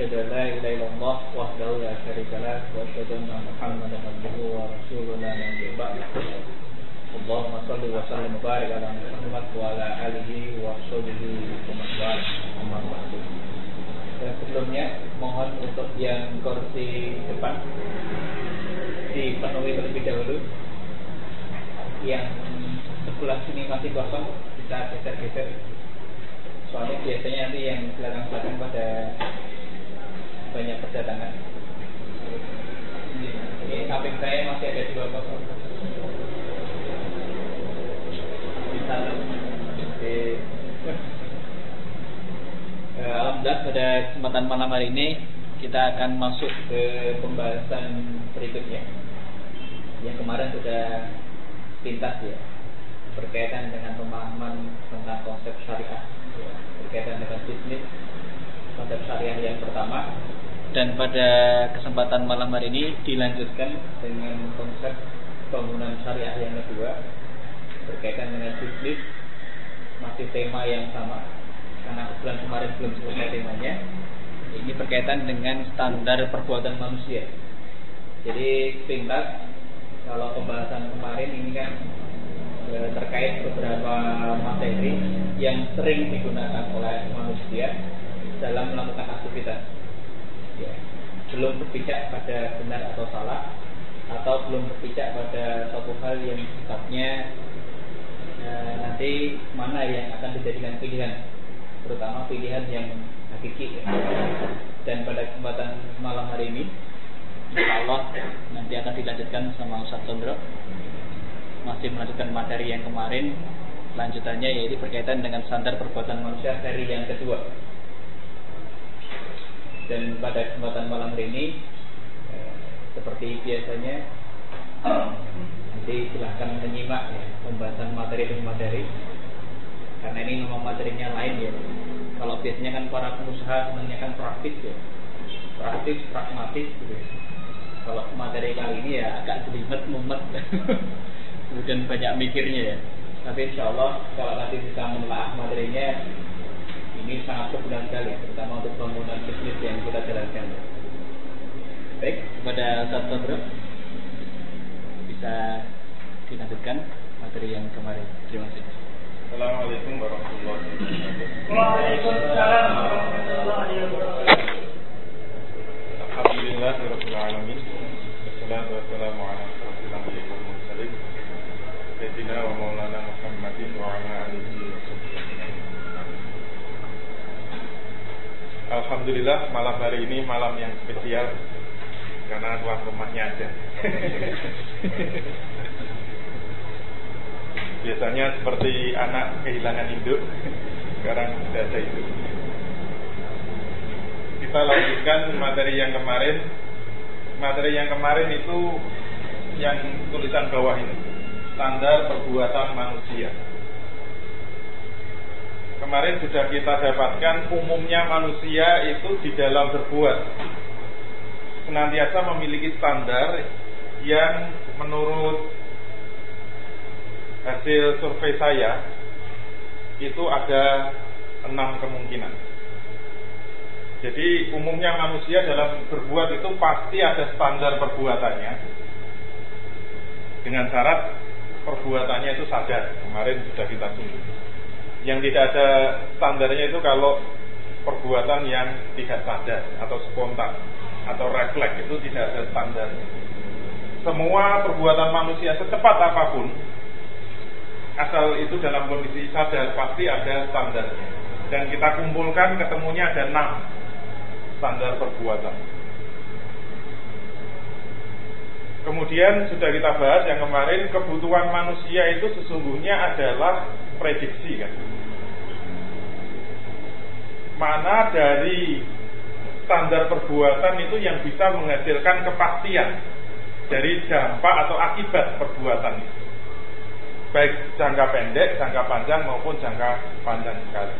وأشهد أن لا إله إلا الله وحده لا شريك له وأشهد أن محمدا عبده ورسوله لا نبي بعده اللهم صل وسلم وبارك على محمد وعلى آله وصحبه ومن والاه. أما بعد sebelumnya mohon untuk yang kursi depan dipenuhi terlebih dahulu. Yang sebelah sini masih kosong kita geser-geser. Soalnya biasanya nanti yang belakang-belakang pada banyak kedatangan. Ini samping saya masih ada dua kosong. Sana Alhamdulillah pada kesempatan malam hari ini kita akan masuk ke pembahasan berikutnya. Yang kemarin sudah pintas ya berkaitan dengan pemahaman tentang konsep syariah. Berkaitan dengan bisnis konsep syariah yang pertama dan pada kesempatan malam hari ini dilanjutkan dengan konsep bangunan syariah yang kedua berkaitan dengan bisnis. Masih tema yang sama karena bulan kemarin belum selesai temanya. Ini berkaitan dengan standar perbuatan manusia. Jadi pintas kalau pembahasan kemarin ini kan e, terkait beberapa materi yang sering digunakan oleh manusia dalam melakukan aktivitas ya, belum berpijak pada benar atau salah atau belum berpijak pada suatu hal yang sifatnya e, nanti mana yang akan dijadikan pilihan terutama pilihan yang hakiki. Dan pada kesempatan malam hari ini Insya Allah nanti akan dilanjutkan sama Ustaz Sondro. Masih melanjutkan materi yang kemarin lanjutannya yaitu berkaitan dengan standar perbuatan manusia seri yang kedua dan pada kesempatan malam hari ini eh, seperti biasanya nanti silahkan menyimak ya, pembahasan materi demi materi. Karena ini memang materinya lain ya. Kalau biasanya kan para pengusaha sebenarnya kan praktis ya. Praktis pragmatis gitu ya. kalau materi kali ini ya agak jelimet mumet. Kemudian banyak mikirnya ya. Tapi insya Allah kalau nanti bisa menelaah materinya ini sangat berguna sekali terutama untuk bangunan bisnis yang kita jalankan baik kepada Ustaz Bro bisa dilanjutkan materi yang kemarin terima kasih Assalamualaikum warahmatullahi wabarakatuh. Waalaikumsalam warahmatullahi wabarakatuh. Alhamdulillah rabbil alamin. Wassalatu wassalamu ala asyrofil anbiya'i wal mursalin. Sayyidina wa maulana Muhammadin wa ala alihi wa Alhamdulillah malam hari ini malam yang spesial karena tuan rumahnya ada. Biasanya seperti anak kehilangan induk, sekarang sudah ada induk. Kita lanjutkan materi yang kemarin. Materi yang kemarin itu yang tulisan bawah ini, standar perbuatan manusia. Kemarin sudah kita dapatkan umumnya manusia itu di dalam berbuat senantiasa memiliki standar yang menurut hasil survei saya itu ada enam kemungkinan. Jadi umumnya manusia dalam berbuat itu pasti ada standar perbuatannya dengan syarat perbuatannya itu sadar. Kemarin sudah kita singgung. Yang tidak ada standarnya itu kalau perbuatan yang tidak sadar atau spontan atau refleks itu tidak ada standarnya. Semua perbuatan manusia secepat apa pun asal itu dalam kondisi sadar pasti ada standarnya dan kita kumpulkan ketemunya ada enam standar perbuatan kemudian sudah kita bahas yang kemarin kebutuhan manusia itu sesungguhnya adalah prediksi kan mana dari standar perbuatan itu yang bisa menghasilkan kepastian dari dampak atau akibat perbuatan itu baik jangka pendek, jangka panjang maupun jangka panjang sekali.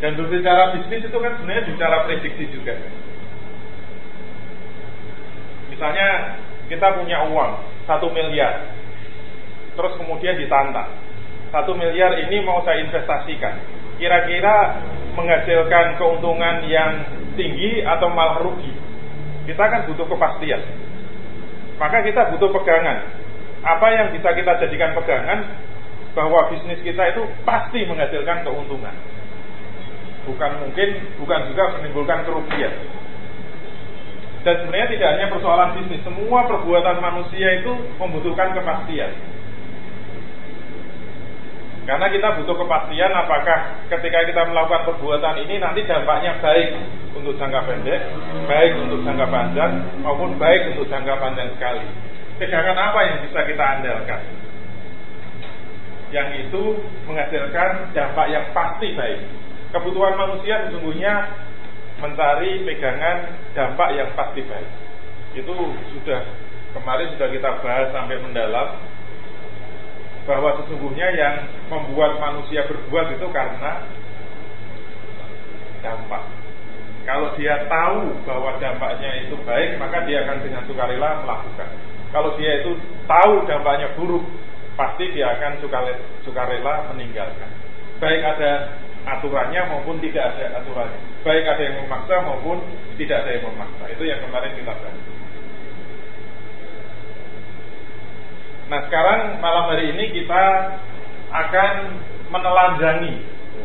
Dan berbicara bisnis itu kan sebenarnya bicara prediksi juga. Misalnya kita punya uang satu miliar, terus kemudian ditantang satu miliar ini mau saya investasikan. Kira-kira menghasilkan keuntungan yang tinggi atau malah rugi. Kita kan butuh kepastian. Maka kita butuh pegangan. Apa yang bisa kita jadikan pegangan bahwa bisnis kita itu pasti menghasilkan keuntungan. Bukan mungkin, bukan juga menimbulkan kerugian. Dan sebenarnya tidak hanya persoalan bisnis, semua perbuatan manusia itu membutuhkan kepastian. Karena kita butuh kepastian apakah ketika kita melakukan perbuatan ini nanti dampaknya baik untuk jangka pendek, baik untuk jangka panjang, maupun baik untuk jangka panjang sekali. Pegangan apa yang bisa kita andalkan? Yang itu menghasilkan dampak yang pasti baik. Kebutuhan manusia sesungguhnya mencari pegangan dampak yang pasti baik. Itu sudah kemarin sudah kita bahas sampai mendalam bahwa sesungguhnya yang membuat manusia berbuat itu karena dampak. Kalau dia tahu bahwa dampaknya itu baik, maka dia akan dengan sukarela melakukan. Kalau dia itu tahu dampaknya buruk, pasti dia akan sukarela meninggalkan. Baik ada aturannya maupun tidak ada aturannya. Baik ada yang memaksa maupun tidak ada yang memaksa. Itu yang kemarin kita bahas. Nah sekarang malam hari ini kita akan menelanjangi.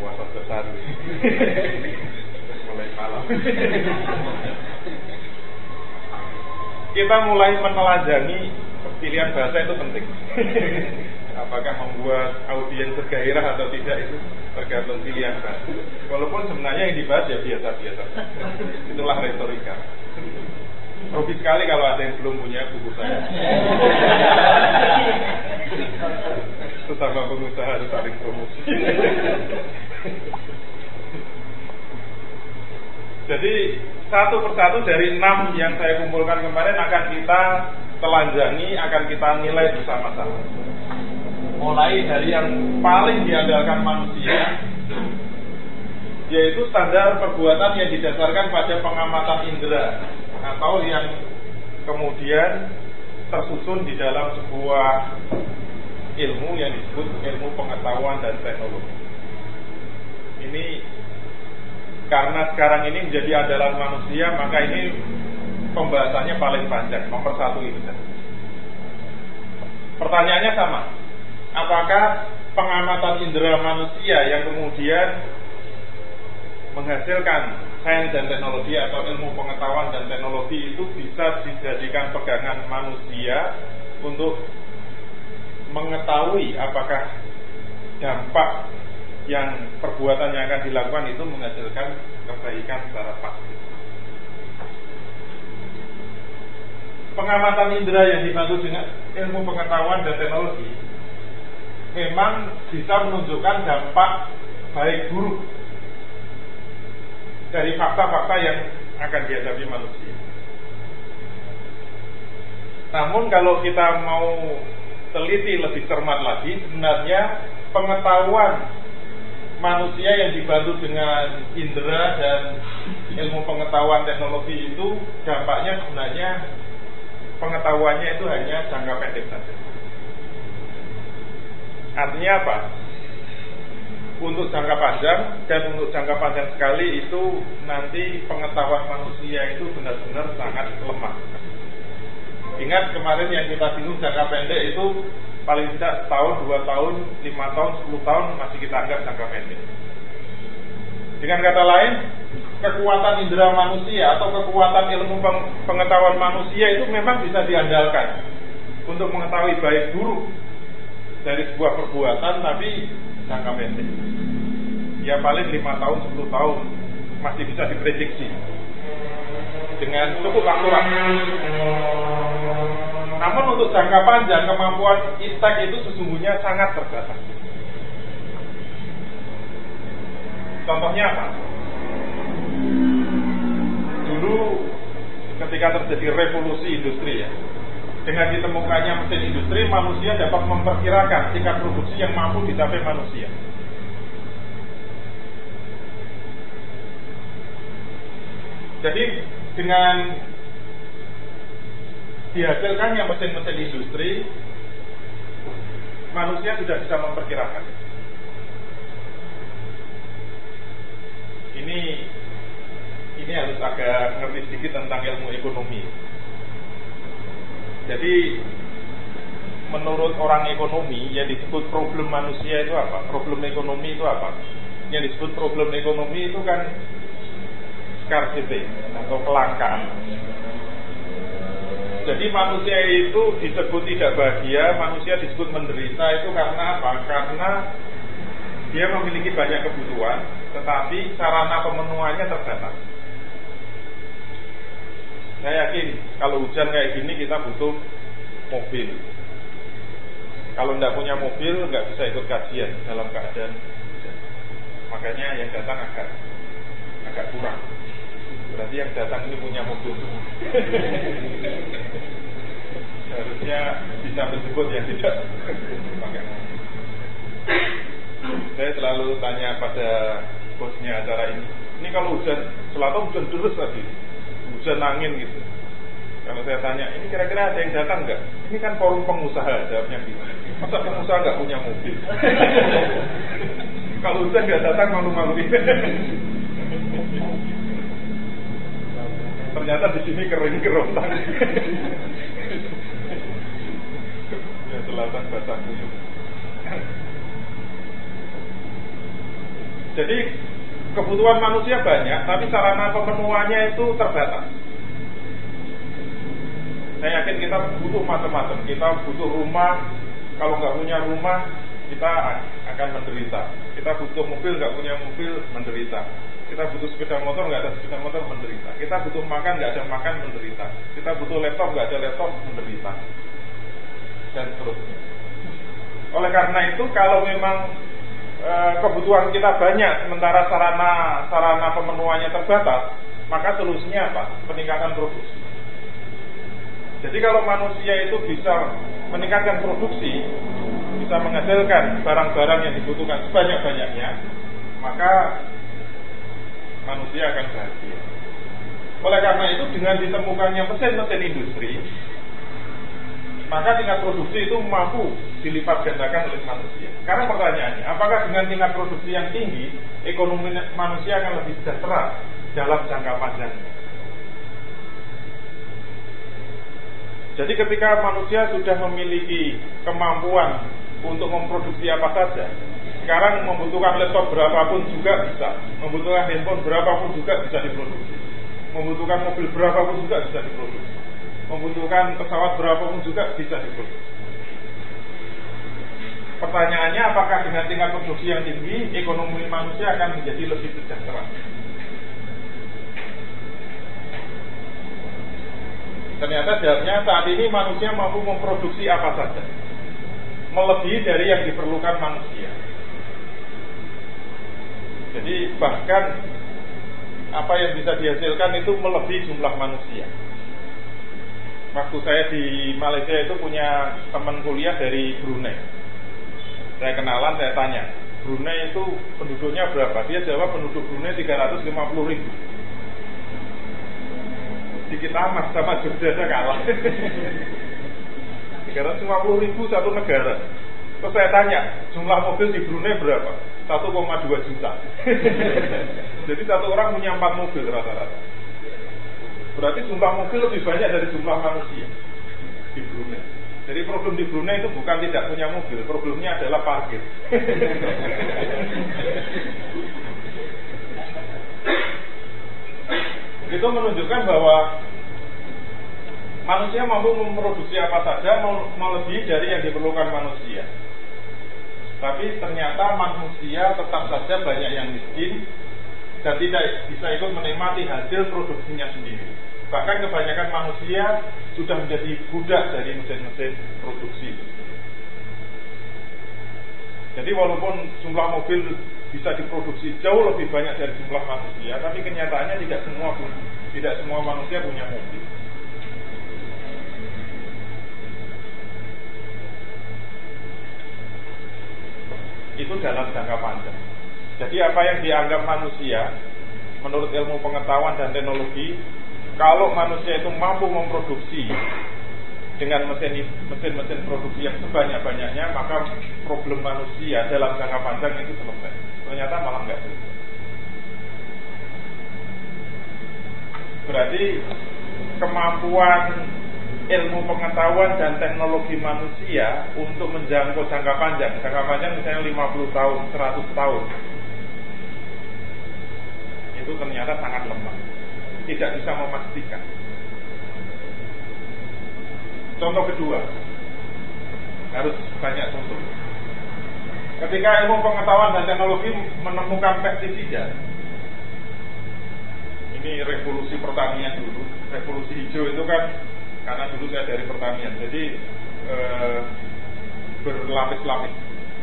Wah besar. Mulai malam. Kita mulai menelanjangi Pilihan bahasa itu penting. Apakah membuat audiens bergairah atau tidak itu tergantung pilihan bahasa. Walaupun sebenarnya yang dibahas ya biasa-biasa. Itulah retorika Rugi sekali kalau ada yang belum punya buku saya. Sesama pengusaha harus saling promosi. Jadi satu persatu dari enam yang saya kumpulkan kemarin akan kita telanjangi, akan kita nilai bersama-sama. Mulai dari yang paling diandalkan manusia, yaitu standar perbuatan yang didasarkan pada pengamatan indera atau yang kemudian tersusun di dalam sebuah ilmu yang disebut ilmu pengetahuan dan teknologi. Ini karena sekarang ini menjadi andalan manusia, maka ini pembahasannya paling panjang, nomor satu itu. Pertanyaannya sama, apakah pengamatan indera manusia yang kemudian menghasilkan sains dan teknologi atau ilmu pengetahuan dan teknologi itu bisa dijadikan pegangan manusia untuk mengetahui apakah dampak yang perbuatan yang akan dilakukan itu menghasilkan kebaikan secara pasti. Pengamatan indera yang dibantu dengan ilmu pengetahuan dan teknologi memang bisa menunjukkan dampak baik buruk dari fakta-fakta yang akan dihadapi manusia. Namun kalau kita mau teliti lebih cermat lagi, sebenarnya pengetahuan manusia yang dibantu dengan indera dan ilmu pengetahuan teknologi itu dampaknya sebenarnya pengetahuannya itu hanya jangka pendek saja. Artinya apa? Untuk jangka panjang dan untuk jangka panjang sekali itu nanti pengetahuan manusia itu benar-benar sangat lemah. Ingat kemarin yang kita singgung jangka pendek itu paling tidak setahun, dua tahun, lima tahun, sepuluh tahun masih kita anggap jangka pendek. Dengan kata lain, kekuatan indera manusia atau kekuatan ilmu pengetahuan manusia itu memang bisa diandalkan untuk mengetahui baik buruk dari sebuah perbuatan, tapi jangka pendek. Ya paling lima tahun, 10 tahun masih bisa diprediksi dengan cukup akurat. Namun untuk jangka panjang kemampuan istek itu sesungguhnya sangat terbatas. Contohnya apa? Dulu ketika terjadi revolusi industri ya, dengan ditemukannya mesin industri, manusia dapat memperkirakan tingkat produksi yang mampu dicapai manusia. Jadi dengan dihasilkannya mesin-mesin industri, manusia sudah bisa memperkirakan. agak ngerti sedikit tentang ilmu ekonomi. Jadi menurut orang ekonomi yang disebut problem manusia itu apa? Problem ekonomi itu apa? Yang disebut problem ekonomi itu kan scarcity atau kelangkaan. Jadi manusia itu disebut tidak bahagia, manusia disebut menderita itu karena apa? Karena dia memiliki banyak kebutuhan, tetapi sarana pemenuhannya terbatas. Saya yakin kalau hujan kayak gini kita butuh mobil. Kalau tidak punya mobil nggak bisa ikut kajian dalam keadaan hujan. Makanya yang datang agak agak kurang. Berarti yang datang ini punya mobil Harusnya bisa disebut yang tidak pakai mobil. Saya selalu tanya pada bosnya acara ini. Ini kalau hujan, selatan hujan terus tadi, hujan angin gitu. Kalau saya tanya, ini kira-kira ada yang datang nggak? Ini kan forum pengusaha, jawabnya gitu. Masa pengusaha nggak punya mobil? kalau hujan nggak datang malu-maluin. Ternyata di sini kering kerontang. ya selatan basah. Jadi kebutuhan manusia banyak, tapi sarana pemenuhannya itu terbatas. Saya yakin kita butuh macam-macam. Kita butuh rumah. Kalau nggak punya rumah, kita akan menderita. Kita butuh mobil, nggak punya mobil, menderita. Kita butuh sepeda motor, nggak ada sepeda motor, menderita. Kita butuh makan, nggak ada makan, menderita. Kita butuh laptop, nggak ada laptop, menderita. Dan seterusnya. Oleh karena itu, kalau memang e, kebutuhan kita banyak, sementara sarana sarana pemenuhannya terbatas, maka solusinya apa? Peningkatan produksi. Jadi kalau manusia itu bisa meningkatkan produksi, bisa menghasilkan barang-barang yang dibutuhkan sebanyak-banyaknya, maka manusia akan bahagia. Oleh karena itu dengan ditemukannya mesin-mesin industri, maka tingkat produksi itu mampu dilipat gandakan oleh manusia. Karena pertanyaannya, apakah dengan tingkat produksi yang tinggi, ekonomi manusia akan lebih sejahtera dalam jangka panjang? Jadi ketika manusia sudah memiliki kemampuan untuk memproduksi apa saja, sekarang membutuhkan laptop berapapun juga bisa, membutuhkan handphone berapapun juga bisa diproduksi, membutuhkan mobil berapapun juga bisa diproduksi, membutuhkan pesawat berapapun juga bisa diproduksi. Pertanyaannya apakah dengan tingkat produksi yang tinggi, ekonomi manusia akan menjadi lebih sejahtera? Ternyata jawabnya saat ini manusia mampu memproduksi apa saja Melebihi dari yang diperlukan manusia jadi bahkan apa yang bisa dihasilkan itu melebihi jumlah manusia. Waktu saya di Malaysia itu punya teman kuliah dari Brunei. Saya kenalan, saya tanya, Brunei itu penduduknya berapa? Dia jawab penduduk Brunei 350 ribu. Dikit amat sama Jogja saya kalah. 350 ribu satu negara. Terus saya tanya, jumlah mobil di Brunei berapa? 1,2 juta. Jadi satu orang punya 4 mobil rata-rata. Berarti jumlah mobil lebih banyak dari jumlah manusia di Brunei. Jadi problem di Brunei itu bukan tidak punya mobil, problemnya adalah parkir. itu menunjukkan bahwa manusia mampu memproduksi apa saja melebihi dari yang diperlukan manusia. Tapi ternyata manusia tetap saja banyak yang miskin dan tidak bisa ikut menikmati hasil produksinya sendiri. Bahkan kebanyakan manusia sudah menjadi budak dari mesin-mesin produksi. Jadi walaupun jumlah mobil bisa diproduksi jauh lebih banyak dari jumlah manusia, tapi kenyataannya tidak semua tidak semua manusia punya mobil. itu dalam jangka panjang. Jadi apa yang dianggap manusia menurut ilmu pengetahuan dan teknologi, kalau manusia itu mampu memproduksi dengan mesin mesin produksi yang sebanyak-banyaknya, maka problem manusia dalam jangka panjang itu selesai. Ternyata malah enggak selesai. Berarti kemampuan ilmu pengetahuan dan teknologi manusia untuk menjangkau jangka panjang. Jangka panjang misalnya 50 tahun, 100 tahun. Itu ternyata sangat lemah. Tidak bisa memastikan. Contoh kedua, harus banyak contoh. Ketika ilmu pengetahuan dan teknologi menemukan pestisida, ini revolusi pertanian dulu. Revolusi hijau itu kan karena dulu saya dari pertanian, jadi e, berlapis-lapis.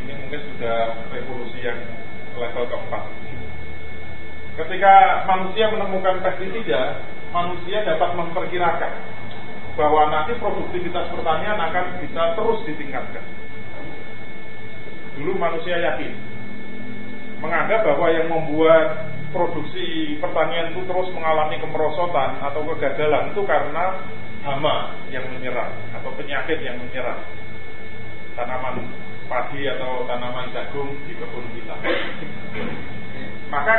Ini mungkin sudah revolusi yang level keempat. Ketika manusia menemukan pestisida, manusia dapat memperkirakan bahwa nanti produktivitas pertanian akan bisa terus ditingkatkan. Dulu manusia yakin, menganggap bahwa yang membuat produksi pertanian itu terus mengalami kemerosotan atau kegagalan itu karena hama yang menyerang atau penyakit yang menyerang tanaman padi atau tanaman jagung di kebun kita. Maka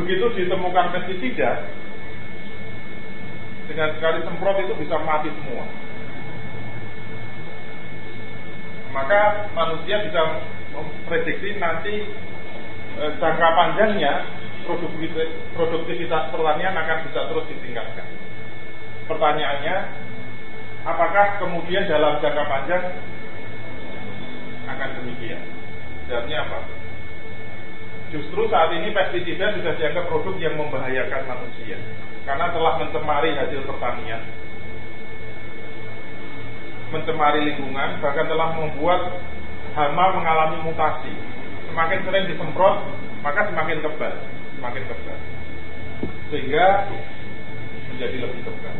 begitu ditemukan pestisida, dengan sekali semprot itu bisa mati semua. Maka manusia bisa memprediksi nanti e, jangka panjangnya produktivitas pertanian akan bisa terus ditingkatkan. Pertanyaannya, apakah kemudian dalam jangka panjang akan demikian? Jawabnya apa? Justru saat ini pestisida sudah dianggap produk yang membahayakan manusia karena telah mencemari hasil pertanian, mencemari lingkungan, bahkan telah membuat hama mengalami mutasi. Semakin sering disemprot, maka semakin kebal, semakin kebal, sehingga menjadi lebih kebal.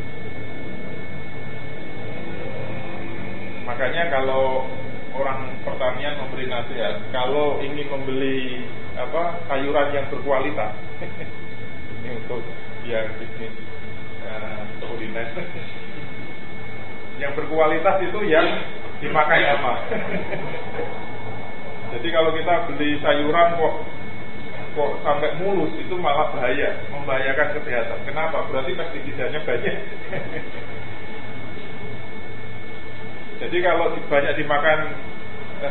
Makanya kalau orang pertanian memberi nasihat, kalau ingin membeli apa sayuran yang berkualitas, ini untuk yang bisnis uh, kuliner, yang berkualitas itu yang dimakai apa? Jadi kalau kita beli sayuran kok kok sampai mulus itu malah bahaya, membahayakan kesehatan. Kenapa? Berarti pestisidanya banyak. Jadi kalau banyak dimakan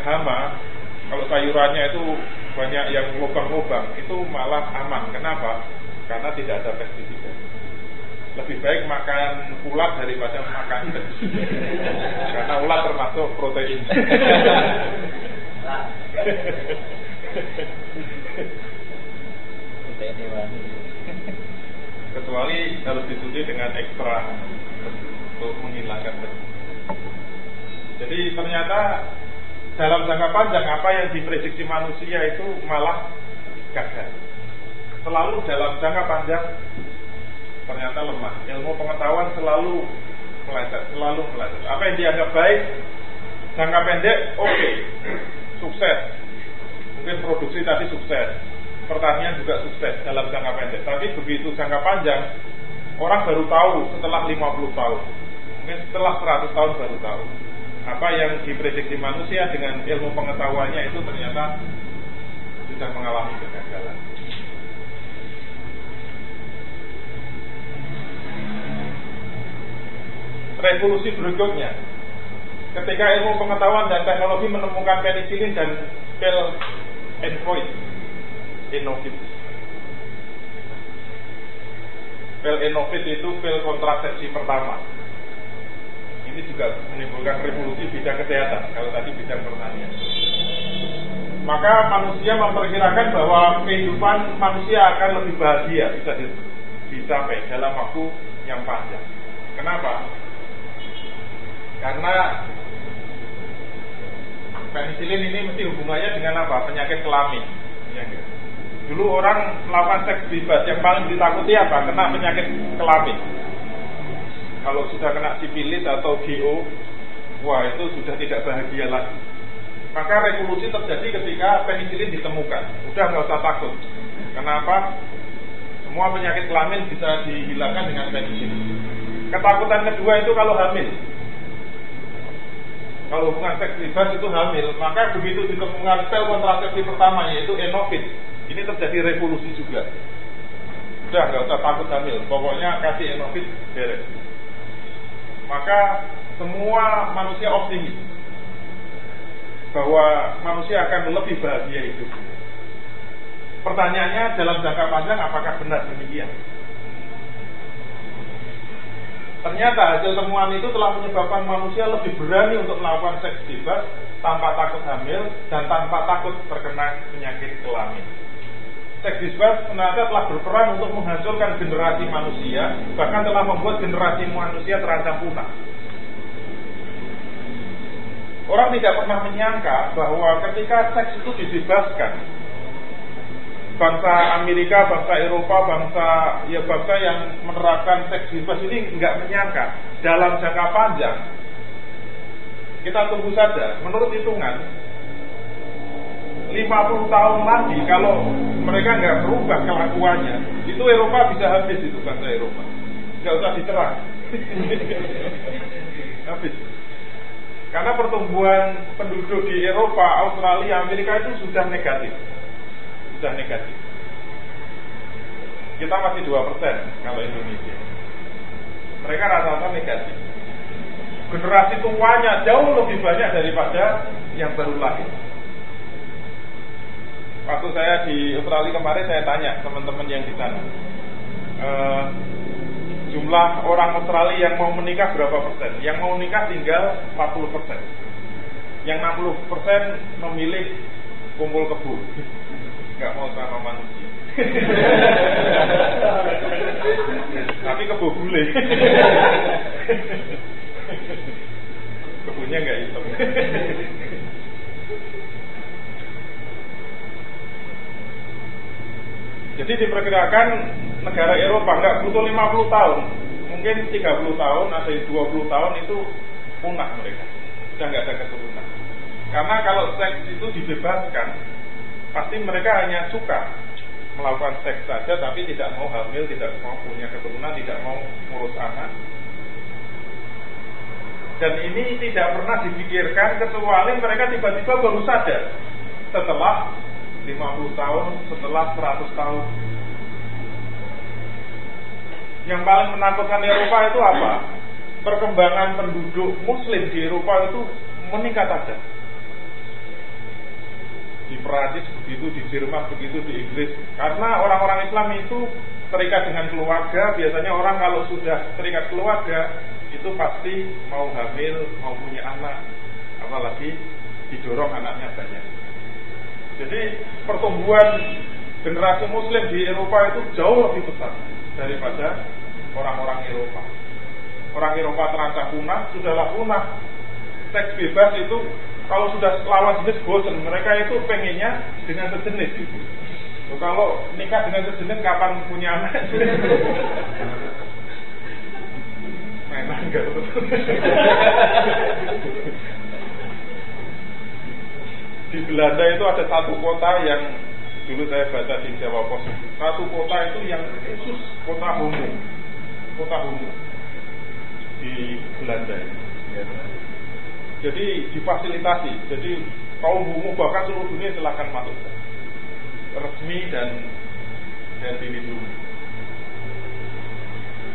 hama, kalau sayurannya itu banyak yang lubang-lubang, itu malah aman. Kenapa? Karena tidak ada pestisida. Lebih baik makan ulat daripada makan pestisida. Karena ulat termasuk protein. Kecuali harus dicuci dengan ekstra untuk menghilangkan pestisida. Jadi ternyata dalam jangka panjang apa yang diprediksi manusia itu malah gagal. Selalu dalam jangka panjang ternyata lemah. Ilmu pengetahuan selalu meleset, selalu meleset. Apa yang dianggap baik jangka pendek oke, okay. sukses. Mungkin produksi tadi sukses. Pertanian juga sukses dalam jangka pendek. Tapi begitu jangka panjang orang baru tahu setelah 50 tahun. Mungkin setelah 100 tahun baru tahu apa yang diprediksi manusia dengan ilmu pengetahuannya itu ternyata sudah mengalami kegagalan. Revolusi berikutnya, ketika ilmu pengetahuan dan teknologi menemukan penisilin dan pil envoy Innovit. Pil Innovit itu pil kontrasepsi pertama ini juga menimbulkan revolusi bidang kesehatan kalau tadi bidang pertanian maka manusia memperkirakan bahwa kehidupan manusia akan lebih bahagia bisa dicapai dalam waktu yang panjang kenapa? karena penisilin ini mesti hubungannya dengan apa? penyakit kelamin ya dulu orang melakukan seks bebas yang paling ditakuti apa? kena penyakit kelamin kalau sudah kena sipilis atau GO, wah itu sudah tidak bahagia lagi. Maka revolusi terjadi ketika penisilin ditemukan. Udah nggak usah takut. Kenapa? Semua penyakit kelamin bisa dihilangkan dengan penisilin. Ketakutan kedua itu kalau hamil. Kalau hubungan seks bebas itu hamil, maka begitu ditemukan sel kontrasepsi pertama yaitu enofit, ini terjadi revolusi juga. Udah nggak usah takut hamil, pokoknya kasih Enovit beres. Maka semua manusia optimis bahwa manusia akan lebih bahagia hidup. Pertanyaannya dalam jangka panjang apakah benar demikian? Ternyata hasil temuan itu telah menyebabkan manusia lebih berani untuk melakukan seks bebas tanpa takut hamil dan tanpa takut terkena penyakit kelamin. Seks bebas ternyata telah berperan untuk menghancurkan generasi manusia, bahkan telah membuat generasi manusia terancam punah. Orang tidak pernah menyangka bahwa ketika seks itu dibebaskan, bangsa Amerika, bangsa Eropa, bangsa ya bangsa yang menerapkan seks bebas ini nggak menyangka dalam jangka panjang kita tunggu saja. Menurut hitungan 50 tahun lagi kalau mereka nggak berubah kelakuannya, itu Eropa bisa habis itu bangsa Eropa. Nggak usah diserang. habis. Karena pertumbuhan penduduk di Eropa, Australia, Amerika itu sudah negatif sudah negatif. Kita masih 2% kalau Indonesia. Mereka rata-rata negatif. Generasi tuanya jauh lebih banyak daripada yang baru lahir. Waktu saya di Australia kemarin saya tanya teman-teman yang di sana, e, jumlah orang Australia yang mau menikah berapa persen? Yang mau menikah tinggal 40 persen. Yang 60 persen memilih kumpul kebo nggak mau sama manusia. Tapi kebo bule. Kebunnya nggak hitam. Jadi diperkirakan negara Eropa nggak butuh 50 tahun, mungkin 30 tahun, ada 20 tahun itu punah mereka, sudah nggak ada keturunan. Karena kalau seks itu dibebaskan, pasti mereka hanya suka melakukan seks saja tapi tidak mau hamil, tidak mau punya keturunan, tidak mau ngurus anak. Dan ini tidak pernah dipikirkan kecuali mereka tiba-tiba baru sadar setelah 50 tahun, setelah 100 tahun. Yang paling menakutkan Eropa itu apa? Perkembangan penduduk muslim di Eropa itu meningkat saja di Perancis begitu, di Jerman begitu, di Inggris. Karena orang-orang Islam itu terikat dengan keluarga, biasanya orang kalau sudah terikat keluarga itu pasti mau hamil, mau punya anak, apalagi didorong anaknya banyak. Jadi pertumbuhan generasi Muslim di Eropa itu jauh lebih besar daripada orang-orang Eropa. Orang Eropa terancam punah, sudahlah punah. Seks bebas itu kalau sudah lawan jenis bosan, mereka itu pengennya dengan sejenis gitu. kalau nikah dengan sejenis kapan punya anak? Memang enggak Di Belanda itu ada satu kota yang dulu saya baca di Jawa Pos. Satu kota itu yang khusus kota homo, kota homo di Belanda. Ya jadi difasilitasi. Jadi kaum bumu bahkan seluruh dunia silahkan masuk resmi dan dan dilindungi.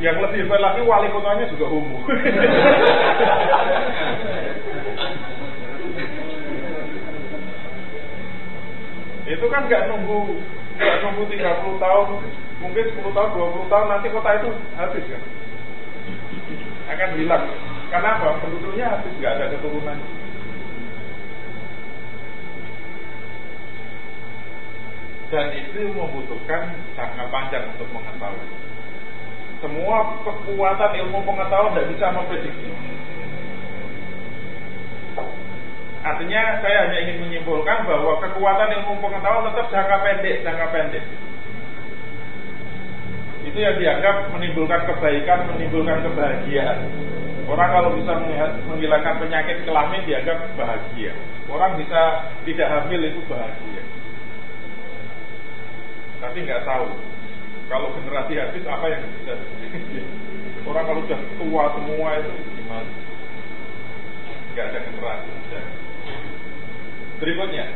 Yang lebih hebat lagi wali kotanya juga homo. itu kan nggak nunggu nggak nunggu 30 tahun, mungkin 10 tahun, 20 tahun nanti kota itu habis kan. Akan hilang. Karena apa? Penduduknya habis nggak ada keturunan. Dan itu membutuhkan jangka panjang untuk mengetahui. Semua kekuatan ilmu pengetahuan tidak bisa memprediksi. Artinya saya hanya ingin menyimpulkan bahwa kekuatan ilmu pengetahuan tetap jangka pendek, jangka pendek. Itu yang dianggap menimbulkan kebaikan, menimbulkan kebahagiaan. Orang kalau bisa menghilangkan penyakit kelamin dianggap bahagia. Orang bisa tidak hamil itu bahagia. Tapi nggak tahu kalau generasi habis apa yang bisa. Orang kalau sudah tua semua itu gimana? Nggak ada generasi. Berikutnya,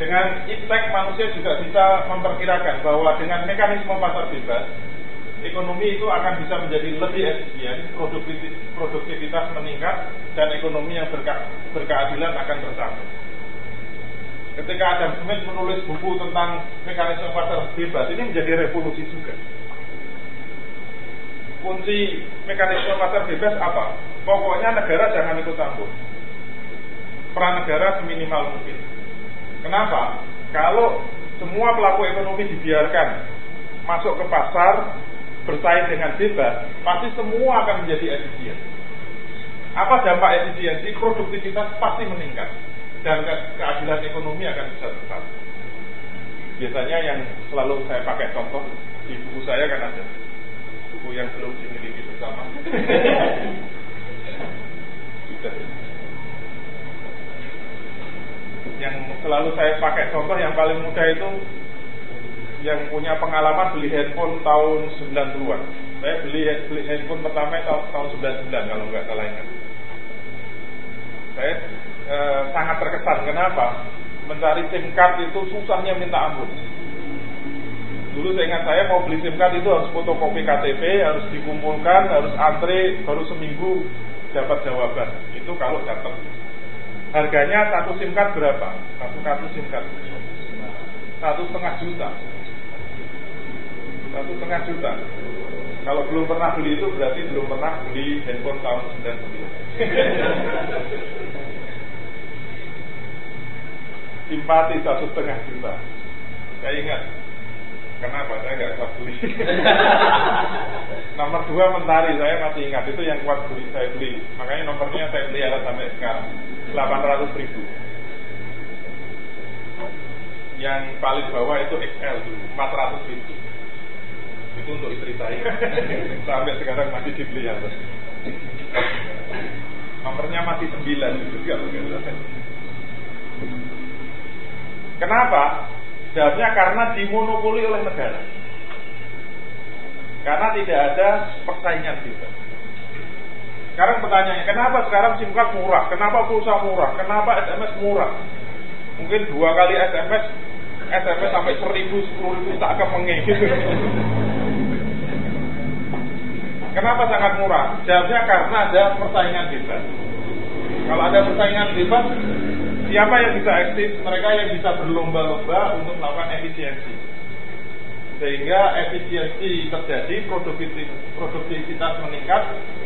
Dengan iptek manusia juga bisa memperkirakan bahwa dengan mekanisme pasar bebas, ekonomi itu akan bisa menjadi lebih efisien, produktivitas meningkat, dan ekonomi yang berke berkeadilan akan bersatu. Ketika Adam Smith menulis buku tentang mekanisme pasar bebas, ini menjadi revolusi juga. Kunci mekanisme pasar bebas apa? Pokoknya negara jangan ikut campur. Peran negara seminimal mungkin Kenapa? Kalau semua pelaku ekonomi dibiarkan masuk ke pasar bersaing dengan bebas, pasti semua akan menjadi efisien. Apa dampak efisiensi? Produktivitas pasti meningkat dan keadilan ekonomi akan bisa tetap. Biasanya yang selalu saya pakai contoh di buku saya kan ada buku yang belum dimiliki bersama. yang selalu saya pakai contoh yang paling mudah itu yang punya pengalaman beli handphone tahun 90-an. Saya beli, beli handphone pertama tahun, tahun 99 kalau nggak salah ingat. Saya e, sangat terkesan. Kenapa? Mencari SIM card itu susahnya minta ampun. Dulu saya ingat saya mau beli SIM card itu harus fotokopi KTP, harus dikumpulkan, harus antre, baru seminggu dapat jawaban. Itu kalau dapat Harganya satu SIM card berapa? Satu kartu SIM card. Satu setengah juta. Satu setengah juta. Kalau belum pernah beli itu berarti belum pernah beli handphone tahun 99 Simpati satu setengah juta. Saya ingat Kenapa? Saya nggak kuat beli Nomor dua mentari. Saya masih ingat. Itu yang kuat beli saya beli. Makanya nomornya saya beli sampai sekarang. 800 ribu. Yang paling bawah itu XL 400 ribu. Itu untuk istri saya. Sampai sekarang masih dipelihara nomornya masih 9 juga kenapa? Jawabnya karena dimonopoli oleh negara karena tidak ada persaingan kita sekarang pertanyaannya, kenapa sekarang SIM card murah? Kenapa pulsa murah? Kenapa SMS murah? Mungkin dua kali SMS, SMS sampai seribu, sepuluh ribu tak kemenge gitu. Kenapa sangat murah? Jawabnya karena ada persaingan bebas. Kalau ada persaingan bebas, siapa yang bisa eksis? Mereka yang bisa berlomba-lomba untuk melakukan efisiensi sehingga efisiensi terjadi, produktivitas meningkat,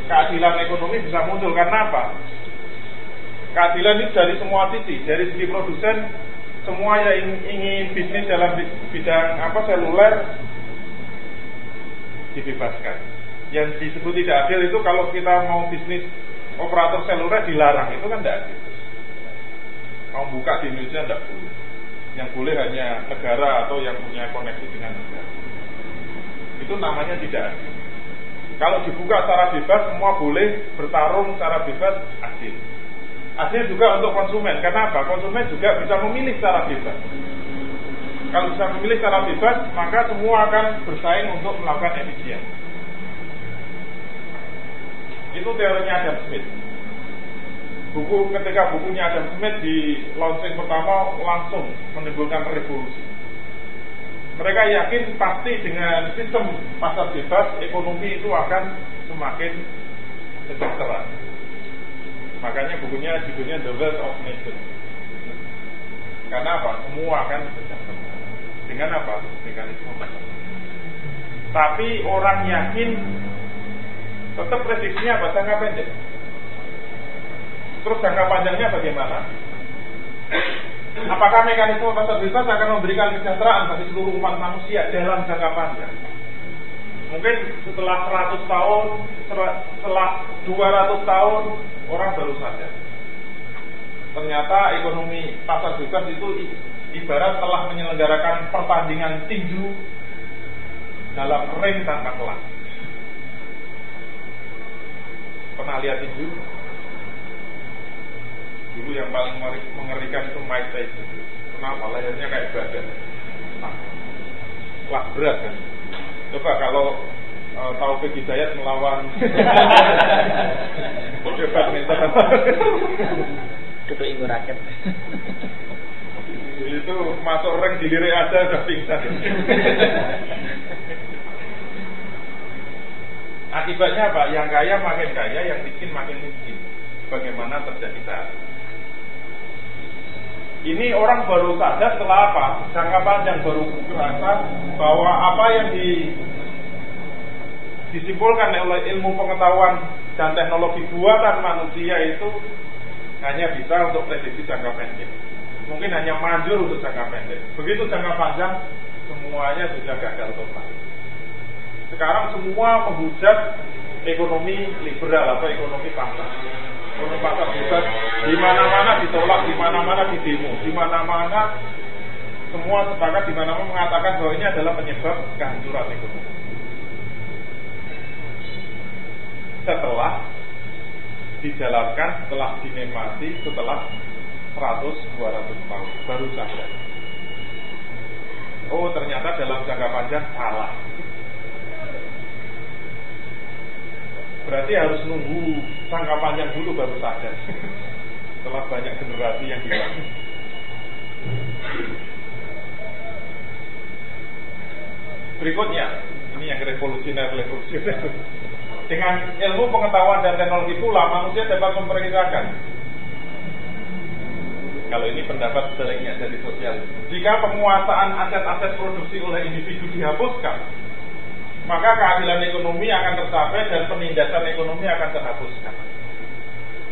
keadilan ekonomi bisa muncul. Karena apa? Keadilan ini dari semua sisi, dari segi produsen, semua yang ingin bisnis dalam bidang apa seluler dibebaskan. Yang disebut tidak adil itu kalau kita mau bisnis operator seluler dilarang, itu kan tidak adil. Mau buka di Indonesia tidak boleh yang boleh hanya negara atau yang punya koneksi dengan negara. Itu namanya tidak adil. Kalau dibuka secara bebas, semua boleh bertarung secara bebas, adil. Adil juga untuk konsumen. Kenapa? Konsumen juga bisa memilih secara bebas. Kalau bisa memilih secara bebas, maka semua akan bersaing untuk melakukan efisien. Itu teorinya Adam Smith buku ketika bukunya Adam Smith di launching pertama langsung menimbulkan revolusi. Mereka yakin pasti dengan sistem pasar bebas ekonomi itu akan semakin sejahtera. Makanya bukunya judulnya The Wealth of Nations. Karena apa? Semua akan sejahtera. Dengan apa? Mekanisme pasar. Tapi orang yakin tetap prediksinya apa? Jangka pendek Terus jangka panjangnya bagaimana? Apakah mekanisme pasar bebas akan memberikan kesejahteraan bagi seluruh umat manusia dalam jangka panjang? Mungkin setelah 100 tahun, setelah 200 tahun, orang baru sadar. Ternyata ekonomi pasar bebas itu ibarat telah menyelenggarakan pertandingan tinju dalam ring tanpa kelas. Pernah lihat tinju? Dulu yang paling mengerikan itu Mike Tyson. Kenapa? Lehernya kayak badan. Nah, kelas berat kan. Coba kalau uh, Taufik Hidayat melawan badminton Ketua Ingu Rakyat itu masuk ring dilirik aja udah pingsan. Akibatnya apa? Yang kaya makin kaya, yang miskin makin miskin. Bagaimana terjadi saat ini orang baru sadar setelah apa? Jangka panjang baru merasa bahwa apa yang di, disimpulkan oleh ilmu pengetahuan dan teknologi buatan manusia itu hanya bisa untuk prediksi jangka pendek. Mungkin hanya manjur untuk jangka pendek. Begitu jangka panjang, semuanya sudah gagal total. Sekarang semua menghujat ekonomi liberal atau ekonomi pasar. Ekonomi pasar bebas di mana-mana ditolak, di mana-mana di demo, di mana-mana semua sepakat di mana-mana mengatakan bahwa ini adalah penyebab kehancuran ekonomi. Setelah dijalankan, setelah dinikmati, setelah 100-200 tahun, baru saja. Oh ternyata dalam jangka panjang salah Berarti harus nunggu sangka panjang dulu baru sadar. Setelah banyak generasi yang hilang. Berikutnya, ini yang revolusioner revolusioner. Dengan ilmu pengetahuan dan teknologi pula manusia dapat memperkirakan kalau ini pendapat sebaliknya dari sosial. Jika penguasaan aset-aset produksi oleh individu dihapuskan, maka keadilan ekonomi akan tercapai dan penindasan ekonomi akan terhapuskan.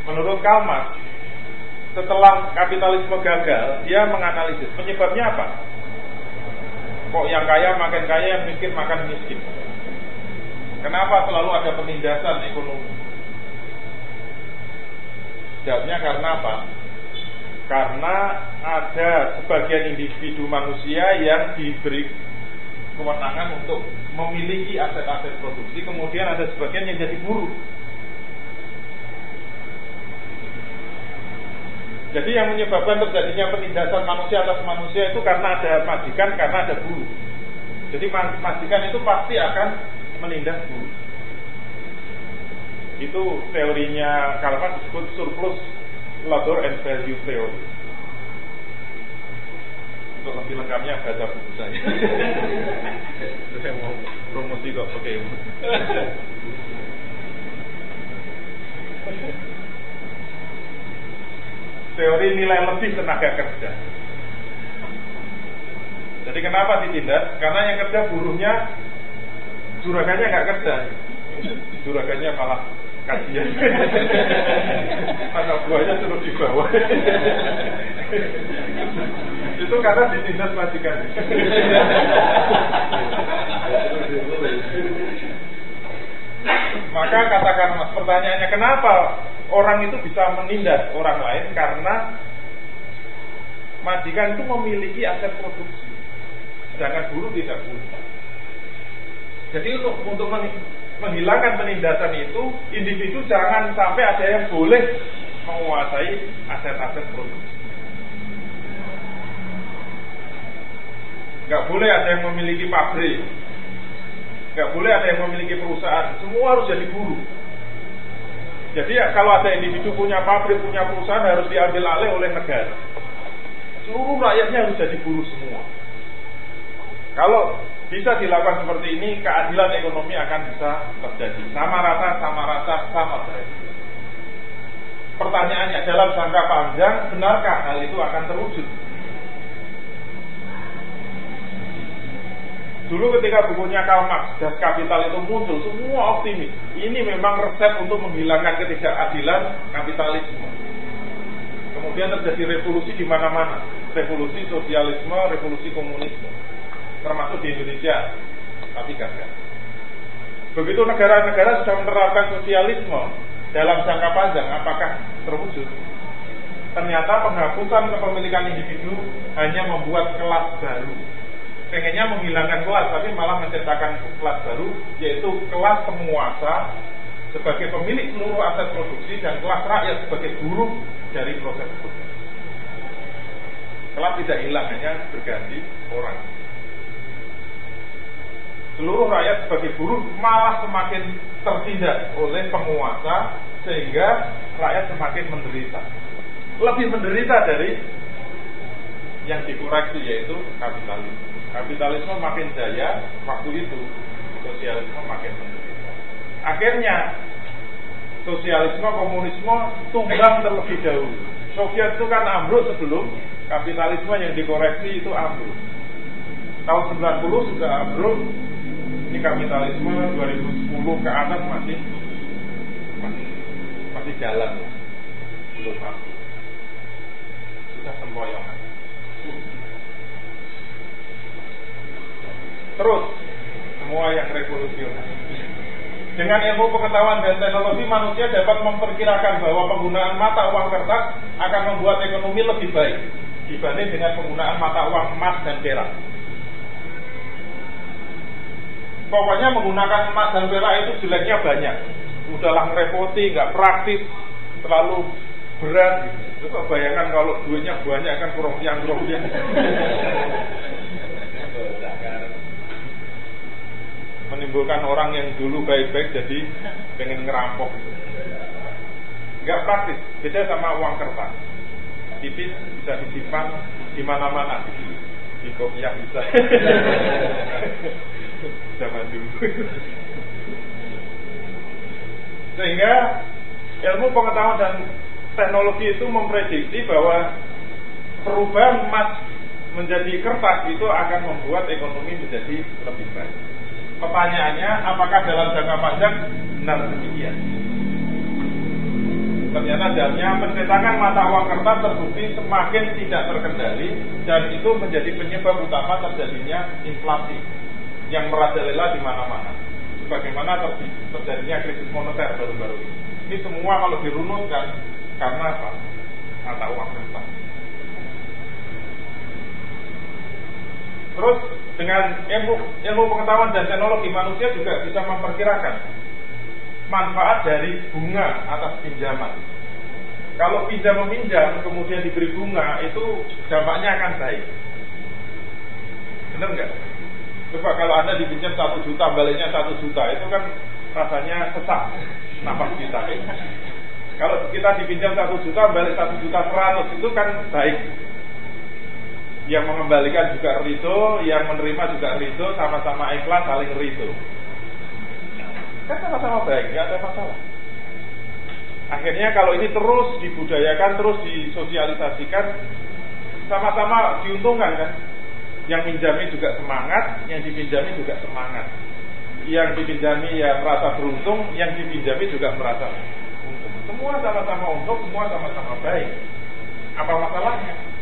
Menurut Karl Marx, setelah kapitalisme gagal, dia menganalisis penyebabnya apa? Kok yang kaya makin kaya, yang miskin makan miskin? Kenapa selalu ada penindasan ekonomi? Jawabnya karena apa? Karena ada sebagian individu manusia yang diberi kewenangan untuk memiliki aset-aset produksi, kemudian ada sebagian yang jadi buruh. Jadi yang menyebabkan terjadinya penindasan manusia atas manusia itu karena ada majikan, karena ada buruh. Jadi majikan itu pasti akan menindas buruh. Itu teorinya Karl Marx disebut surplus labor and value theory. Untuk lebih lengkapnya baca buku saya. saya mau promosi kok pakai Teori nilai lebih tenaga kerja. Jadi kenapa ditindas? Karena yang kerja buruhnya juragannya nggak kerja, juragannya malah kajian. Anak buahnya suruh dibawa. Itu karena ditindas majikan. Maka katakan mas pertanyaannya kenapa orang itu bisa menindas orang lain karena majikan itu memiliki aset produksi, sedangkan buruh tidak punya. Jadi untuk untuk menghilangkan penindasan itu individu jangan sampai ada yang boleh menguasai aset-aset produksi. Gak boleh ada yang memiliki pabrik. Gak boleh ada yang memiliki perusahaan. Semua harus jadi buruh. Jadi ya, kalau ada individu punya pabrik, punya perusahaan harus diambil alih oleh negara. Seluruh rakyatnya harus jadi buruh semua. Kalau bisa dilakukan seperti ini, keadilan ekonomi akan bisa terjadi. Sama rata, sama rasa, sama derajat. Pertanyaannya, dalam jangka panjang, benarkah hal itu akan terwujud? Dulu ketika bukunya Karl Marx, Das Kapital itu muncul, semua optimis. Ini memang resep untuk menghilangkan ketidakadilan kapitalisme. Kemudian terjadi revolusi di mana-mana. Revolusi sosialisme, revolusi komunisme. Termasuk di Indonesia. Tapi gagal. Begitu negara-negara sudah menerapkan sosialisme dalam jangka panjang, apakah terwujud? Ternyata penghapusan kepemilikan individu hanya membuat kelas baru pengennya menghilangkan kelas tapi malah menciptakan kelas baru yaitu kelas penguasa sebagai pemilik seluruh aset produksi dan kelas rakyat sebagai buruh dari proses produksi. Kelas tidak hilang hanya berganti orang. Seluruh rakyat sebagai buruh malah semakin tertindas oleh penguasa sehingga rakyat semakin menderita. Lebih menderita dari yang dikoreksi yaitu kapitalisme. Kapitalisme makin jaya waktu itu, sosialisme makin menderita. Akhirnya sosialisme, komunisme tumbang terlebih dahulu. Soviet itu kan ambruk sebelum kapitalisme yang dikoreksi itu ambruk. Tahun 90 sudah ambruk, ini kapitalisme 2010 ke atas masih masih, jalan belum mampu sudah sempoyongan terus semua yang revolusioner dengan ilmu pengetahuan dan teknologi manusia dapat memperkirakan bahwa penggunaan mata uang kertas akan membuat ekonomi lebih baik dibanding dengan penggunaan mata uang emas dan perak. Pokoknya menggunakan emas dan perak itu jeleknya banyak. Udahlah ngerepoti, nggak praktis, terlalu berat. Coba bayangkan kalau duitnya banyak kan kurang yang. Menimbulkan orang yang dulu baik-baik jadi pengen ngerampok nggak praktis beda sama uang kertas. Tipis bisa disimpan di mana-mana. Di kopiah bisa. Zaman dulu. Sehingga ilmu pengetahuan dan teknologi itu memprediksi bahwa perubahan emas menjadi kertas itu akan membuat ekonomi menjadi lebih baik. Pertanyaannya, apakah dalam jangka panjang benar demikian? Ternyata dalamnya pencetakan mata uang kertas terbukti semakin tidak terkendali dan itu menjadi penyebab utama terjadinya inflasi yang merajalela di mana-mana. Bagaimana terjadinya krisis moneter baru-baru ini. Ini semua kalau dirunutkan karena apa? Mata uang kertas. Terus dengan ilmu, ilmu pengetahuan dan teknologi manusia juga bisa memperkirakan manfaat dari bunga atas pinjaman. Kalau pinjam meminjam kemudian diberi bunga itu dampaknya akan baik. Benar nggak? Coba kalau anda dipinjam satu juta baliknya satu juta itu kan rasanya sesak nafas kita. Kalau kita dipinjam satu juta balik satu juta seratus itu kan baik yang mengembalikan juga ridho, yang menerima juga ridho, sama-sama ikhlas, saling ridho. Kan sama-sama baik, nggak ada masalah. Akhirnya kalau ini terus dibudayakan, terus disosialisasikan, sama-sama diuntungkan kan. Yang pinjami juga semangat, yang dipinjami juga semangat. Yang dipinjami ya merasa beruntung, yang dipinjami juga merasa untung. Semua sama-sama untung, semua sama-sama baik. Apa masalahnya?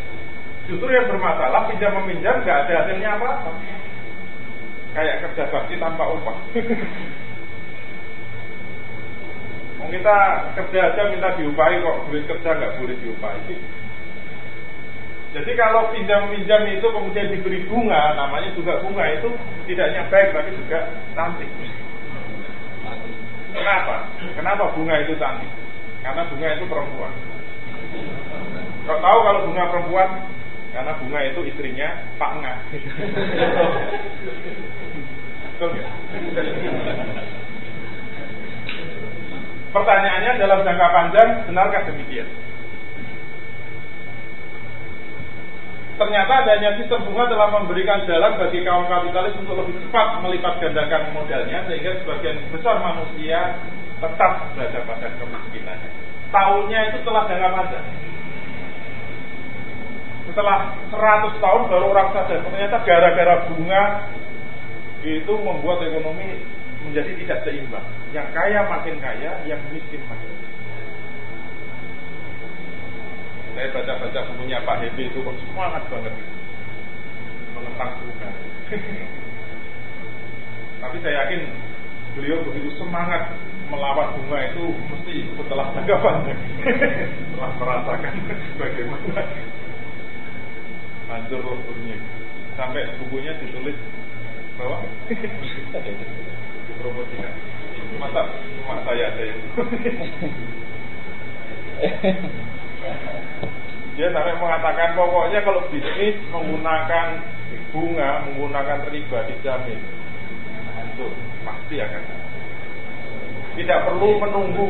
Justru yang bermasalah pinjam meminjam nggak ada hasilnya apa-apa. Kayak kerja bakti tanpa upah. Mau kita kerja aja minta diupahi kok duit kerja nggak boleh diupahi. Jadi kalau pinjam-pinjam itu kemudian diberi bunga, namanya juga bunga itu tidaknya baik tapi juga cantik. Kenapa? Kenapa bunga itu cantik? Karena bunga itu perempuan. Kau tahu kalau bunga perempuan karena bunga itu istrinya Pak Nga. Pertanyaannya dalam jangka panjang benarkah demikian? Ternyata adanya sistem bunga telah memberikan jalan bagi kaum kapitalis untuk lebih cepat melipat gandakan modalnya sehingga sebagian besar manusia tetap berada pada kemiskinannya. Tahunnya itu telah jangka panjang setelah 100 tahun baru orang sadar ternyata gara-gara bunga itu membuat ekonomi menjadi tidak seimbang. Yang kaya makin kaya, yang miskin makin miskin. Saya baca-baca bukunya Pak Hebe itu kok semangat banget menentang bunga. Tapi saya yakin beliau begitu semangat melawan bunga itu mesti setelah jangka panjang setelah merasakan bagaimana hancur leburnya sampai bukunya ditulis bahwa dipromosikan masa cuma saya aja yang dia sampai mengatakan pokoknya kalau bisnis menggunakan bunga menggunakan riba dijamin hancur pasti akan tidak perlu menunggu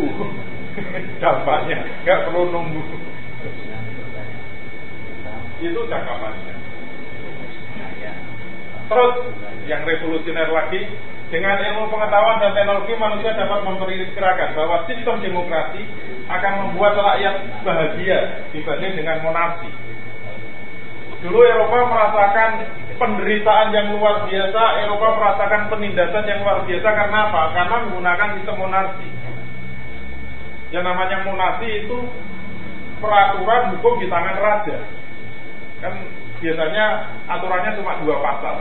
dampaknya nggak perlu nunggu itu panjang. Terus yang revolusioner lagi dengan ilmu pengetahuan dan teknologi manusia dapat memperkirakan bahwa sistem demokrasi akan membuat rakyat bahagia dibanding dengan monarki. Dulu Eropa merasakan penderitaan yang luar biasa, Eropa merasakan penindasan yang luar biasa karena apa? Karena menggunakan sistem monarki. Yang namanya monarki itu peraturan hukum di tangan raja. Kan biasanya aturannya cuma dua pasal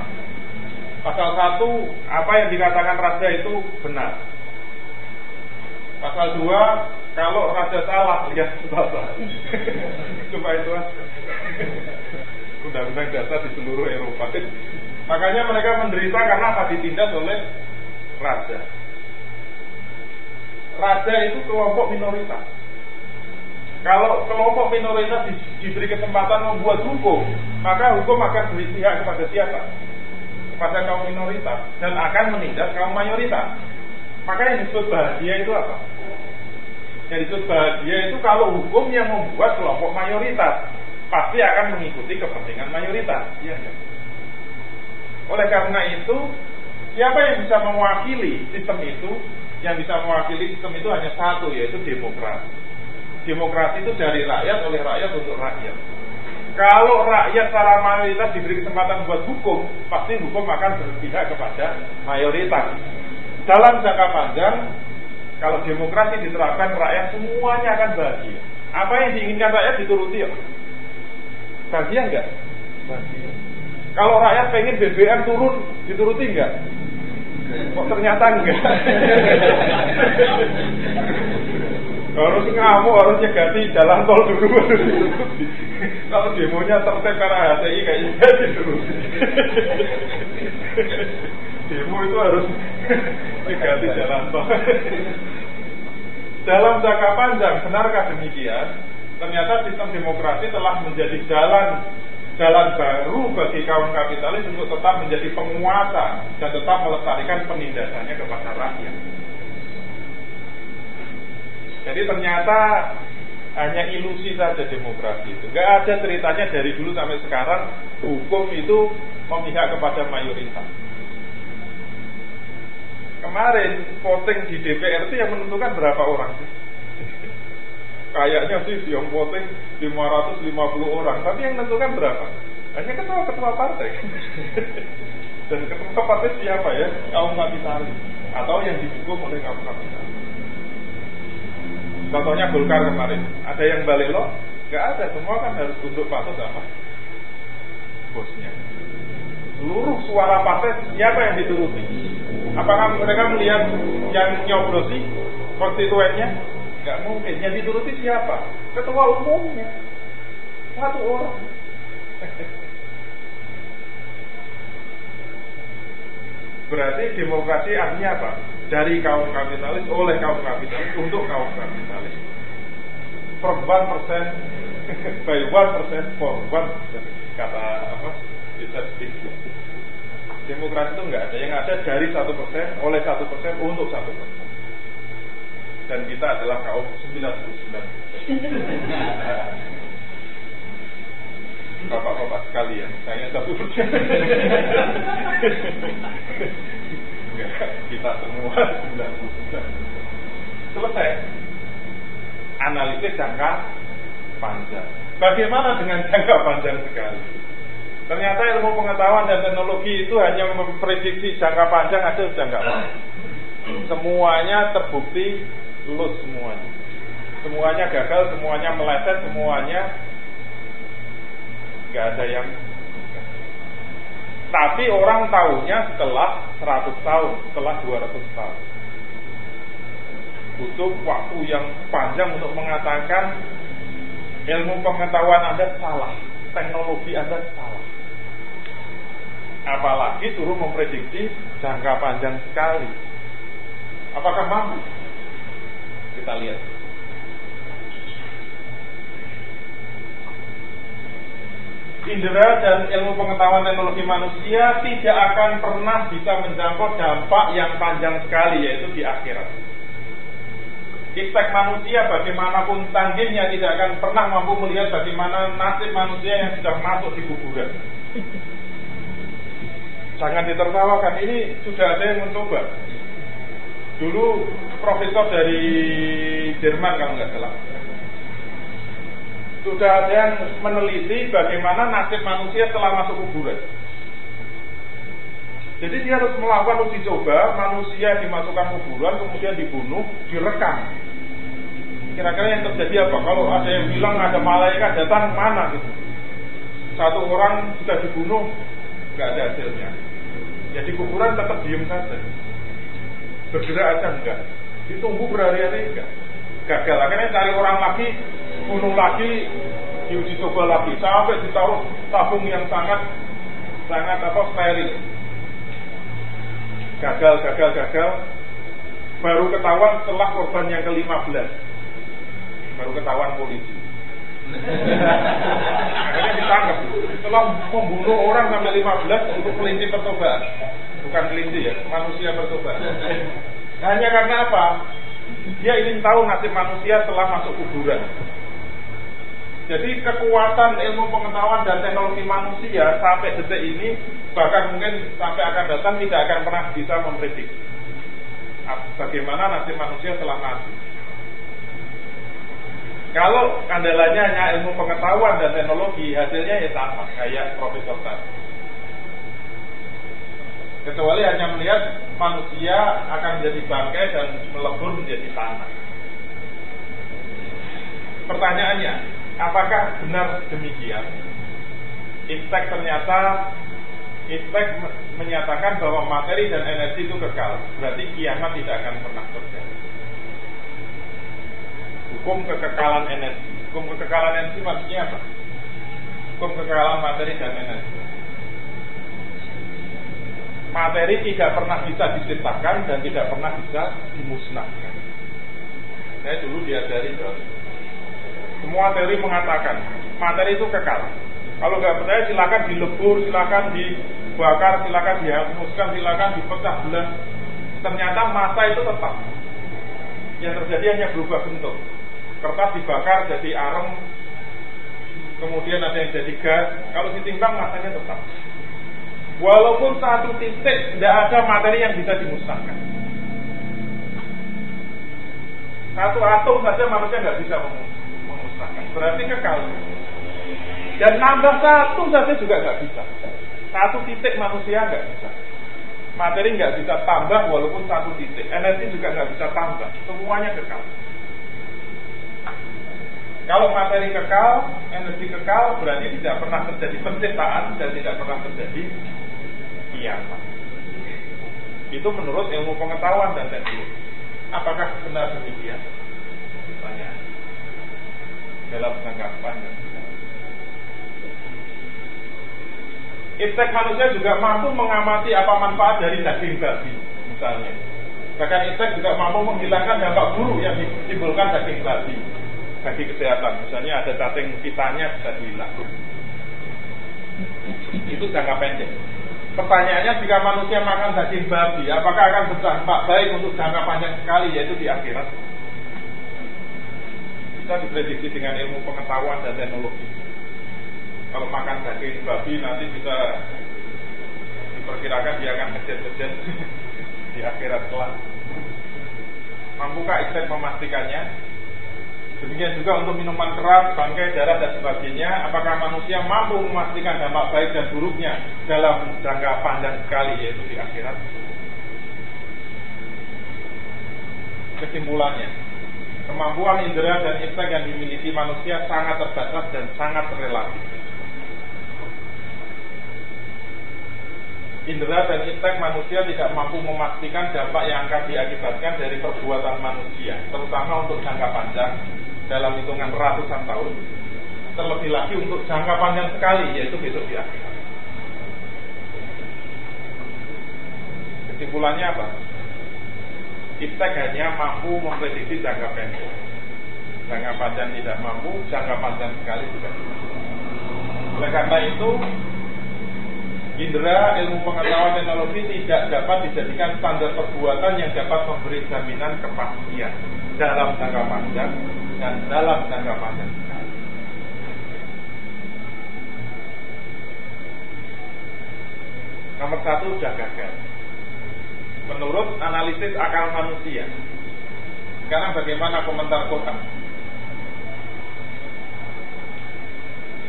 Pasal satu apa yang dikatakan raja itu benar. Pasal dua kalau raja salah lihat salah. Cuma itu. Undang-undang dasar di seluruh Eropa. Makanya mereka menderita karena apa ditindas oleh raja. Raja itu kelompok minoritas. Kalau kelompok minoritas diberi kesempatan membuat hukum, maka hukum akan berpihak kepada siapa? pada kaum minoritas dan akan menindas kaum mayoritas. Maka yang disebut bahagia itu apa? Yang disebut bahagia itu kalau hukum yang membuat kelompok mayoritas pasti akan mengikuti kepentingan mayoritas. Iya ya. Oleh karena itu, siapa yang bisa mewakili sistem itu? Yang bisa mewakili sistem itu hanya satu, yaitu demokrasi. Demokrasi itu dari rakyat oleh rakyat untuk rakyat. Kalau rakyat secara mayoritas diberi kesempatan buat hukum, pasti hukum akan berpihak kepada mayoritas. Dalam jangka panjang, kalau demokrasi diterapkan, rakyat semuanya akan bahagia. Apa yang diinginkan rakyat dituruti ya? Bahagia enggak? Bahagia. Kalau rakyat pengen BBM turun, dituruti enggak? Kok ternyata enggak? harus ngamuk harus ganti jalan tol dulu. Kalau demonya tertib karena HTI kayaknya dulu demo itu harus ganti jalan tol. Dalam jangka panjang benarkah demikian? Ternyata sistem demokrasi telah menjadi jalan jalan baru bagi kaum kapitalis untuk tetap menjadi penguasa dan tetap melestarikan penindasannya kepada rakyat jadi ternyata hanya ilusi saja demokrasi itu. Gak ada ceritanya dari dulu sampai sekarang hukum itu memihak kepada mayoritas. Kemarin voting di DPR itu yang menentukan berapa orang sih? Kayaknya sih yang voting 550 orang, tapi yang menentukan berapa? Hanya ketua-ketua partai. Dan ketua partai siapa ya? Kaum kapitalis atau yang didukung oleh kaum kapitalis. Contohnya Golkar kemarin, ada yang balik lo? Gak ada, semua kan harus tunduk patuh sama bosnya. Seluruh suara partai siapa yang dituruti? Apakah mereka melihat yang nyoblosi konstituennya? Gak mungkin. Yang dituruti siapa? Ketua umumnya. Satu orang. Berarti demokrasi artinya apa? dari kaum kapitalis oleh kaum kapitalis untuk kaum kapitalis. From one percent by one percent for one kata apa? Bisa Demokrasi itu enggak ada yang ada dari satu persen oleh satu persen untuk satu persen. Dan kita adalah kaum 99 Bapak-bapak sekalian, saya satu persen. kita semua 99 selesai. Analisis jangka panjang. Bagaimana dengan jangka panjang sekali? Ternyata ilmu pengetahuan dan teknologi itu hanya memprediksi jangka panjang ada jangka panjang. Semuanya terbukti lulus semuanya. Semuanya gagal semuanya meleset semuanya nggak ada yang tapi orang tahunya setelah 100 tahun, setelah 200 tahun. Butuh waktu yang panjang untuk mengatakan ilmu pengetahuan Anda salah, teknologi Anda salah. Apalagi suruh memprediksi jangka panjang sekali. Apakah mampu? Kita lihat. Indera dan ilmu pengetahuan teknologi manusia tidak akan pernah bisa menjangkau dampak yang panjang sekali yaitu di akhirat. Iptek manusia bagaimanapun tanggimnya tidak akan pernah mampu melihat bagaimana nasib manusia yang sudah masuk di kuburan. Jangan ditertawakan, ini sudah ada yang mencoba. Dulu profesor dari Jerman kalau nggak salah. Sudah ada yang meneliti bagaimana nasib manusia setelah masuk kuburan. Jadi dia harus melakukan uji coba, manusia dimasukkan kuburan, kemudian dibunuh, direkam. Kira-kira yang terjadi apa? Kalau ada yang bilang ada malaikat datang mana gitu. Satu orang sudah dibunuh, nggak ada hasilnya. Ya di kuburan tetap diem saja. Bergerak aja enggak. Ditunggu berhari-hari enggak. Gagal. Akhirnya cari orang lagi, bunuh lagi, diuji coba lagi sampai ditaruh tabung yang sangat sangat apa steril gagal, gagal, gagal. Baru ketahuan setelah korban yang ke-15. Baru ketahuan polisi. Akhirnya ditangkap. Setelah membunuh orang sampai 15 untuk kelinci percobaan. Bukan kelinci ya, manusia percobaan. Hanya karena apa? Dia ingin tahu nasib manusia setelah masuk kuburan. Jadi kekuatan ilmu pengetahuan dan teknologi manusia sampai detik ini bahkan mungkin sampai akan datang tidak akan pernah bisa memprediksi bagaimana nasib manusia setelah mati. Kalau andalanya hanya ilmu pengetahuan dan teknologi, hasilnya ya sama kayak profesor tadi. Kecuali hanya melihat manusia akan menjadi bangkai dan melebur menjadi tanah. Pertanyaannya, Apakah benar demikian? Iptek ternyata Iptek menyatakan bahwa materi dan energi itu kekal Berarti kiamat tidak akan pernah terjadi Hukum kekekalan energi Hukum kekekalan energi maksudnya apa? Hukum kekekalan materi dan energi Materi tidak pernah bisa diciptakan dan tidak pernah bisa dimusnahkan Saya dulu diajari semua teori mengatakan materi itu kekal. Kalau nggak percaya silakan dilebur, silakan dibakar, silakan dihapuskan, silakan dipecah belah. Ternyata masa itu tetap. Yang terjadi hanya berubah bentuk. Kertas dibakar jadi arem, kemudian ada yang jadi gas. Kalau ditimbang masanya tetap. Walaupun satu titik tidak ada materi yang bisa dimusnahkan. Satu atom saja manusia nggak bisa memusnahkan berarti kekal. Dan nambah satu saja juga nggak bisa. Satu titik manusia nggak bisa. Materi nggak bisa tambah walaupun satu titik. Energi juga nggak bisa tambah. Semuanya kekal. Kalau materi kekal, energi kekal, berarti tidak pernah terjadi penciptaan dan tidak pernah terjadi kiamat. Itu menurut ilmu pengetahuan dan teknologi. Apakah benar demikian? Pertanyaan dalam jangka panjang. Iptek manusia juga mampu mengamati apa manfaat dari daging babi, misalnya. Bahkan Iptek juga mampu menghilangkan dampak buruk yang ditimbulkan daging babi bagi kesehatan. Misalnya ada cacing pitanya bisa dihilang. Itu jangka pendek. Pertanyaannya jika manusia makan daging babi, apakah akan berdampak baik untuk jangka panjang sekali yaitu di akhirat? bisa diprediksi dengan ilmu pengetahuan dan teknologi. Kalau makan daging babi nanti bisa diperkirakan dia akan kejat-kejat di akhirat kelak. Mampukah Istek memastikannya? Demikian juga untuk minuman keras, bangkai, darah dan sebagainya. Apakah manusia mampu memastikan dampak baik dan buruknya dalam jangka panjang sekali yaitu di akhirat? Kesimpulannya, Kemampuan indera dan insting yang dimiliki manusia sangat terbatas dan sangat relatif. Indera dan insting manusia tidak mampu memastikan dampak yang akan diakibatkan dari perbuatan manusia, terutama untuk jangka panjang dalam hitungan ratusan tahun, terlebih lagi untuk jangka panjang sekali, yaitu besok di akhirat. Kesimpulannya apa? Iptek hanya mampu memprediksi jangka pendek. Jangka panjang tidak mampu, jangka panjang sekali juga. Oleh karena itu, indera ilmu pengetahuan teknologi tidak dapat dijadikan standar perbuatan yang dapat memberi jaminan kepastian dalam jangka panjang dan dalam jangka panjang Nomor satu sudah gagal. Menurut analisis akal manusia. Sekarang bagaimana komentar Quran?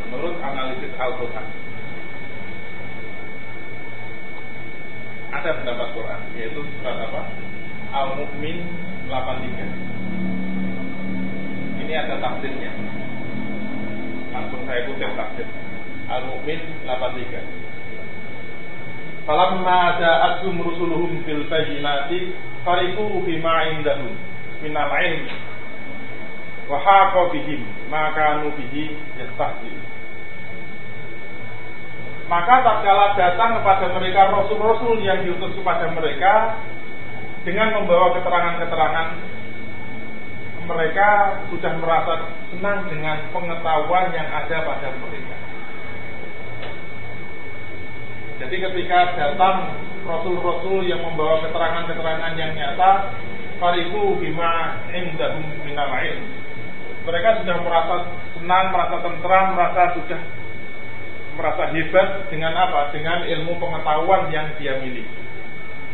Menurut analisis Al-Quran. Ada pendapat Quran, yaitu surat apa? Al-Mu'min 83. Ini ada tafsirnya. Langsung saya kutip tafsir. Al-Mu'min 83 Falamma ja'atum rusuluhum fil bayyinati fariqu bima indahum minal ilm wa haqa bihim ma kanu bihi yastahzi maka tak kala datang kepada mereka rasul-rasul yang diutus kepada mereka dengan membawa keterangan-keterangan mereka sudah merasa senang dengan pengetahuan yang ada pada mereka jadi ketika datang Rasul-Rasul yang membawa keterangan-keterangan yang nyata, fariku bima indahum minal Mereka sudah merasa senang, merasa tentram, merasa sudah merasa hebat dengan apa? Dengan ilmu pengetahuan yang dia miliki.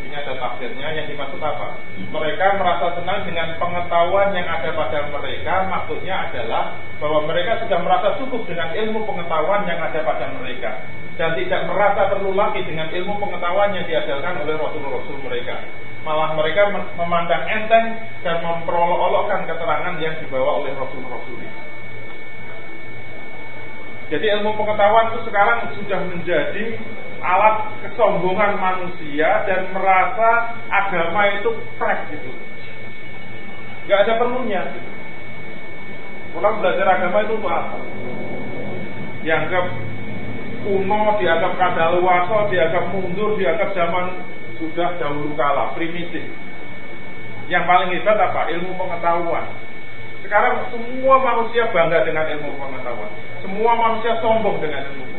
Ini ada tafsirnya yang dimaksud apa? Mereka merasa senang dengan pengetahuan yang ada pada mereka. Maksudnya adalah bahwa mereka sudah merasa cukup dengan ilmu pengetahuan yang ada pada mereka dan tidak merasa perlu lagi dengan ilmu pengetahuan yang diajarkan oleh Rasul-Rasul mereka. Malah mereka memandang enteng dan memperolok-olokkan keterangan yang dibawa oleh Rasul-Rasul itu. Jadi ilmu pengetahuan itu sekarang sudah menjadi alat kesombongan manusia dan merasa agama itu trek gitu. Gak ada perlunya gitu. Orang belajar agama itu untuk apa? Dianggap kuno, dianggap kadaluarsa, dianggap mundur, dianggap zaman sudah dahulu kala, primitif. Yang paling hebat apa? Ilmu pengetahuan. Sekarang semua manusia bangga dengan ilmu pengetahuan. Semua manusia sombong dengan ilmu pengetahuan.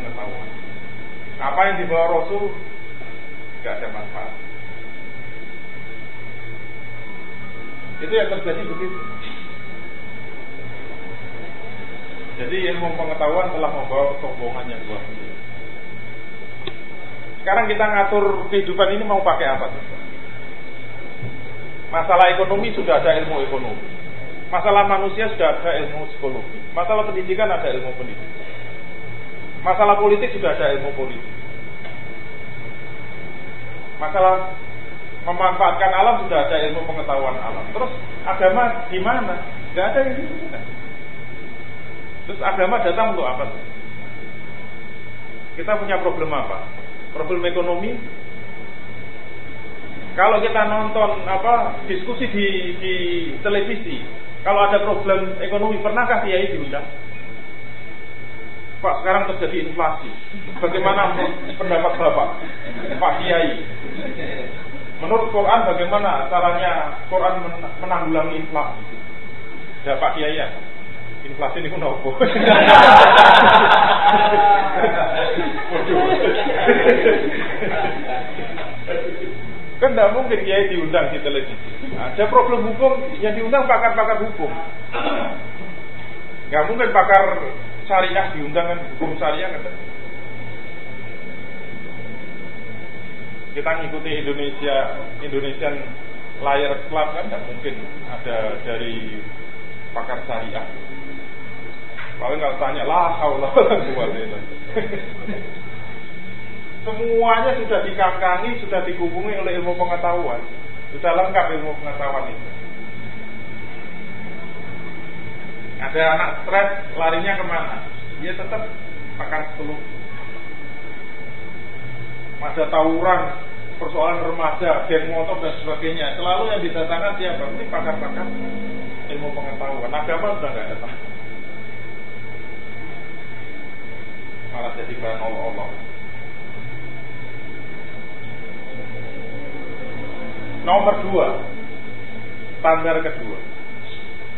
Apa yang dibawa Rasul Gak ada manfaat. Itu yang terjadi begitu. Jadi ilmu pengetahuan telah membawa kesombongan yang luar. Sekarang kita ngatur kehidupan ini mau pakai apa? Masalah ekonomi sudah ada ilmu ekonomi. Masalah manusia sudah ada ilmu psikologi. Masalah pendidikan ada ilmu pendidikan. Masalah politik sudah ada ilmu politik. Masalah memanfaatkan alam sudah ada ilmu pengetahuan alam. Terus agama gimana? Gak ada yang itu. Terus agama datang untuk apa? Kita punya problem apa? problem ekonomi kalau kita nonton apa diskusi di, di televisi kalau ada problem ekonomi pernahkah kiai diundang Pak sekarang terjadi inflasi bagaimana pendapat bapak Pak Kiai menurut Quran bagaimana caranya Quran menanggulangi inflasi ya Pak Kiai ya inflasi ini nopo. kan tidak mungkin kiai diundang di televisi. Ada problem hukum yang diundang pakar-pakar hukum. Gak mungkin pakar syariah diundang kan hukum syariah kan. Kita ngikuti Indonesia Indonesian Layar Club kan tidak mungkin ada dari pakar syariah. Paling nggak tanya lah, Allah Semuanya sudah dikakangi, sudah dihubungi oleh ilmu pengetahuan. Sudah lengkap ilmu pengetahuan itu. Ada anak stres, larinya ke mana? Dia tetap pakar sepuluh. Ada tawuran, persoalan remaja, geng motor dan sebagainya. Selalu yang didatangkan siapa? Ini pakar-pakar ilmu pengetahuan. Agama sudah nggak datang. malah jadi bahan olok-olok. Nomor dua, standar kedua.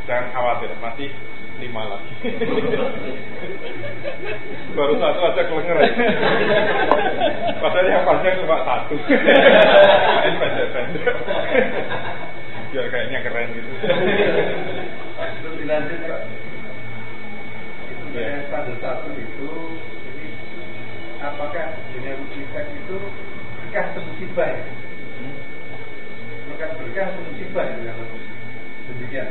Jangan khawatir, masih lima lagi. Baru satu aja kelenger. Padahal yang panjang cuma satu. Ini pendek-pendek. Biar kayaknya keren gitu. Terus dilanjut Pak. Itu Ya. saya pada satu itu, apakah dunia musibah itu berkah atau musibah ya? Bukan berkah atau musibah ya demikian.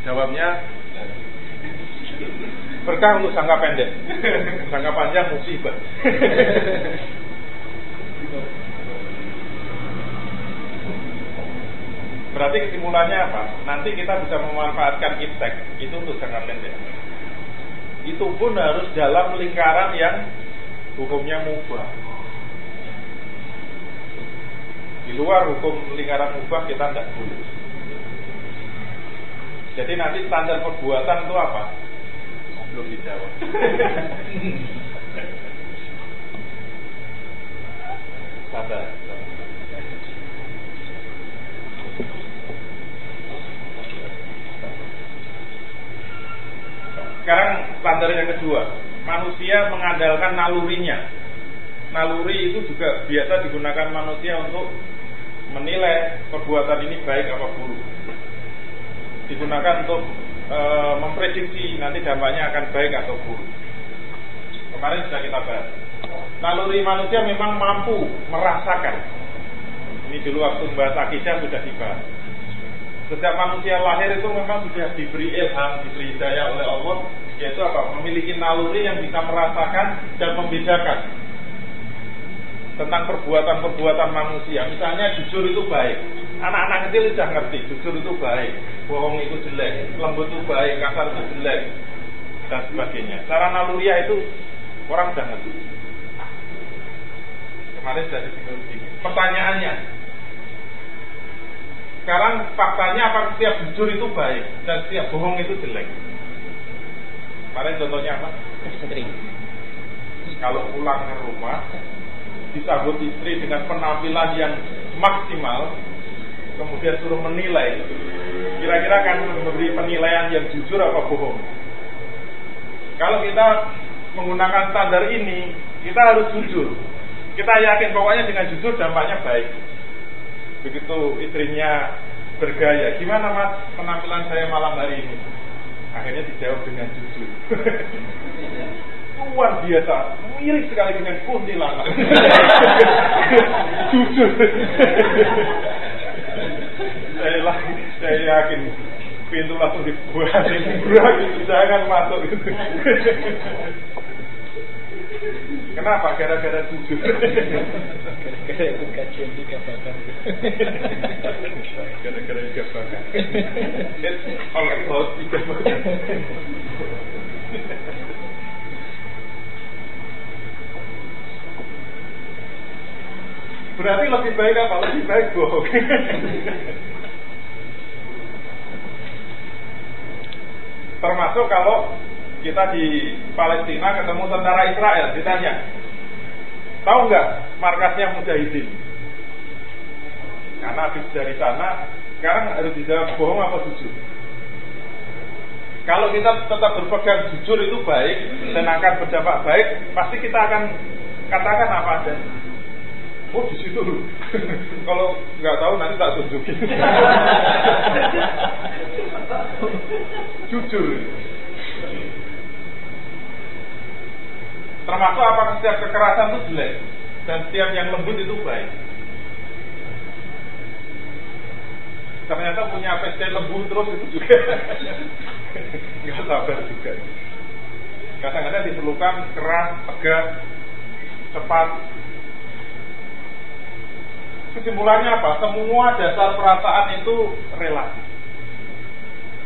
Jawabnya berkah untuk jangka pendek, jangka panjang musibah. Berarti kesimpulannya apa? Nanti kita bisa memanfaatkan iptek itu untuk jangka pendek. Itu pun harus dalam lingkaran yang hukumnya mubah. Di luar hukum lingkaran mubah kita tidak boleh. Jadi nanti standar perbuatan itu apa? Belum dijawab. Sabar. Sekarang standar yang kedua, manusia mengandalkan nalurinya. Naluri itu juga biasa digunakan manusia untuk menilai perbuatan ini baik apa buruk digunakan untuk e, memprediksi nanti dampaknya akan baik atau buruk. Kemarin sudah kita bahas. Naluri manusia memang mampu merasakan. Ini dulu waktu membahas akidah sudah dibahas. Setiap manusia lahir itu memang sudah diberi ilham, diberi hidayah oleh Allah, yaitu apa? Memiliki naluri yang bisa merasakan dan membedakan tentang perbuatan-perbuatan manusia. Misalnya jujur itu baik. Anak-anak kecil sudah ngerti, jujur itu baik, bohong itu jelek, lembut itu baik, kasar itu jelek, dan sebagainya. Cara naluriah itu orang sudah ngerti. Kemarin sudah disinggung sini. Pertanyaannya, sekarang faktanya apa setiap jujur itu baik dan setiap bohong itu jelek? Kemarin contohnya apa? Ekstrim. Kalau pulang ke rumah disambut istri dengan penampilan yang maksimal, kemudian suruh menilai, kira-kira akan memberi penilaian yang jujur apa bohong? Kalau kita menggunakan standar ini, kita harus jujur. Kita yakin pokoknya dengan jujur dampaknya baik. Begitu istrinya bergaya, gimana mas penampilan saya malam hari ini? Akhirnya dijawab dengan jujur. luar biasa mirip sekali dengan kuntilanak jujur saya, lah, saya yakin pintu langsung dibuat berat jangan masuk gitu Kenapa? Gara-gara jujur. Gara-gara itu kajian tiga bakar. Gara-gara tiga bakar. Laut tiga bakar. Berarti lebih baik apa? Lebih baik bohong. Termasuk kalau kita di Palestina ketemu tentara Israel, ditanya, tahu nggak markasnya Mujahidin? Karena habis dari sana, sekarang harus dijawab bohong apa jujur. Kalau kita tetap berpegang jujur itu baik dan akan berdampak baik, pasti kita akan katakan apa adanya. Oh di situ Kalau nggak tahu nanti tak tunjukin. Jujur. Termasuk apakah setiap kekerasan itu jelek dan setiap yang lembut itu baik. Ternyata punya PC lembut terus itu juga nggak sabar juga. Kadang-kadang diperlukan keras, tegas, cepat, Kesimpulannya apa? Semua dasar perasaan itu relatif.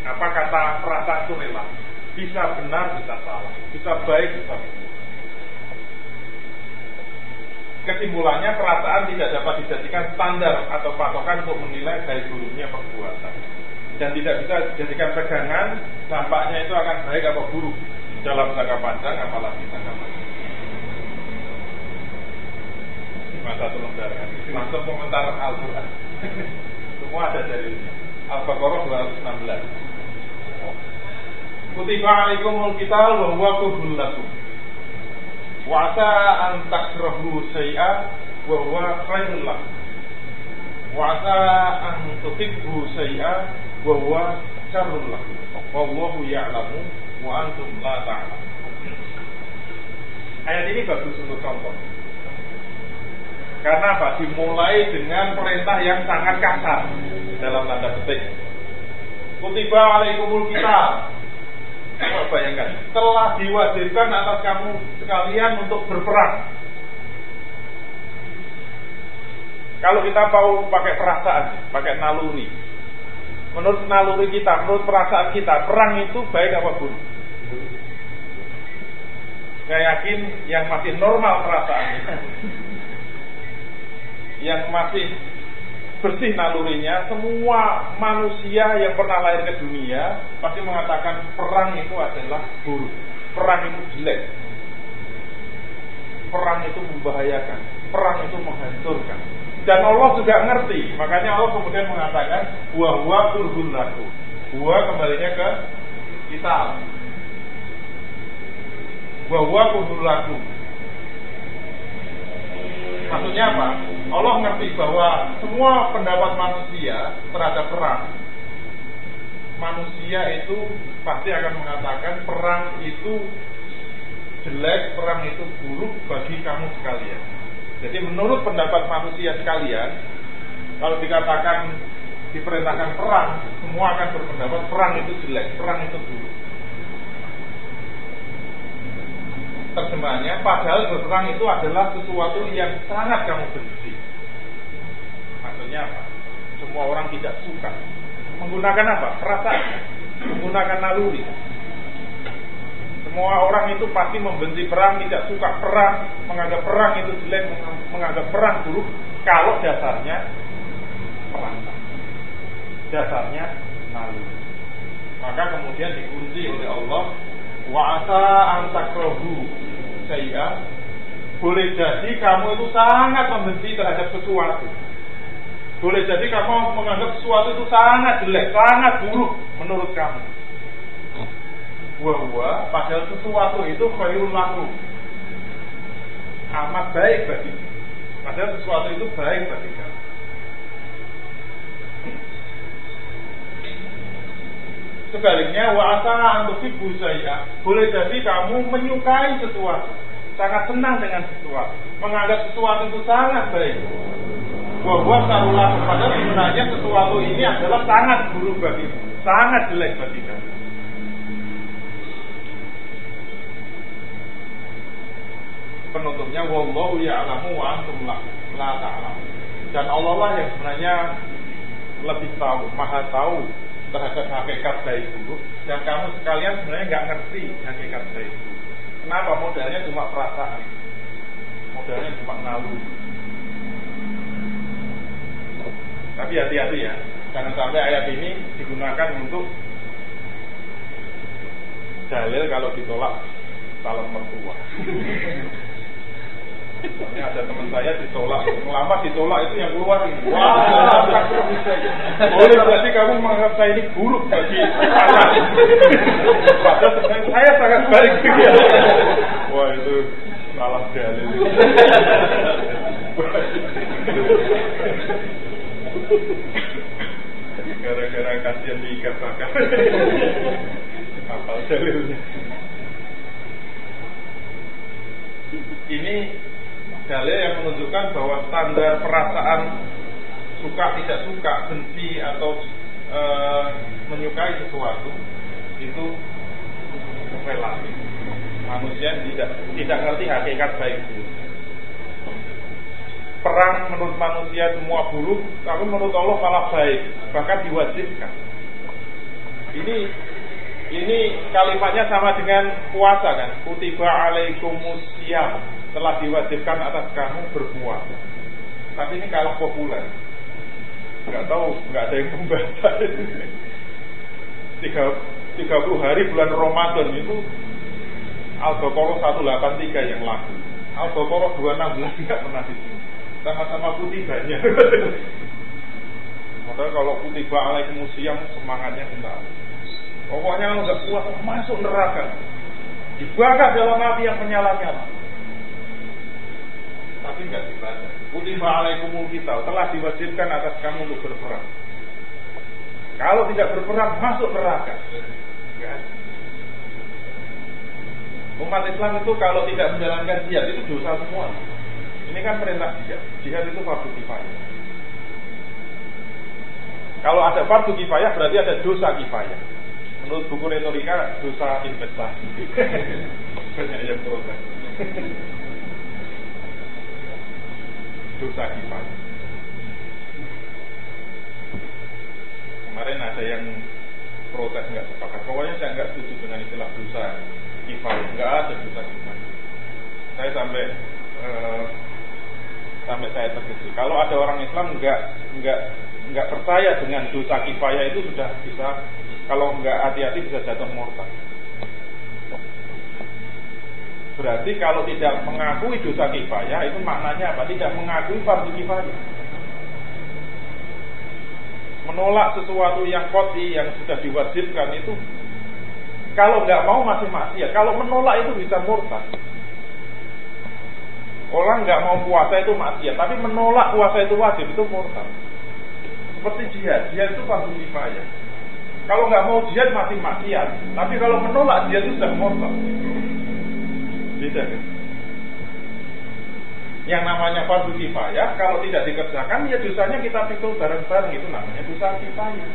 Apa kata perasaan itu relatif? Bisa benar, bisa salah. Bisa baik, bisa buruk. Kesimpulannya perasaan tidak dapat dijadikan standar atau patokan untuk menilai baik buruknya perbuatan. Dan tidak bisa dijadikan pegangan dampaknya itu akan baik atau buruk dalam jangka panjang apalagi jangka panjang. Cuma satu lembar kan. Langsung komentar Al-Quran. Semua ada dalilnya. Al-Baqarah 216. Kutiba alaikumul qital wa huwa kurhul lakum. Wa asa an takrahu syai'a wa huwa khairul lakum. Wa asa an tuhibbu syai'a wa huwa syarrul lakum. Wallahu ya'lamu wa antum la ta'lamun. Ayat ini bagus untuk contoh. Karena apa? Dimulai dengan perintah yang sangat kasar dalam tanda petik. Kutiba alaikumul kita. Bayangkan, telah diwajibkan atas kamu sekalian untuk berperang. Kalau kita mau pakai perasaan, pakai naluri. Menurut naluri kita, menurut perasaan kita, perang itu baik apa buruk? Saya yakin yang masih normal perasaannya Yang masih bersih nalurinya Semua manusia yang pernah lahir ke dunia Pasti mengatakan perang itu adalah buruk. Perang itu jelek. Perang itu membahayakan. Perang itu menghancurkan. Dan Allah juga ngerti. Makanya Allah kemudian mengatakan Wahwa kurhun laku. Wa kembalinya ke kita. Bahwa kudulaku. Maksudnya apa? Allah ngerti bahwa semua pendapat manusia terhadap perang Manusia itu pasti akan mengatakan perang itu jelek, perang itu buruk bagi kamu sekalian Jadi menurut pendapat manusia sekalian Kalau dikatakan diperintahkan perang Semua akan berpendapat perang itu jelek, perang itu buruk terjemahannya padahal berperang itu adalah sesuatu yang sangat kamu benci. Maksudnya apa? Semua orang tidak suka. Menggunakan apa? Perasaan. Menggunakan naluri. Semua orang itu pasti membenci perang tidak suka perang. Menganggap perang itu jelek menganggap perang buruk kalau dasarnya perasaan dasarnya naluri. Maka kemudian dikunci oleh Allah wa asa antakrohu saya boleh jadi kamu itu sangat membenci terhadap sesuatu. Boleh jadi kamu menganggap sesuatu itu sangat jelek, sangat buruk menurut kamu. Wah, padahal sesuatu itu khairul laku. Amat baik bagi Padahal sesuatu itu baik bagi kamu. Sebaliknya wa asa antusibu saya boleh jadi kamu menyukai sesuatu, sangat senang dengan sesuatu, menganggap sesuatu itu sangat baik. Bahwa tarulah padahal sebenarnya sesuatu ini adalah sangat buruk bagi sangat jelek bagi kamu. Penutupnya wallahu ya'lamu wa antum la, la ta'lamu. Dan Allah lah yang sebenarnya lebih tahu, maha tahu terhadap hakikat baik buruk dan kamu sekalian sebenarnya nggak ngerti hakikat baik buruk. Kenapa modalnya cuma perasaan, modalnya cuma nalu. Tapi hati-hati ya, jangan sampai ayat ini digunakan untuk dalil kalau ditolak calon mertua. Ini ada teman saya ditolak, lama ditolak itu yang keluar ini. Wah, boleh berarti kamu menganggap saya ini buruk bagi. Padahal saya sangat baik. Wah itu salah dalil. Gara-gara kasihan diikat bakar. Apal dalilnya. Ini dalil yang menunjukkan bahwa standar perasaan suka tidak suka, benci atau e, menyukai sesuatu itu relatif. Manusia tidak tidak ngerti hakikat baik buruk. Perang menurut manusia semua buruk, tapi menurut Allah malah baik, bahkan diwajibkan. Ini ini kalimatnya sama dengan puasa kan? Kutiba alaikumusiyam telah diwajibkan atas kamu berpuasa. Tapi ini kalah populer. Nggak tahu, nggak ada yang membaca. Tiga, 30 hari bulan Ramadan itu Al-Baqarah 183 yang laku. Al-Baqarah 216 nggak pernah di sini. Sama-sama putih banyak. Padahal kalau kutiba alaikum siam semangatnya bentar. Pokoknya nggak kuat masuk neraka. Dibakar dalam api yang menyala-nyala. Tapi nggak dibaca. Kutiba alaikumul kita telah diwajibkan atas kamu untuk berperang. Kalau tidak berperang masuk neraka. Umat Islam itu kalau tidak menjalankan jihad itu dosa semua. Ini kan perintah jihad. Jihad itu fardu kifayah. Kalau ada fardu kifayah berarti ada dosa kifayah. Menurut buku retorika dosa investasi. Banyak yang protes. Dosa kifayah. Kemarin ada yang protes nggak sepakat. Pokoknya saya nggak setuju dengan istilah dosa kifayah. Nggak ada dosa kifayah. Saya sampai uh, sampai saya terkejut. Kalau ada orang Islam nggak nggak nggak percaya dengan dosa kifayah itu sudah bisa kalau nggak hati-hati bisa jatuh murtad. Berarti kalau tidak mengakui dosa kifayah itu maknanya apa? Tidak mengakui fardu kifayah. Menolak sesuatu yang koti yang sudah diwajibkan itu kalau nggak mau masih maksiat. Kalau menolak itu bisa murtad. Orang nggak mau puasa itu maksiat, tapi menolak puasa itu wajib itu murtad. Seperti jihad, jihad itu fardu kifayah. Kalau nggak mau jihad masih maksiat, tapi kalau menolak jihad itu sudah murtad. Beda kan? Yang namanya fardu kifayah, kalau tidak dikerjakan ya dosanya kita pikul bareng-bareng itu namanya dosa kifayah.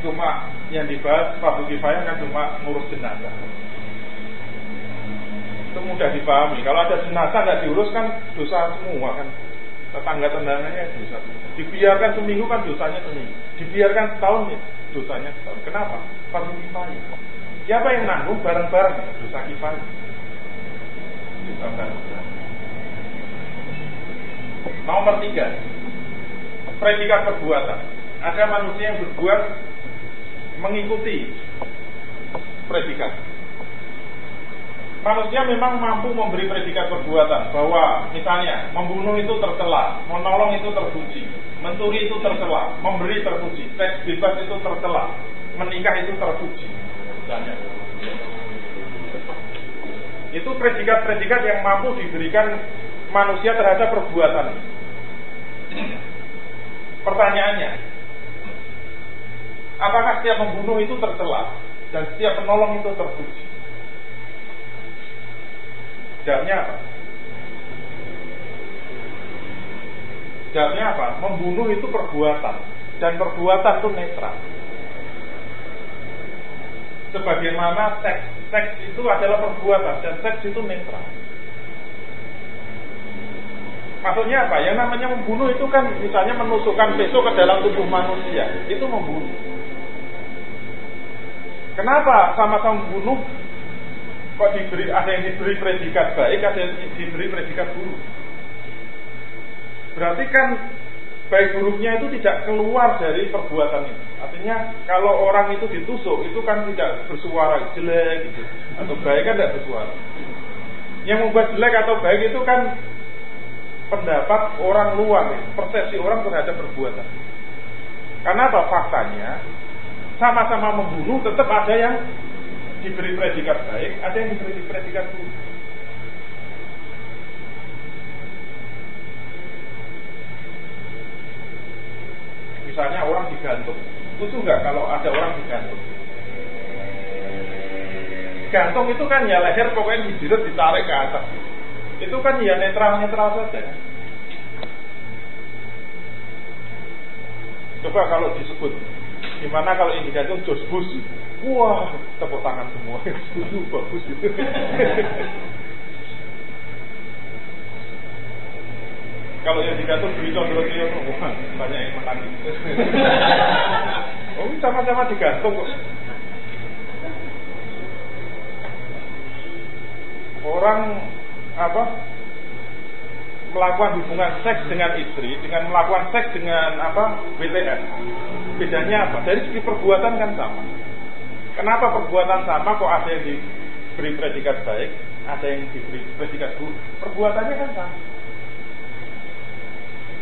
cuma yang dibahas fardu kifayah kan cuma ngurus jenazah. Itu mudah dipahami. Kalau ada jenazah nggak diurus kan dosa semua kan. Tetangga tendangannya dosa. Dibiarkan seminggu kan dosanya seminggu. Dibiarkan setahun ya dosanya setahun. Kenapa? Fardu kifayah. Siapa yang nanggung bareng-bareng dosa kifayah? Dosa bareng-bareng. Nomor tiga, predikat perbuatan. Ada manusia yang berbuat mengikuti predikat. Manusia memang mampu memberi predikat perbuatan bahwa misalnya membunuh itu tercela, menolong itu terpuji, mencuri itu tercela, memberi terpuji, seks bebas itu tercela, menikah itu terpuji. Misalnya. Itu predikat-predikat yang mampu diberikan manusia terhadap perbuatan. Pertanyaannya, Apakah setiap membunuh itu tercela dan setiap penolong itu terpuji? Jawabnya apa? Jawabnya apa? Membunuh itu perbuatan dan perbuatan itu netral. Sebagaimana seks, seks itu adalah perbuatan dan seks itu netral. Maksudnya apa? Yang namanya membunuh itu kan misalnya menusukkan besok ke dalam tubuh manusia, itu membunuh. Kenapa sama-sama membunuh kok diberi ada yang diberi predikat baik, ada yang diberi predikat buruk? Berarti kan baik buruknya itu tidak keluar dari perbuatan itu. Artinya kalau orang itu ditusuk itu kan tidak bersuara jelek gitu atau baik kan tidak bersuara. Yang membuat jelek atau baik itu kan pendapat orang luar, persepsi orang terhadap perbuatan. Karena apa faktanya? sama-sama membunuh tetap ada yang diberi predikat baik, ada yang diberi predikat buruk. Misalnya orang digantung, lucu nggak kalau ada orang digantung? Gantung itu kan ya leher pokoknya dijirat ditarik ke atas. Itu kan ya netral-netral saja. Coba kalau disebut Gimana kalau ini digantung Jos Bus? Wah, tepuk tangan semua. Setuju, bagus itu. kalau yang digantung beli dia, wah, banyak yang menangis. oh, sama-sama digantung kok. Orang apa melakukan hubungan seks dengan istri dengan melakukan seks dengan apa BTS bedanya apa dari segi perbuatan kan sama kenapa perbuatan sama kok ada yang diberi predikat baik ada yang diberi predikat buruk. Perbuatannya kan sama.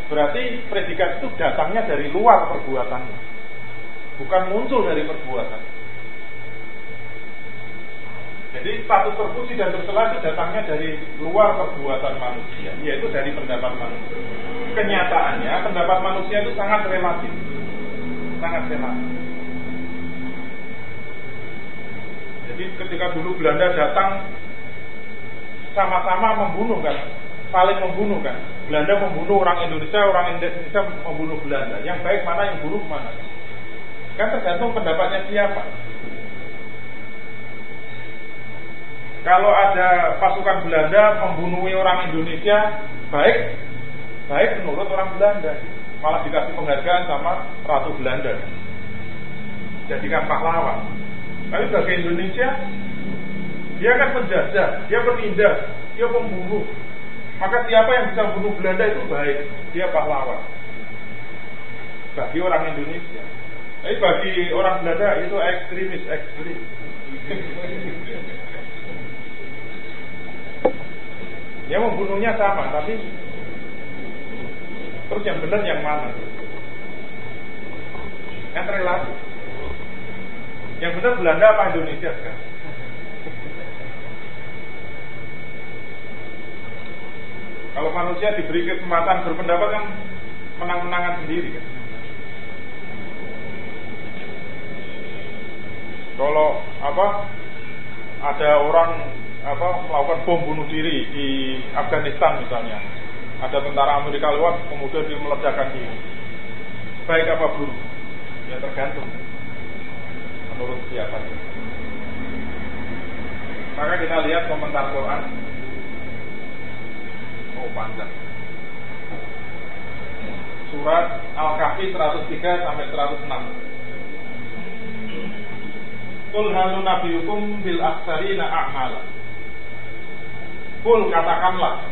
Berarti predikat itu datangnya dari luar perbuatannya. Bukan muncul dari perbuatan. Jadi status terpuji dan tercela itu datangnya dari luar perbuatan manusia, yaitu dari pendapat manusia. Kenyataannya pendapat manusia itu sangat relatif, sangat relatif. Jadi ketika dulu Belanda datang sama-sama membunuh kan, saling membunuh kan. Belanda membunuh orang Indonesia, orang Indonesia membunuh Belanda. Yang baik mana, yang buruk mana? Kan tergantung pendapatnya siapa. Kalau ada pasukan Belanda membunuh orang Indonesia, baik, baik menurut orang Belanda. Malah dikasih penghargaan sama Ratu Belanda. Jadikan pahlawan. Tapi bagi Indonesia, dia kan penjajah, dia penindas, dia pembunuh. Maka siapa yang bisa membunuh Belanda itu baik, dia pahlawan. Bagi orang Indonesia. Tapi bagi orang Belanda itu ekstremis, ekstrim. Ya membunuhnya sama, tapi terus yang benar yang mana? Kan relasi. Yang benar Belanda apa Indonesia sekarang? Kalau manusia diberi kesempatan berpendapat kan menang-menangan sendiri kan. Kalau apa ada orang apa melakukan bom bunuh diri di Afghanistan misalnya, ada tentara Amerika lewat kemudian dia meledakkan diri. Baik apa buruk? Ya tergantung menurut siapa. Maka kita lihat komentar Quran Oh panjang. Surat Al-Kahfi 103 sampai 106. Kul halu nabiyukum bil aksarina a'mala. Kul katakanlah.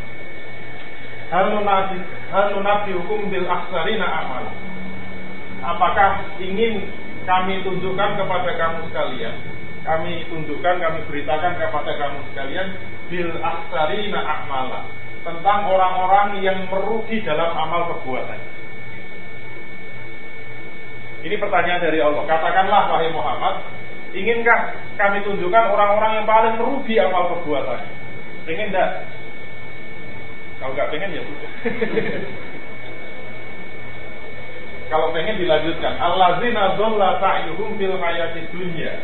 Halu nabi halu nabiyukum bil aksarina a'mala. Apakah ingin kami tunjukkan kepada kamu sekalian? Kami tunjukkan, kami beritakan kepada kamu sekalian bil aksarina a'mala tentang orang-orang yang merugi dalam amal perbuatan. Ini pertanyaan dari Allah. Katakanlah wahai Muhammad, inginkah kami tunjukkan orang-orang yang paling merugi amal perbuatan? Pengen enggak? Kalau nggak pengen ya sudah. Kalau pengen dilanjutkan. Allazina dhalla sa'yuhum fil hayati dunya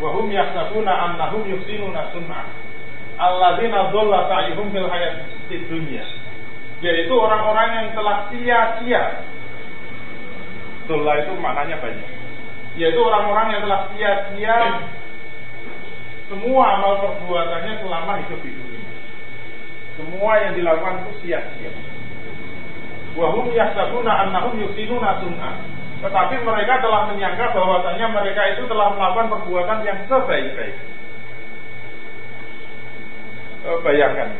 wa hum yahsabuna annahum yuhsinuna sun'ah alladzina dhalla sa'yuhum fil hayatid dunya yaitu orang-orang yang telah sia-sia dhalla itu maknanya banyak yaitu orang-orang yang telah sia-sia semua amal perbuatannya selama hidup dunia semua yang dilakukan itu sia-sia wahum yahsabuna annahum yusinuna sun'ah tetapi mereka telah menyangka bahwasanya mereka itu telah melakukan perbuatan yang sebaik-baik Eh, bayangkan.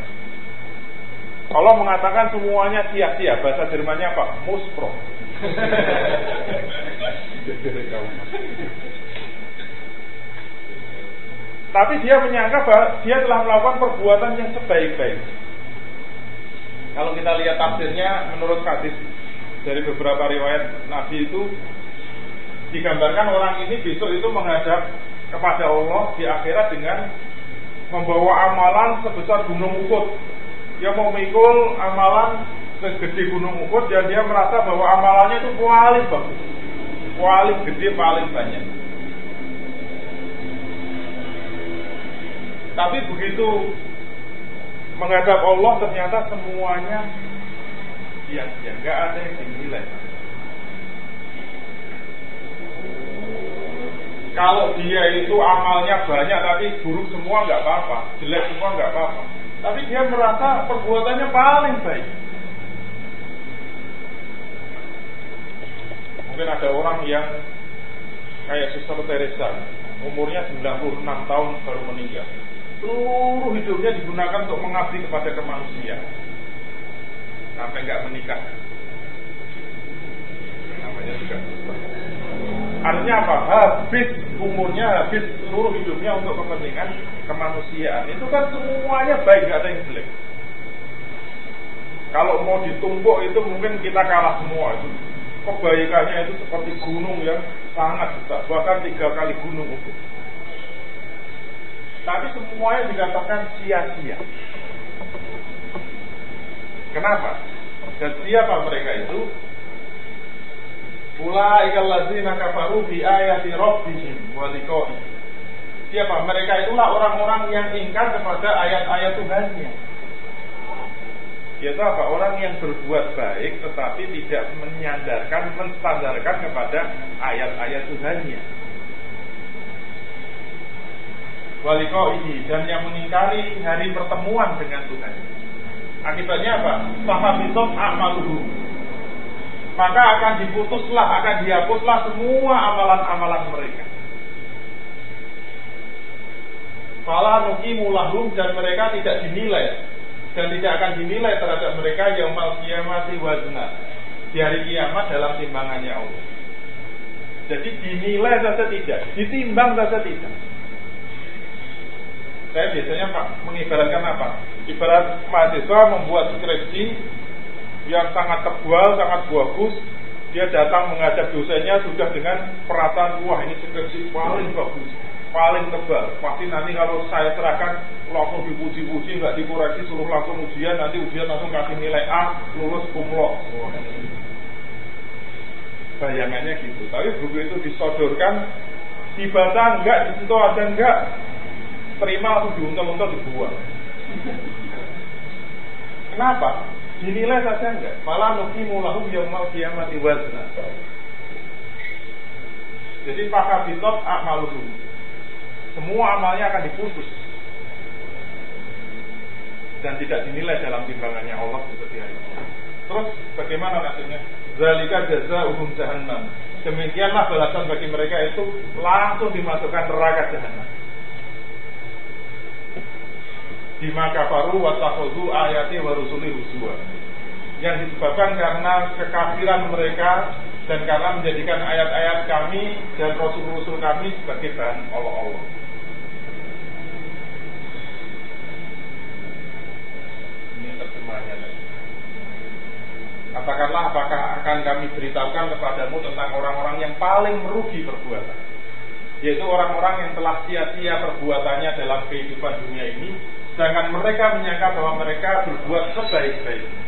Allah mengatakan semuanya sia-sia, bahasa Jermannya apa? Muspro. Tapi dia menyangka bahwa dia telah melakukan perbuatan yang sebaik-baik. Kalau kita lihat tafsirnya menurut hadis dari beberapa riwayat Nabi itu digambarkan orang ini besok itu menghadap kepada Allah di akhirat dengan membawa amalan sebesar gunung Uhud. Dia mau mikul amalan segede gunung Uhud dan dia merasa bahwa amalannya itu paling bagus. Paling gede, paling banyak. Tapi begitu menghadap Allah ternyata semuanya ya, ya nggak ada yang dinilai. Kalau dia itu amalnya banyak tapi buruk semua nggak apa-apa, jelek semua nggak apa-apa. Tapi dia merasa perbuatannya paling baik. Mungkin ada orang yang kayak Suster Teresa, umurnya 96 tahun baru meninggal. Seluruh hidupnya digunakan untuk mengabdi kepada kemanusiaan. Sampai nggak menikah. Namanya juga Artinya apa? Habis umurnya, habis seluruh hidupnya untuk kepentingan kemanusiaan. Itu kan semuanya baik, gak ada yang jelek. Kalau mau ditumpuk itu mungkin kita kalah semua itu. Kebaikannya itu seperti gunung yang sangat besar, bahkan tiga kali gunung itu. Tapi semuanya dikatakan sia-sia. Kenapa? Dan siapa mereka itu? Ulaikal ladzina kafaru bi ayati rabbihim wa Siapa? Mereka itulah orang-orang yang ingkar kepada ayat-ayat Tuhannya. Yaitu apa? Orang yang berbuat baik tetapi tidak menyandarkan, menstandarkan kepada ayat-ayat Tuhannya. Walikoihi dan yang mengingkari hari pertemuan dengan Tuhan. Akibatnya apa? Fahabitot amaluhu maka akan diputuslah, akan dihapuslah semua amalan-amalan mereka. Fala nukimu lahum dan mereka tidak dinilai dan tidak akan dinilai terhadap mereka yang mal kiamati wazna di hari kiamat dalam timbangannya Allah. Jadi dinilai saja tidak, ditimbang saja tidak. Saya biasanya Pak mengibaratkan apa? Ibarat mahasiswa membuat skripsi yang sangat tebal, sangat bagus. Dia datang menghadap dosennya sudah dengan perasaan wah ini skripsi paling bagus, paling tebal. Pasti nanti kalau saya serahkan langsung dipuji-puji, nggak dikoreksi, suruh langsung ujian, nanti ujian langsung kasih nilai A, lulus kumlok. Bayangannya gitu. Tapi buku itu disodorkan, dibaca enggak, disentuh ada enggak, terima langsung diuntel-untel dibuang. Kenapa? Dinilai saja enggak. Malah nukimu lahum yaumal kiamati wazna. Jadi fakabitot akmaluhum. Semua amalnya akan diputus dan tidak dinilai dalam timbangannya Allah seperti hari ini. Terus bagaimana nasibnya? Zalika jaza umum jahannam. Demikianlah balasan bagi mereka itu langsung dimasukkan neraka jahanam. Bima kafaru wa ayati wa rusuli huswa yang disebabkan karena kekafiran mereka dan karena menjadikan ayat-ayat kami dan rasul-rasul kami sebagai bahan Allah-Allah. Ini terjemahannya. Katakanlah apakah akan kami beritahukan kepadamu tentang orang-orang yang paling merugi perbuatan? Yaitu orang-orang yang telah sia-sia perbuatannya dalam kehidupan dunia ini Sedangkan mereka menyangka bahwa mereka berbuat sebaik-baiknya.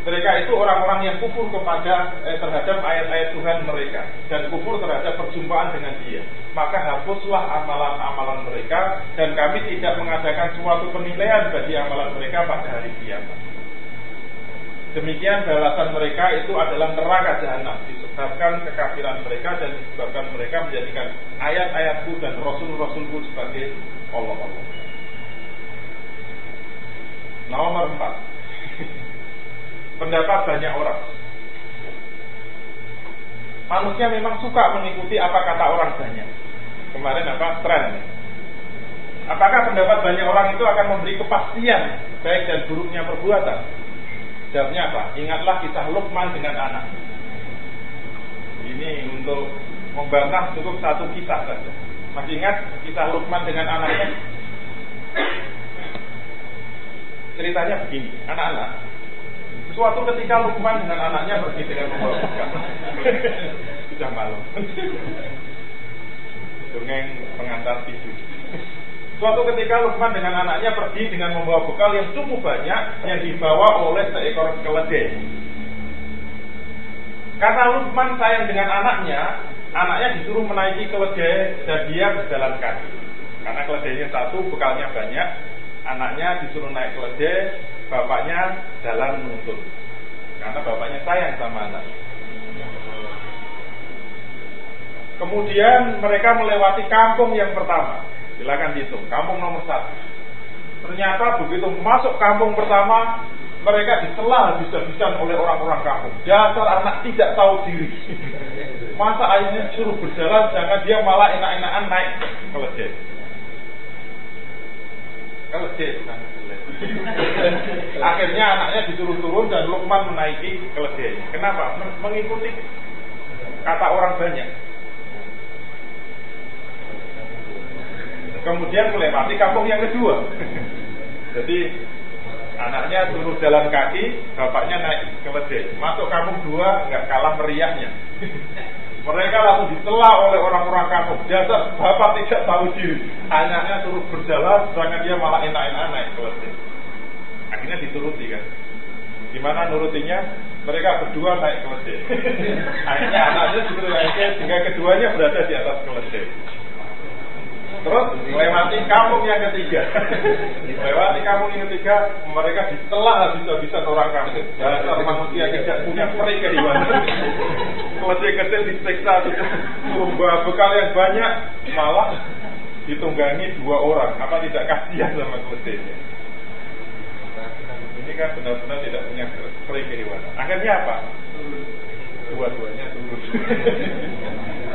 Mereka itu orang-orang yang kufur kepada eh, terhadap ayat-ayat Tuhan mereka dan kufur terhadap perjumpaan dengan Dia. Maka hapuslah amalan-amalan mereka dan kami tidak mengadakan suatu penilaian bagi amalan mereka pada hari kiamat. Demikian balasan mereka itu adalah neraka jahanam disebabkan kekafiran mereka dan disebabkan mereka menjadikan ayat-ayatku dan rasul-rasulku sebagai Allah-Allah. Nomor empat. Pendapat banyak orang. Manusia memang suka mengikuti apa kata orang banyak. Kemarin apa? Tren Apakah pendapat banyak orang itu akan memberi kepastian Baik dan buruknya perbuatan? Jawabnya apa? Ingatlah kisah Lukman dengan anak. Ini untuk membantah cukup satu kisah saja. Masih ingat kisah Lukman dengan anaknya? Ceritanya begini, anak-anak. Suatu ketika Lukman dengan anaknya pergi dengan membawa bekal. Sudah malam. Dongeng pengantar tidur. Suatu ketika Lukman dengan anaknya pergi dengan membawa bekal yang cukup banyak yang dibawa oleh seekor keledai. Karena Lukman sayang dengan anaknya, anaknya disuruh menaiki keledai dan dia berjalan kaki. Karena keledainya satu, bekalnya banyak, anaknya disuruh naik keledai, bapaknya jalan menuntut. Karena bapaknya sayang sama anak. Kemudian mereka melewati kampung yang pertama. Silakan dihitung, kampung nomor satu. Ternyata begitu masuk kampung pertama, mereka disela habis-habisan oleh orang-orang kampung. Dasar anak tidak tahu diri. Masa ayahnya suruh berjalan, jangan dia malah enak-enakan naik keledai kalau. Kan Akhirnya anaknya diturun-turun dan Lukman menaiki keledainya. Kenapa? Mengikuti kata orang banyak. Kemudian melewati kampung yang kedua. Jadi anaknya turun jalan kaki, bapaknya naik keledai. Masuk kampung dua nggak kalah meriahnya. Mereka langsung ditela oleh orang-orang kampung. Jasa bapak tidak tahu diri. Anaknya suruh berjalan, sedangkan dia malah enak-enak naik keledai. Akhirnya dituruti kan. Gimana nurutinya? Mereka berdua naik keledai. Akhirnya anaknya disuruh naik sehingga keduanya berada di atas keledai. Terus melewati kampung yang ketiga. melewati kampung yang ketiga, mereka ditelah habis-habisan orang kampung. Dasar manusia tidak punya peri kehidupan. Keledai kecil disiksa, bawa bekal yang banyak, malah ditunggangi dua orang. Apa tidak kasihan sama keledainya? Ini kan benar-benar tidak punya peri kehidupan. Akhirnya apa? Dua-duanya turun.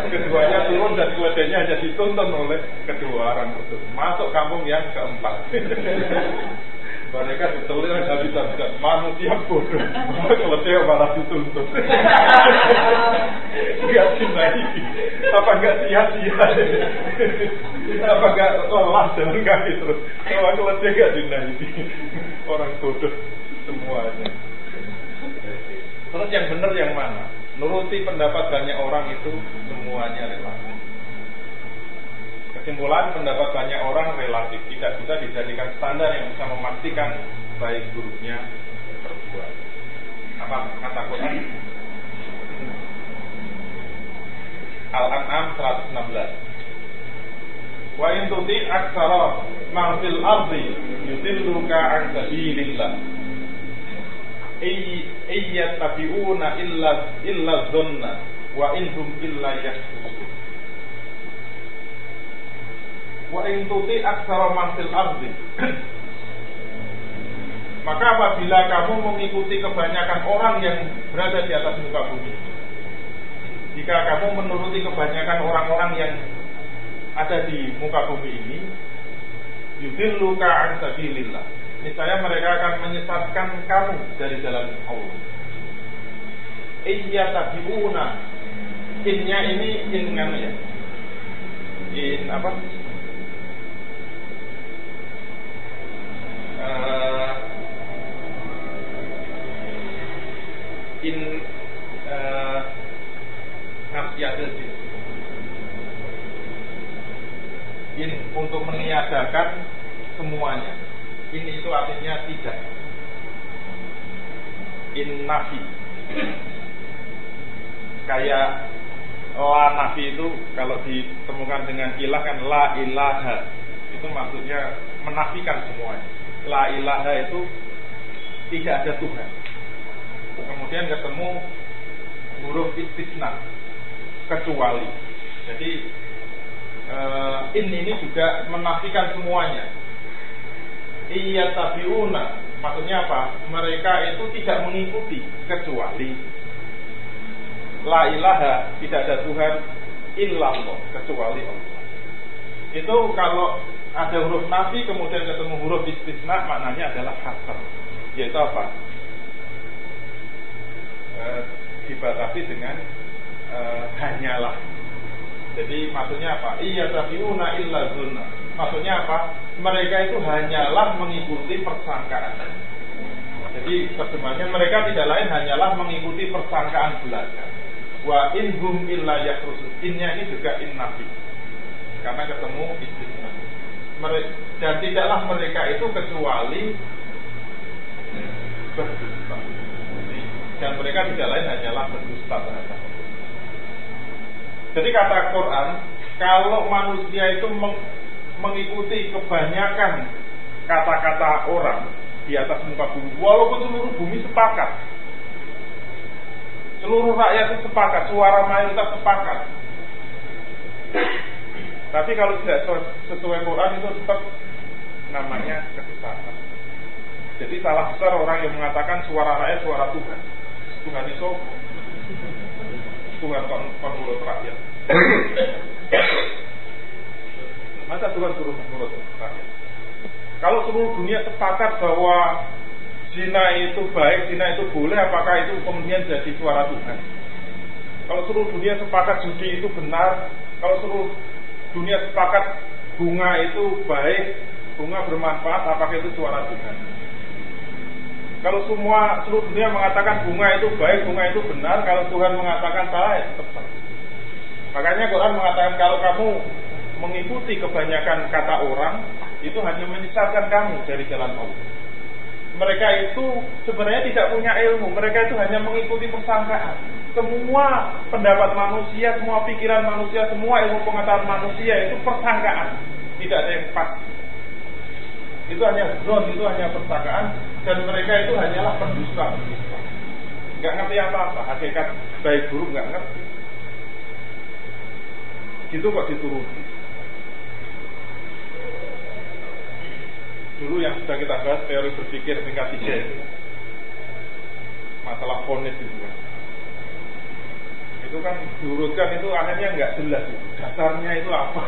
Keduanya turun dan keledainya hanya dituntun oleh kedua orang itu masuk kampung yang keempat. Mereka ditelir habis bisa manusia bodoh. Keledai malah dituntut. Nggak dinaiki. Apa nggak sia-sia apa nggak lelah jalan kaki terus? Kalau keledai nggak dinaiki? Orang bodoh semuanya. Terus yang benar yang mana nuruti pendapat banyak orang itu semuanya relatif. Kesimpulan pendapat banyak orang relatif tidak bisa dijadikan standar yang bisa memastikan baik buruknya perbuatan. Apa kata Quran? Al-An'am 116. Wa in tuti aksara man fil ardi yudilluka an sabilillah Iya tabiuna illa illa dhanna wa inhum illa yahsusun wa in tuti aksara man fil ardi. Maka apabila kamu mengikuti kebanyakan orang yang berada di atas muka bumi jika kamu menuruti kebanyakan orang-orang yang ada di muka bumi ini yudilluka an sabilillah niscaya mereka akan menyesatkan kamu dari jalan Allah. Iya tabiuna. Innya ini in ya. In apa? Uh, in uh, in untuk meniadakan semuanya ini itu artinya tidak. In nafi kayak la nafi itu kalau ditemukan dengan ilah kan la ilaha. Itu maksudnya menafikan semuanya. La ilaha itu tidak ada Tuhan. Kemudian ketemu huruf istisna kecuali. Jadi uh, in ini juga menafikan semuanya iya tabiuna maksudnya apa? Mereka itu tidak mengikuti kecuali la ilaha tidak ada Tuhan illallah kecuali Allah. Itu kalau ada huruf nafi kemudian ketemu huruf istisna maknanya adalah hasar yaitu apa? E, dibatasi dengan e, hanyalah jadi maksudnya apa iya tabiuna illa zunna Maksudnya apa? Mereka itu hanyalah mengikuti persangkaan. Jadi terjemahnya mereka tidak lain hanyalah mengikuti persangkaan belaka. Wa inhum illa yakrusun. Innya ini juga in nabi. Karena ketemu istisna. Dan tidaklah mereka itu kecuali berdusta. Dan mereka tidak lain hanyalah berdusta terhadap Jadi kata Quran, kalau manusia itu mengikuti kebanyakan kata-kata orang di atas muka bumi, walaupun seluruh bumi sepakat, seluruh rakyat itu sepakat, suara mayoritas sepakat. Tapi kalau tidak sesuai Quran itu tetap namanya kesesatan. Jadi salah besar orang yang mengatakan suara rakyat suara Tuhan. Tuhan itu Tuhan penurut rakyat. Masa Tuhan suruh menurut rakyat? Kalau seluruh dunia sepakat bahwa zina itu baik, zina itu boleh, apakah itu kemudian jadi suara Tuhan? Kalau seluruh dunia sepakat judi itu benar, kalau seluruh dunia sepakat bunga itu baik, bunga bermanfaat, apakah itu suara Tuhan? Kalau semua seluruh dunia mengatakan bunga itu baik, bunga itu benar, kalau Tuhan mengatakan salah, ya tetap salah. Makanya Quran mengatakan kalau kamu mengikuti kebanyakan kata orang, itu hanya menyesatkan kamu dari jalan Allah. Mereka itu sebenarnya tidak punya ilmu, mereka itu hanya mengikuti persangkaan. Semua pendapat manusia, semua pikiran manusia, semua ilmu pengetahuan manusia itu persangkaan, tidak ada yang pasti itu hanya zon, itu hanya pertakaan dan mereka itu hanyalah pendusta. Nggak ngerti apa-apa, hakikat baik buruk nggak ngerti. Gitu kok dituruti. Dulu yang sudah kita bahas teori berpikir tingkat tiga itu masalah fonis itu kan. Itu kan diurutkan itu akhirnya nggak jelas. Dasarnya itu apa?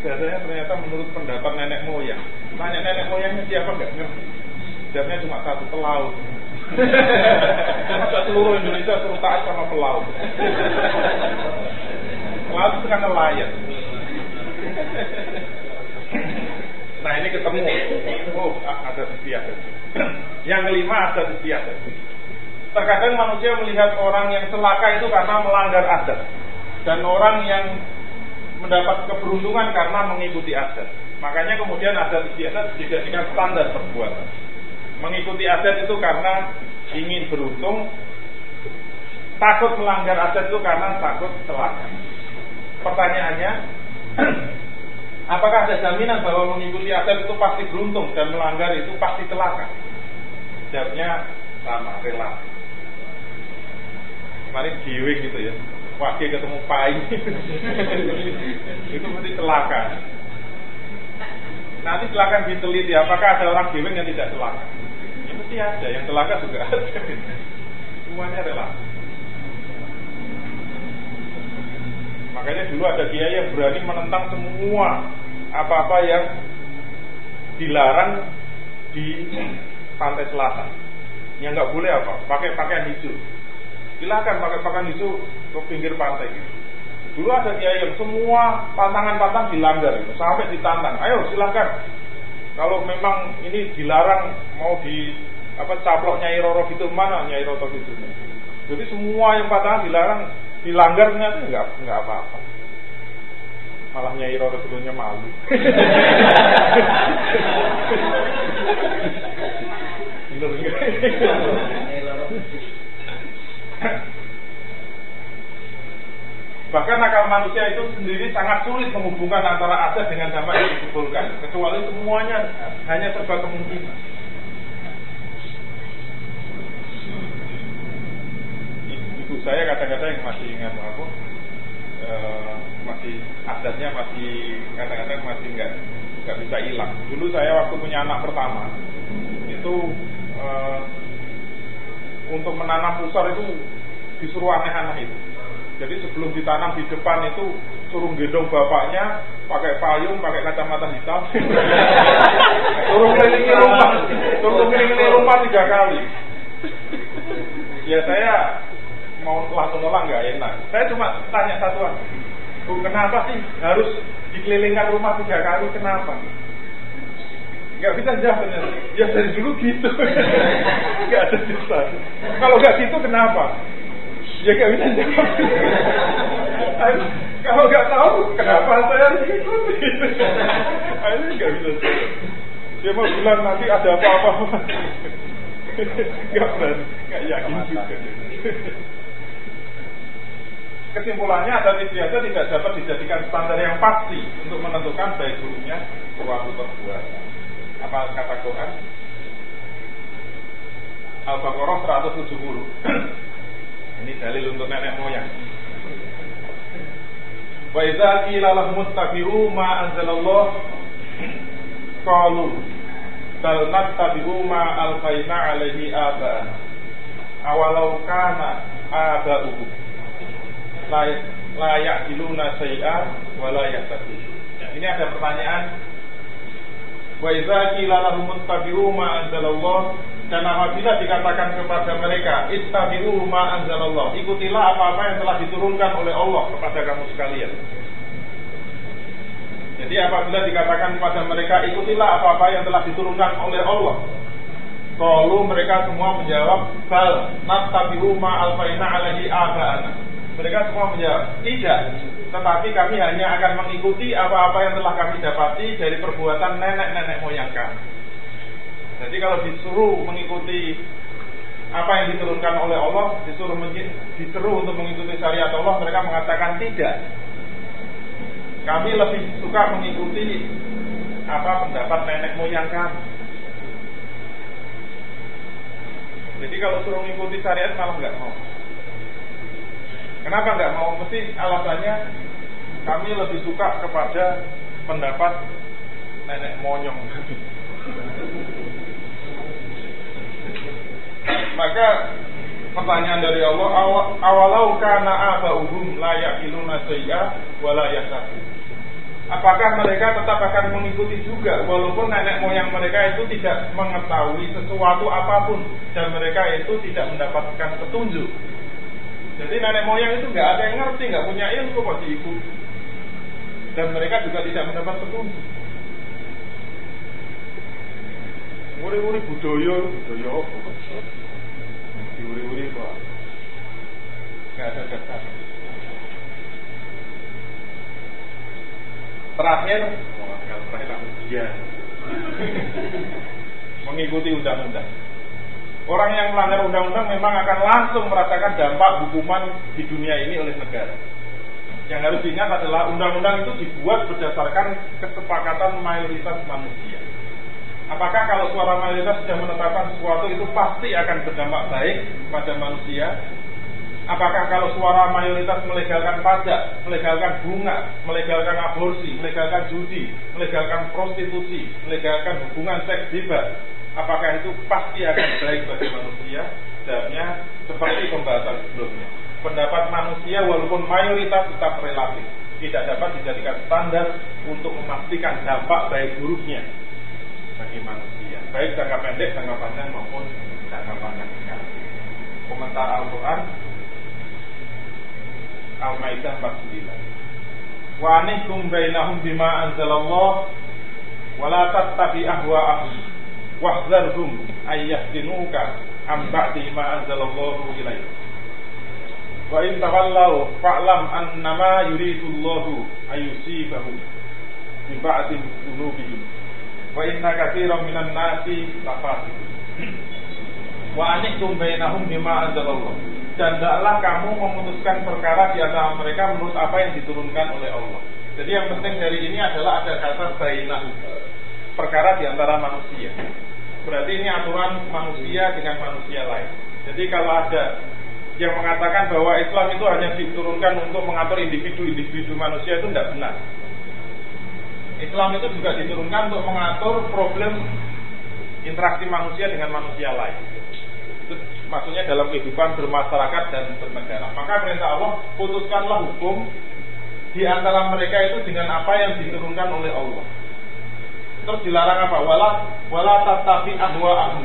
Dasarnya ternyata menurut pendapat nenek moyang. Tanya nenek moyangnya siapa nggak ngerti. Jawabnya cuma satu pelaut. Masa seluruh Indonesia suruh taat sama pelaut. pelaut itu kan nelayan. Nah ini ketemu. Oh ada istiadat. Yang kelima ada istiadat. Terkadang manusia melihat orang yang celaka itu karena melanggar adat. Dan orang yang mendapat keberuntungan karena mengikuti adat. Makanya kemudian adat istiadat dijadikan standar perbuatan. Mengikuti adat itu karena ingin beruntung, takut melanggar adat itu karena takut celaka. Pertanyaannya, apakah ada jaminan bahwa mengikuti adat itu pasti beruntung dan melanggar itu pasti celaka? Jawabnya sama, relatif. Kemarin giwing gitu ya wakil ketemu pai. Itu mesti celaka. Nanti silakan diteliti apakah ada orang giwing yang tidak celaka? Ya mesti ada yang celaka juga ada. Semuanya relatif makanya dulu ada kiai yang berani menentang semua apa-apa yang dilarang di pantai selatan. Yang nggak boleh apa? Pakai pakaian hijau Silahkan pakai pakaian hijau ke pinggir pantai gitu. Dulu ada kiai yang semua pantangan-pantang dilanggar gitu, sampai ditantang. Ayo silahkan. Kalau memang ini dilarang mau di apa caplok Nyai Roro gitu mana Nyai Roro gitu. Jadi semua yang pantangan dilarang dilanggar ternyata enggak enggak apa-apa. Malah Nyai Roro dulunya malu. Bener enggak? Bahkan akal manusia itu sendiri sangat sulit menghubungkan antara aset dengan dampak yang dikumpulkan, kecuali semuanya hanya serba kemungkinan. Ibu saya kadang-kadang yang masih ingat aku, e, masih adatnya masih kadang-kadang masih nggak nggak bisa hilang. Dulu saya waktu punya anak pertama itu e, untuk menanam pusar itu disuruh aneh-aneh itu. Jadi sebelum ditanam di depan itu suruh gendong bapaknya pakai payung, pakai kacamata hitam. suruh kelilingi rumah, suruh kelilingi rumah tiga kali. Ya saya mau langsung nolak nggak enak. Saya cuma tanya satuan, Bu kenapa sih harus dikelilingkan rumah tiga kali? Kenapa? Nggak bisa jawab ya dari dulu gitu. Nggak ada susah kalau nggak gitu kenapa? Ya nggak bisa jawab kalau nggak tahu kenapa saya harus ikut ini nggak bisa jawab dia mau bilang nanti ada apa-apa. Nggak berani. Nggak yakin juga. Kesimpulannya ada biasa tidak dapat dijadikan standar yang pasti untuk menentukan baik buruknya suatu perbuatan apa kata Quran? Al-Baqarah 170 ini dalil untuk nenek moyang. Wa idza qila lahum ittabi'u ma anzalallah qalu bal nattabi'u ma alfaina alaihi aba awalau kana aba'uhum la la ya'diluna syai'an wa la ya, ini ada pertanyaan Wa idza qila lahum ittabi'u ma anzalallah dan apabila dikatakan kepada mereka ittabi'u ma anzalallah, ikutilah apa-apa yang telah diturunkan oleh Allah kepada kamu sekalian. Jadi apabila dikatakan kepada mereka ikutilah apa-apa yang telah diturunkan oleh Allah. Lalu mereka semua menjawab bal nastabihu ma alfaina alaihi aba'ana. Mereka semua menjawab tidak, tetapi kami hanya akan mengikuti apa-apa yang telah kami dapati dari perbuatan nenek-nenek moyang kami. Jadi kalau disuruh mengikuti apa yang diturunkan oleh Allah, disuruh disuruh untuk mengikuti syariat Allah, mereka mengatakan tidak. Kami lebih suka mengikuti apa pendapat nenek moyang kami. Jadi kalau suruh mengikuti syariat malah nggak mau. Kenapa nggak mau? Mesti alasannya kami lebih suka kepada pendapat nenek monyong. Maka pertanyaan dari Allah awalau kana abauhum la yaqiluna syai'a wa la Apakah mereka tetap akan mengikuti juga walaupun nenek moyang mereka itu tidak mengetahui sesuatu apa pun dan mereka itu tidak mendapatkan petunjuk jadi nenek moyang itu nggak ada yang ngerti, nggak punya ilmu pasti ikut. Dan mereka juga tidak mendapat petunjuk. Uri-uri budaya, budaya apa? Diuri-uri kok. Nggak ada dasar. Terakhir, oh, kalau terakhir ya. Mengikuti undang-undang. Orang yang melanggar undang-undang memang akan langsung merasakan dampak hukuman di dunia ini oleh negara. Yang harus diingat adalah undang-undang itu dibuat berdasarkan kesepakatan mayoritas manusia. Apakah kalau suara mayoritas sudah menetapkan sesuatu itu pasti akan berdampak baik pada manusia? Apakah kalau suara mayoritas melegalkan pajak, melegalkan bunga, melegalkan aborsi, melegalkan judi, melegalkan prostitusi, melegalkan hubungan seks bebas, apakah itu pasti akan baik bagi manusia? Jawabnya seperti pembahasan sebelumnya. Pendapat manusia walaupun mayoritas tetap relatif tidak dapat dijadikan standar untuk memastikan dampak baik buruknya bagi manusia, baik jangka pendek, jangka panjang maupun jangka panjang. Komentar Al-Quran Al-Maidah 49 Wa bainahum bima anzalallah wa la tattabi ahwa'ahum wahzarhum ayyahdinuka am ba'di ma anzalallahu ilaik wa in tawallaw fa'lam annama yuridullahu ayyusibahum bi ba'di dhunubihim wa inna katsiran minan nasi lafasiqun wa anikum bainahum bima anzalallah dan tidaklah kamu memutuskan perkara di antara mereka menurut apa yang diturunkan oleh Allah. Jadi yang penting dari ini adalah ada kata bainah perkara di antara manusia. Berarti ini aturan manusia dengan manusia lain. Jadi kalau ada yang mengatakan bahwa Islam itu hanya diturunkan untuk mengatur individu-individu manusia itu tidak benar. Islam itu juga diturunkan untuk mengatur problem interaksi manusia dengan manusia lain. Itu maksudnya dalam kehidupan bermasyarakat dan bernegara. Maka perintah Allah putuskanlah hukum di antara mereka itu dengan apa yang diturunkan oleh Allah. Terus dilarang apa? Wala wala tatabi ahwa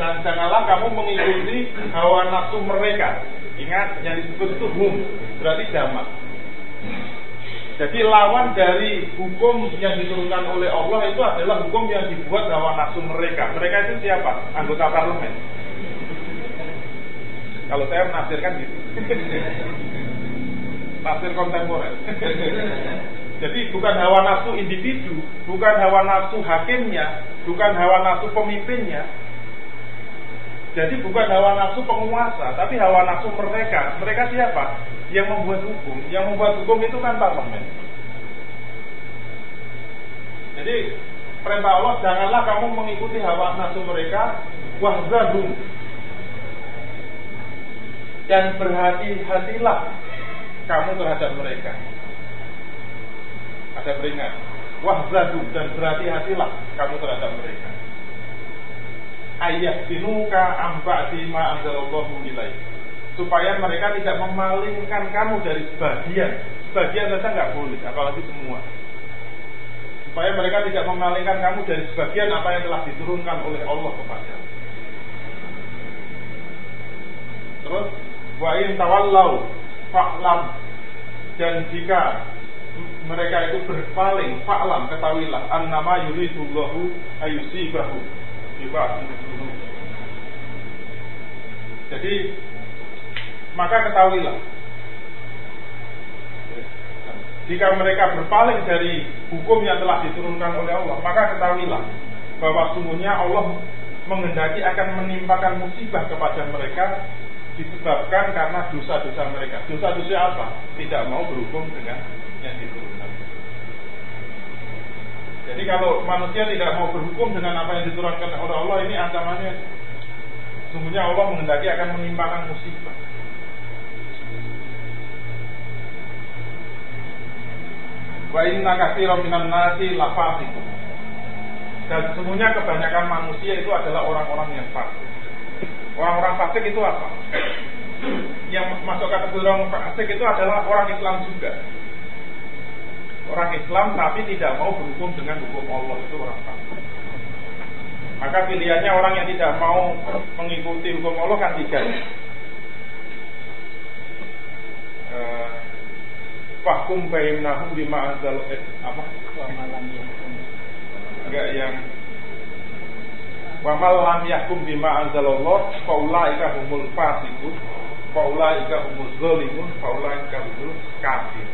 Dan janganlah kamu mengikuti hawa nafsu mereka. Ingat yang disebut itu hum, berarti jamak. Jadi lawan dari hukum yang diturunkan oleh Allah itu adalah hukum yang dibuat hawa nafsu mereka. Mereka itu siapa? Anggota parlemen. Kalau saya menafsirkan gitu. Tafsir kontemporer. Jadi bukan hawa nafsu individu, bukan hawa nafsu hakimnya, bukan hawa nafsu pemimpinnya. Jadi bukan hawa nafsu penguasa, tapi hawa nafsu mereka. Mereka siapa? Yang membuat hukum. Yang membuat hukum itu kan parlemen. Jadi perintah Allah janganlah kamu mengikuti hawa nafsu mereka wahzadum dan berhati-hatilah kamu terhadap mereka ada peringat wahzadu dan berhati-hatilah kamu terhadap mereka. Ayat sinuka amba'di ma anzalallahu ilaih. Supaya mereka tidak memalingkan kamu dari sebagian sebagian saja nggak boleh apalagi semua. Supaya mereka tidak memalingkan kamu dari sebagian apa yang telah diturunkan oleh Allah kepada. Terus wa in tawallau fa'lam. Dan jika mereka itu berpaling, fa'lam ketahuilah. Annama yuridullahu ayusibahu. Jadi maka ketahuilah. Jika mereka berpaling dari hukum yang telah diturunkan oleh Allah, maka ketahuilah bahwa sungguhnya Allah menghendaki akan menimpakan musibah kepada mereka disebabkan karena dosa-dosa mereka. Dosa-dosa apa? Tidak mau berhukum dengan Jadi kalau manusia tidak mau berhukum dengan apa yang diturunkan oleh Allah ini ancamannya sungguhnya Allah menghendaki akan menimpakan musibah. Wa inna katsiran minan nasi lafasikum. Dan sesungguhnya kebanyakan manusia itu adalah orang-orang yang fasik. Orang-orang fasik itu apa? Yang masuk kategori orang fasik itu adalah orang Islam juga. Orang Islam tapi tidak mau berhukum dengan hukum Allah itu orang fasik. Maka pilihannya orang yang tidak mau mengikuti hukum Allah kan tiga. Uh, Fahkum bainahum bima anzal eh, apa? Enggak yang Wa mal lam yahkum bima anzalallah faulaika humul fasiqun faulaika humuz zalimun faulaika humul kafir.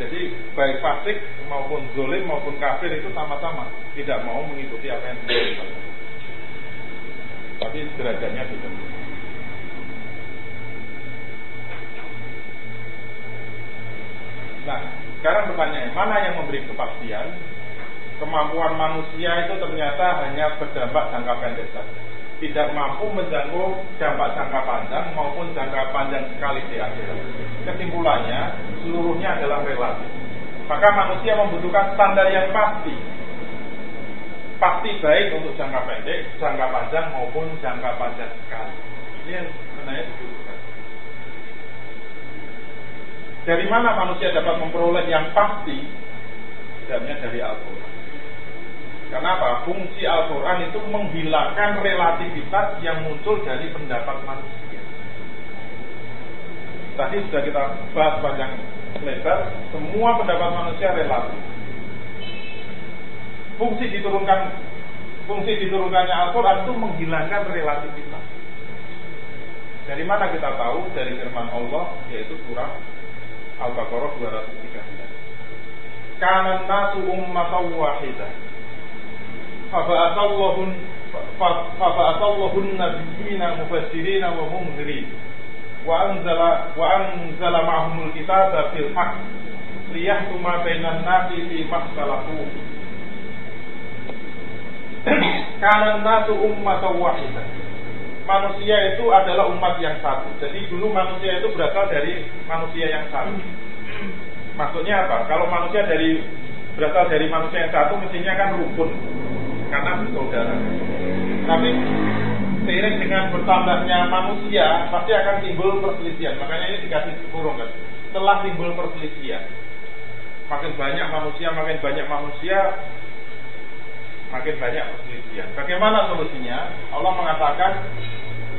Jadi baik fasik maupun zolim maupun kafir itu sama-sama tidak mau mengikuti apa yang dilakukan. Tapi derajatnya tidak. Nah, sekarang pertanyaan, mana yang memberi kepastian? Kemampuan manusia itu ternyata hanya berdampak jangka pendek saja. Tidak mampu menjangkau dampak jangka panjang maupun jangka panjang sekali di akhirat. Kesimpulannya, seluruhnya adalah relatif. Maka manusia membutuhkan standar yang pasti. Pasti baik untuk jangka pendek, jangka panjang maupun jangka panjang sekali. Ini yang sebenarnya dibutuhkan. Dari mana manusia dapat memperoleh yang pasti? Jawabnya dari Al-Quran. Kenapa? Fungsi Al-Quran itu menghilangkan relativitas yang muncul dari pendapat manusia. Tadi sudah kita bahas panjang lebar, semua pendapat manusia relatif. Fungsi diturunkan fungsi diturunkannya Al-Quran itu menghilangkan relativitas. Dari mana kita tahu? Dari firman Allah, yaitu surah Al-Baqarah 213. Kanan nasu ummatan wahidah. Wa anzala wa anzala ma'humul kitaba fil haqq liyahkuma bainan nasi fi makhtalafu. Kanan nasu ummatan wahidah manusia itu adalah umat yang satu. Jadi dulu manusia itu berasal dari manusia yang satu. Maksudnya apa? Kalau manusia dari berasal dari manusia yang satu mestinya kan rukun karena bersaudara. Tapi seiring dengan bertambahnya manusia pasti akan timbul perselisihan. Makanya ini dikasih kurung kan. Setelah timbul perselisihan, makin banyak manusia, makin banyak manusia, makin banyak perselisihan. Bagaimana solusinya? Allah mengatakan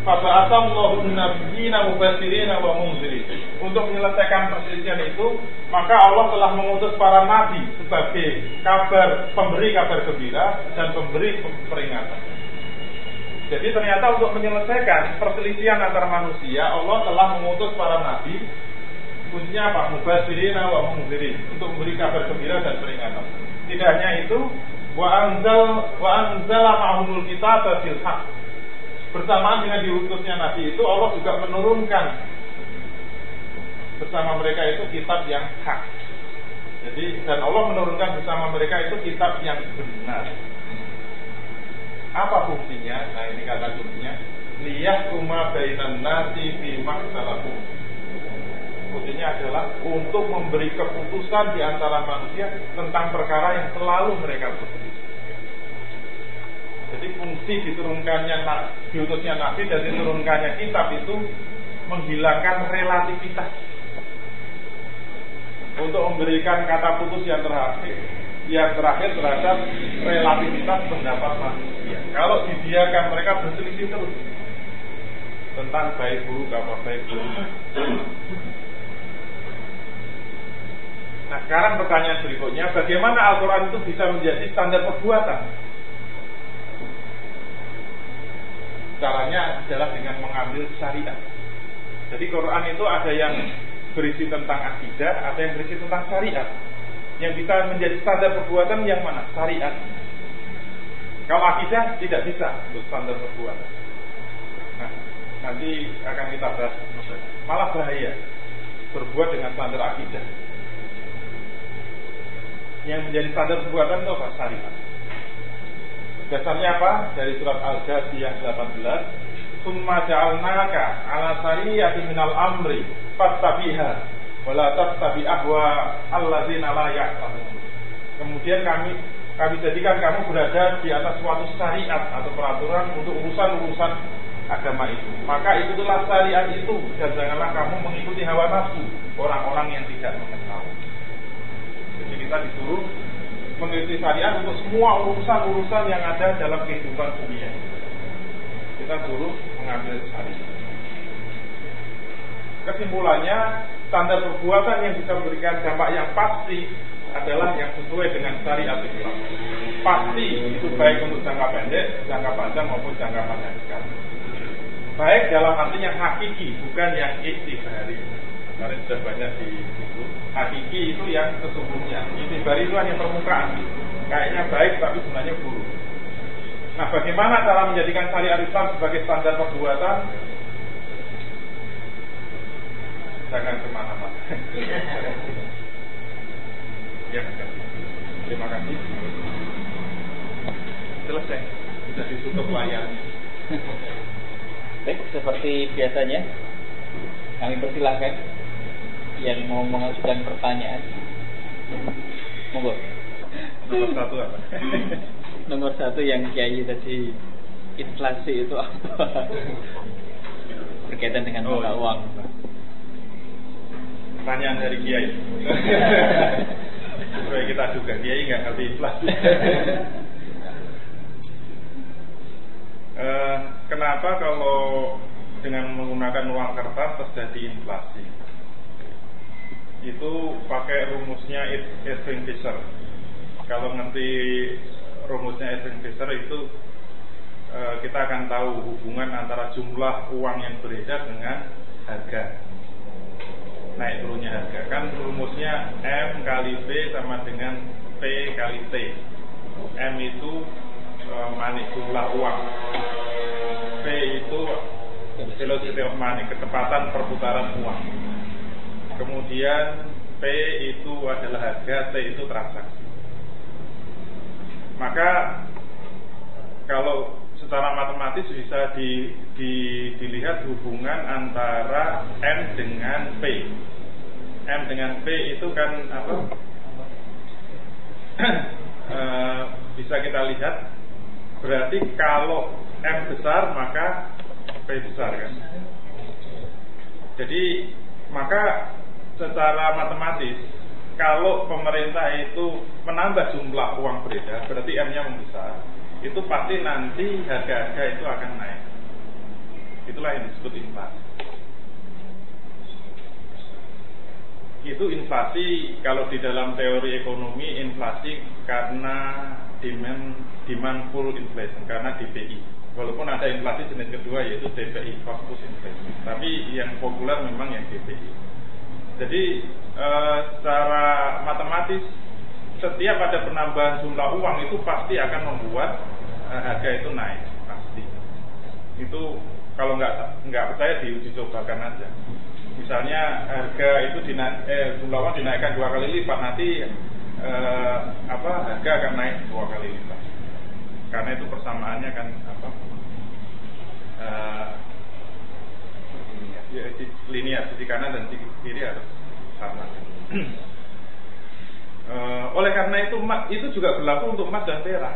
Faba'atallahu nabiyyina mubassirina wa munzirin. Untuk menyelesaikan perselisihan itu, maka Allah telah mengutus para nabi sebagai kabar pemberi kabar gembira dan pemberi peringatan. Jadi ternyata untuk menyelesaikan perselisihan antar manusia, Allah telah mengutus para nabi kuncinya apa? Mubassirina wa munzirin untuk memberi kabar gembira dan peringatan. Tidak hanya itu, wa anzal wa anzala ma'humul kitaba fil haqq. Bersamaan dengan diutusnya Nabi itu Allah juga menurunkan bersama mereka itu kitab yang hak. Jadi dan Allah menurunkan bersama mereka itu kitab yang benar. Apa fungsinya? Nah ini kata kuncinya liyah kuma bainan nasi fi maksalaku. Fungsinya adalah untuk memberi keputusan di antara manusia tentang perkara yang selalu mereka berselisih. Jadi fungsi diturunkannya diutusnya Nabi dan diturunkannya kitab itu menghilangkan relativitas untuk memberikan kata putus yang terakhir yang terakhir terhadap relativitas pendapat manusia. Kalau dibiarkan mereka berselisih terus tentang baik buruk apa baik buruk. Nah sekarang pertanyaan berikutnya, bagaimana Al-Quran itu bisa menjadi standar perbuatan? Caranya adalah dengan mengambil syariat. Jadi Quran itu ada yang berisi tentang akidah, ada yang berisi tentang syariat. Yang bisa menjadi standar perbuatan yang mana? Syariat. Kalau akidah tidak bisa untuk standar perbuatan. Nah, nanti akan kita bahas. Malah bahaya berbuat dengan standar akidah. Yang menjadi standar perbuatan itu apa? Syariat. Dasarnya apa? Dari surat Al-Ghaziyah 18. Summa ja'alnaka ala sariyati minal amri fattabiha wala tattabi ahwa alladzina la ya'lamun. Kemudian kami kami jadikan kamu berada di atas suatu syariat atau peraturan untuk urusan-urusan agama itu. Maka itulah syariat itu dan janganlah kamu mengikuti hawa nafsu orang-orang yang tidak mengetahui. Jadi kita disuruh mengikuti syariat untuk semua urusan-urusan yang ada dalam kehidupan dunia. Kita suruh mengambil syariat. Kesimpulannya, standar perbuatan yang bisa memberikan dampak yang pasti adalah yang sesuai dengan syariat Islam. Pasti itu baik untuk jangka pendek, jangka panjang maupun jangka panjang sekali. Baik dalam arti yang hakiki, bukan yang istighfari. Kemarin sudah banyak di buku. Hakiki itu yang sesungguhnya. Istighfari itu hanya permukaan. Kayaknya baik tapi sebenarnya buruk. Nah, bagaimana cara menjadikan syariat Islam sebagai standar perbuatan? Jangan ke mana-mana. Ya, terima kasih. Selesai. Sudah ditutup layarnya. Baik, seperti biasanya kami persilahkan yang mau mengajukan pertanyaan. Monggo. Nomor satu apa? Nomor satu yang Kiai tadi inflasi itu apa? Berkaitan dengan Oh, mata iya. uang. Pertanyaan dari Kiai. Supaya kita juga Kiai nggak ngerti inflasi. Eh, kenapa kalau dengan menggunakan uang kertas terjadi inflasi? Itu pakai rumusnya Irving Fisher. Kalau ngerti rumusnya Irving Fisher itu eh, kita akan tahu hubungan antara jumlah uang yang beredar dengan harga. Naik turunnya harga. Kan rumusnya M kali B sama dengan P kali T. M itu e, money jumlah uang. P itu velocity of money kecepatan perputaran uang kemudian P itu adalah harga T itu transaksi maka kalau secara matematis bisa di, di, dilihat hubungan antara M dengan P. M dengan P itu kan apa? Eh, bisa kita lihat berarti kalau M besar maka P besar kan. Jadi maka secara matematis kalau pemerintah itu menambah jumlah uang beredar berarti M-nya membesar itu pasti nanti harga-harga itu akan naik. Itulah yang disebut inflasi. Itu inflasi kalau di dalam teori ekonomi inflasi karena demand demand pull inflation karena DPI. Walaupun ada inflasi jenis kedua yaitu DPI cost push inflation. Tapi yang populer memang yang DPI. Jadi e, secara matematis setiap ada penambahan jumlah uang itu pasti akan membuat eh, harga itu naik pasti. Itu kalau nggak nggak percaya diuji cobakan aja. Misalnya harga itu dina, eh, jumlah uang dinaikkan dua kali lipat nanti eh, apa harga akan naik dua kali lipat. Karena itu persamaannya kan apa? Ya, linear sisi kanan dan sisi kiri harus sama. Eh, oleh karena itu emas itu juga berlaku untuk emas dan perak.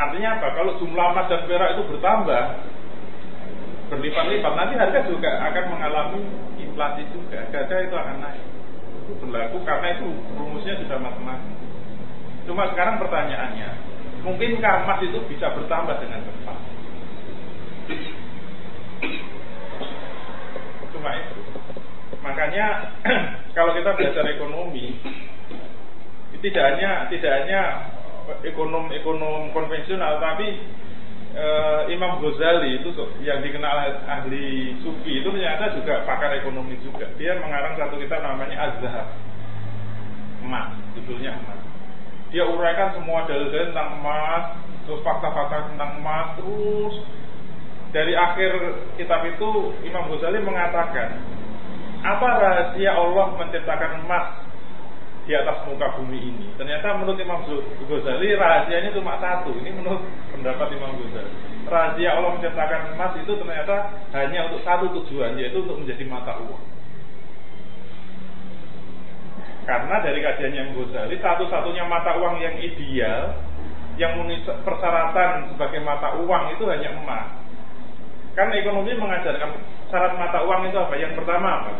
Artinya apa? Kalau jumlah emas dan perak itu bertambah berlipat-lipat, nanti harga juga akan mengalami inflasi juga. Harga itu akan naik. Itu berlaku karena itu rumusnya sudah matematis. Cuma sekarang pertanyaannya, mungkinkah emas itu bisa bertambah dengan cepat? Cuma itu. Makanya kalau kita belajar ekonomi, tidak hanya tidak hanya ekonom-ekonom konvensional, tapi uh, Imam Ghazali itu yang dikenal ahli sufi itu ternyata juga pakar ekonomi juga. Dia mengarang satu kitab namanya Az-Zahab. Emas, judulnya emas. Dia uraikan semua dalil-dalil tentang emas, terus fakta-fakta tentang emas, terus dari akhir kitab itu Imam Ghazali mengatakan apa rahasia Allah menciptakan emas di atas muka bumi ini? Ternyata menurut Imam Ghazali rahasianya cuma satu. Ini menurut pendapat Imam Ghazali. Rahasia Allah menciptakan emas itu ternyata hanya untuk satu tujuan, yaitu untuk menjadi mata uang. Karena dari kajiannya Imam Ghazali, satu-satunya mata uang yang ideal, yang memenuhi persyaratan sebagai mata uang itu hanya emas. Kan ekonomi mengajarkan syarat mata uang itu apa? Yang pertama?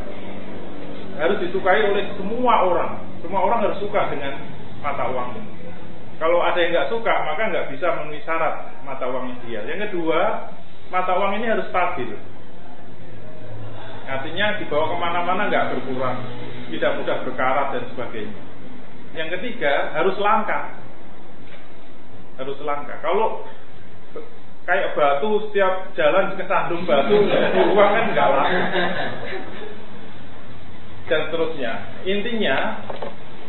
Harus disukai oleh semua orang. Semua orang harus suka dengan mata uang. Kalau ada yang nggak suka, maka nggak bisa memenuhi syarat mata uang ideal. Yang kedua, mata uang ini harus stabil. Artinya dibawa ke mana-mana nggak berkurang, tidak mudah berkarat dan sebagainya. Yang ketiga, harus langka. Harus langka. Kalau kayak batu setiap jalan kesandung batu. Uang kan enggak lah dan seterusnya. Intinya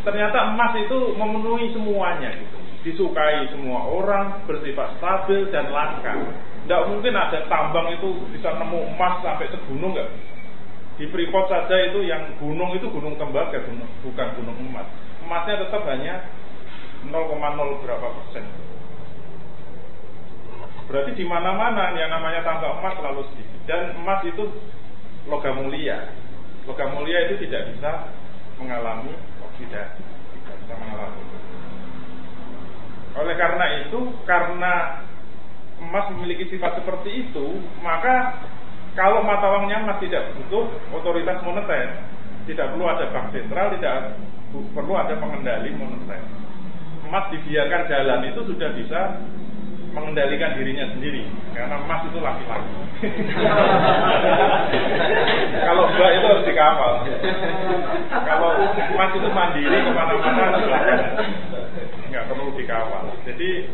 ternyata emas itu memenuhi semuanya gitu. Disukai semua orang bersifat stabil dan langka. Tidak mungkin ada tambang itu bisa nemu emas sampai segunung nggak? Di Freeport saja itu yang gunung itu gunung tembaga gunung, bukan gunung emas. Emasnya tetap hanya 0,0 berapa persen Berarti di mana-mana yang namanya tambah emas selalu sedikit. Dan emas itu logam mulia. Logam mulia itu tidak bisa mengalami oksidasi, tidak bisa mengalami. Oleh karena itu, karena emas memiliki sifat seperti itu, maka kalau mata uangnya emas tidak butuh otoritas moneter, tidak perlu ada bank sentral, tidak perlu ada pengendali moneter. Emas dibiarkan jalan itu sudah bisa mengendalikan dirinya sendiri karena emas itu laki-laki. Kalau mbak itu harus dikawal. Kalau emas itu mandiri ke mana-mana nggak perlu dikawal. Jadi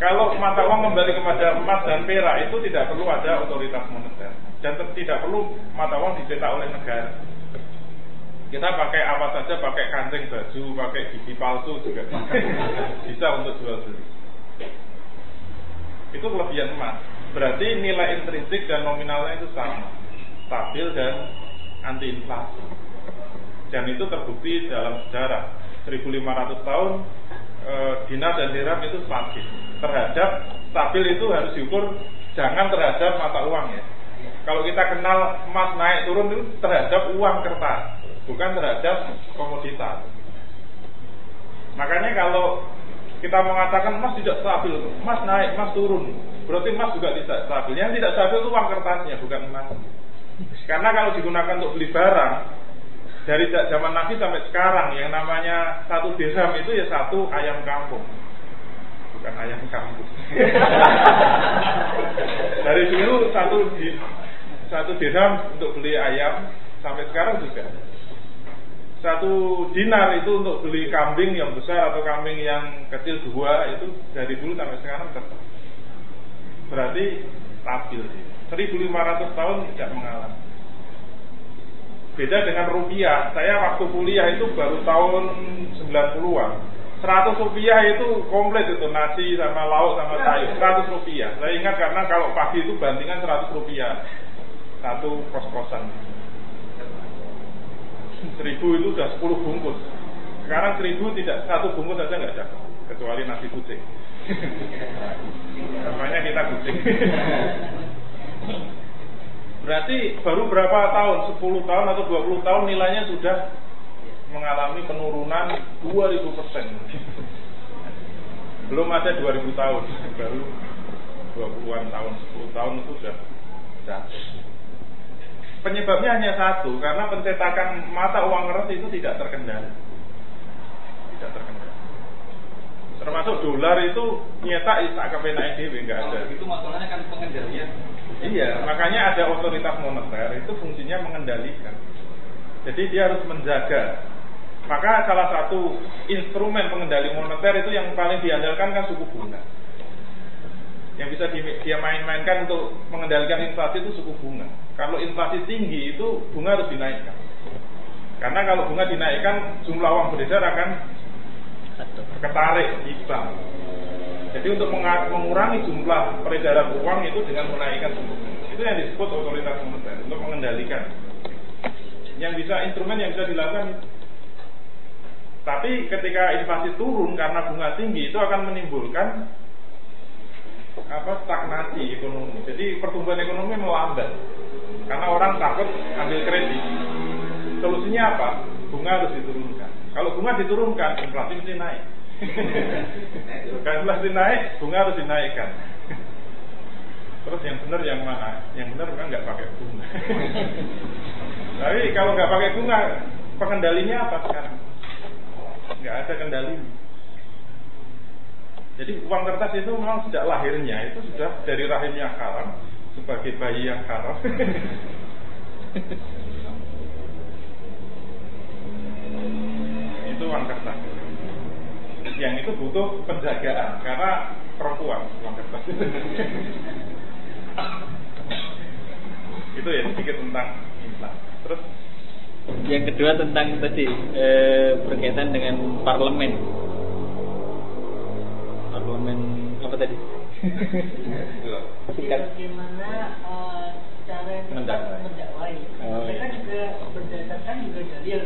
kalau mata uang kembali kepada emas dan perak itu tidak perlu ada otoritas moneter. Dan tidak perlu mata uang dicetak oleh negara. Kita pakai apa saja, pakai kancing baju, pakai gigi palsu juga bisa untuk jual beli itu kelebihan emas. Berarti nilai intrinsik dan nominalnya itu sama, stabil dan anti inflasi. Dan itu terbukti dalam sejarah 1500 tahun e, dinar dan dirham itu stabil. Terhadap stabil itu harus diukur jangan terhadap mata uang ya. Kalau kita kenal emas naik turun itu terhadap uang kertas, bukan terhadap komoditas. Makanya kalau kita mengatakan emas tidak stabil, emas naik, emas turun, berarti emas juga tidak stabil. Yang tidak stabil itu uang kertasnya, bukan emas. Karena kalau digunakan untuk beli barang, dari zaman Nabi sampai sekarang, yang namanya satu dirham itu ya satu ayam kampung, bukan ayam kampung. dari dulu satu di, satu dirham untuk beli ayam sampai sekarang juga satu dinar itu untuk beli kambing yang besar atau kambing yang kecil dua itu dari dulu sampai sekarang tetap. Berarti stabil sih. 1500 tahun tidak mengalami. Beda dengan rupiah. Saya waktu kuliah itu baru tahun 90-an 100 rupiah itu komplit itu nasi sama lauk sama sayur. 100 rupiah. Saya ingat karena kalau pagi itu bandingan 100 rupiah. Satu kos-kosan seribu itu sudah sepuluh bungkus. Sekarang seribu tidak satu bungkus saja nggak ada, kecuali nasi kucing. Namanya kita kucing. Berarti baru berapa tahun, 10 tahun atau 20 tahun nilainya sudah mengalami penurunan 2000 persen. Belum ada 2000 tahun, baru 20-an tahun, 10 tahun itu sudah jatuh. Penyebabnya hanya satu, karena pencetakan mata uang keras itu tidak terkendali. Tidak terkendali. Termasuk dolar itu nyetak isak kepenak dewi enggak ada. itu masalahnya kan pengendalian. Iya, makanya ada otoritas moneter itu fungsinya mengendalikan. Jadi dia harus menjaga. Maka salah satu instrumen pengendali moneter itu yang paling diandalkan kan suku bunga. Yang bisa dia main-mainkan untuk mengendalikan inflasi itu suku bunga. Kalau inflasi tinggi itu bunga harus dinaikkan. Karena kalau bunga dinaikkan jumlah uang beredar akan ketarik di bank. Jadi untuk mengurangi jumlah peredaran uang itu dengan menaikkan suku bunga. Itu yang disebut otoritas moneter untuk mengendalikan. Yang bisa instrumen yang bisa dilakukan Tapi ketika inflasi turun karena bunga tinggi itu akan menimbulkan apa stagnasi ekonomi. Jadi pertumbuhan ekonomi melambat karena orang takut ambil kredit. Solusinya apa? Bunga harus diturunkan. Kalau bunga diturunkan, inflasi mesti naik. Kalau inflasi naik, bunga harus dinaikkan. Terus yang benar yang mana? Yang benar kan nggak pakai bunga. Tapi kalau nggak pakai bunga, pengendalinya apa sekarang? Nggak ada kendali. Jadi uang kertas itu memang sejak lahirnya itu sudah dari rahimnya haram sebagai bayi yang haram. itu uang kertas. Yang itu butuh penjagaan karena perempuan uang kertas. itu ya sedikit tentang inflasi. Terus yang kedua tentang tadi e, berkaitan dengan parlemen parlemen apa tadi? Bagaimana uh, cara mendakwai? mendakwai. Oh, Mereka iya. juga berdasarkan juga dalil.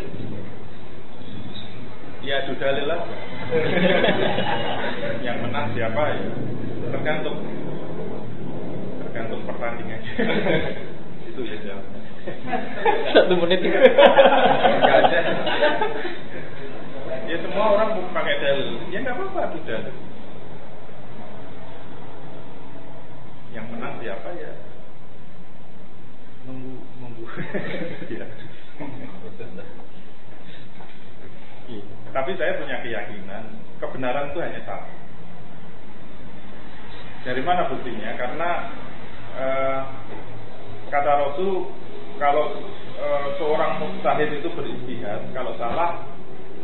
ya sudah lah. yang menang siapa ya? Tergantung tergantung pertandingannya. itu ya jawabnya. Satu menit itu. Nggak ada. ya semua orang mau pakai dalil. Ya nggak apa-apa itu dalil. Yang menang siapa ya? Nunggu nunggu. ya. Tapi saya punya keyakinan kebenaran itu hanya satu. Dari mana buktinya? Karena eh, kata Rasul kalau eh, seorang mustahid itu beristihad, kalau salah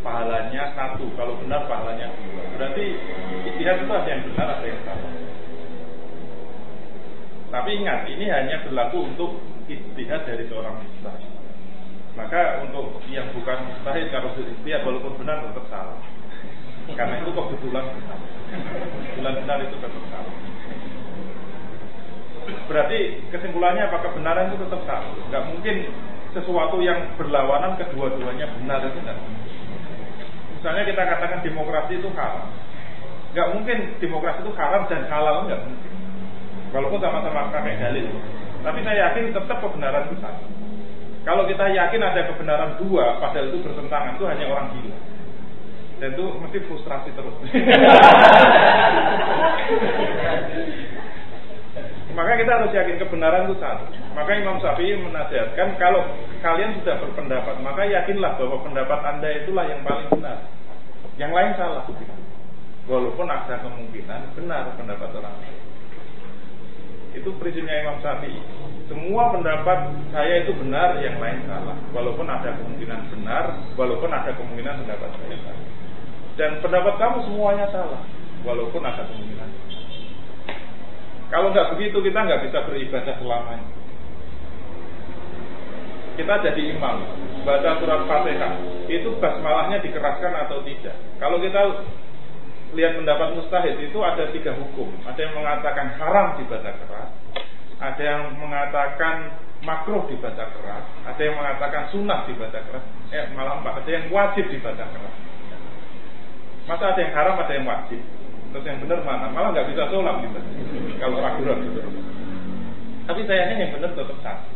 pahalanya satu, kalau benar pahalanya dua. Berarti istihad itu ada yang benar, ada yang salah. Tapi ingat, ini hanya berlaku untuk istihad dari seorang mustahid. Maka untuk yang bukan mustahid kalau beristihad walaupun benar tetap salah. Karena itu kebetulan benar. Kebetulan benar itu tetap salah. Berarti kesimpulannya apa kebenaran itu tetap salah. Nggak mungkin sesuatu yang berlawanan kedua-duanya benar itu enggak. Misalnya kita katakan demokrasi itu haram. Nggak mungkin demokrasi itu haram dan halal nggak mungkin. Walaupun sama-sama pakai dalil. Tapi saya yakin tetap kebenaran itu satu. Kalau kita yakin ada kebenaran dua, padahal itu bertentangan, itu hanya orang gila. Dan itu mesti frustrasi terus. Maka kita harus yakin kebenaran itu satu. Maka Imam Syafi'i menasihatkan kalau kalian sudah berpendapat, maka yakinlah bahwa pendapat anda itulah yang paling benar. Yang lain salah. Walaupun ada kemungkinan benar pendapat orang lain. Itu prinsipnya Imam Syafi'i. Semua pendapat saya itu benar, yang lain salah. Walaupun ada kemungkinan benar, walaupun ada kemungkinan pendapat saya salah. Dan pendapat kamu semuanya salah, walaupun ada kemungkinan. Kalau nggak begitu kita nggak bisa beribadah selamanya. Kita jadi imam, baca surat Fatihah, itu basmalahnya dikeraskan atau tidak. Kalau kita lihat pendapat mustahid itu ada tiga hukum. Ada yang mengatakan haram dibaca keras, ada yang mengatakan makruh dibaca keras, ada yang mengatakan sunnah dibaca keras, eh malah empat, ada yang wajib dibaca keras. Masa ada yang haram, ada yang wajib. Terus yang benar mana? Malah nggak bisa sholat gitu. Kalau ragu-ragu. Tapi sayangnya yang benar tetap satu.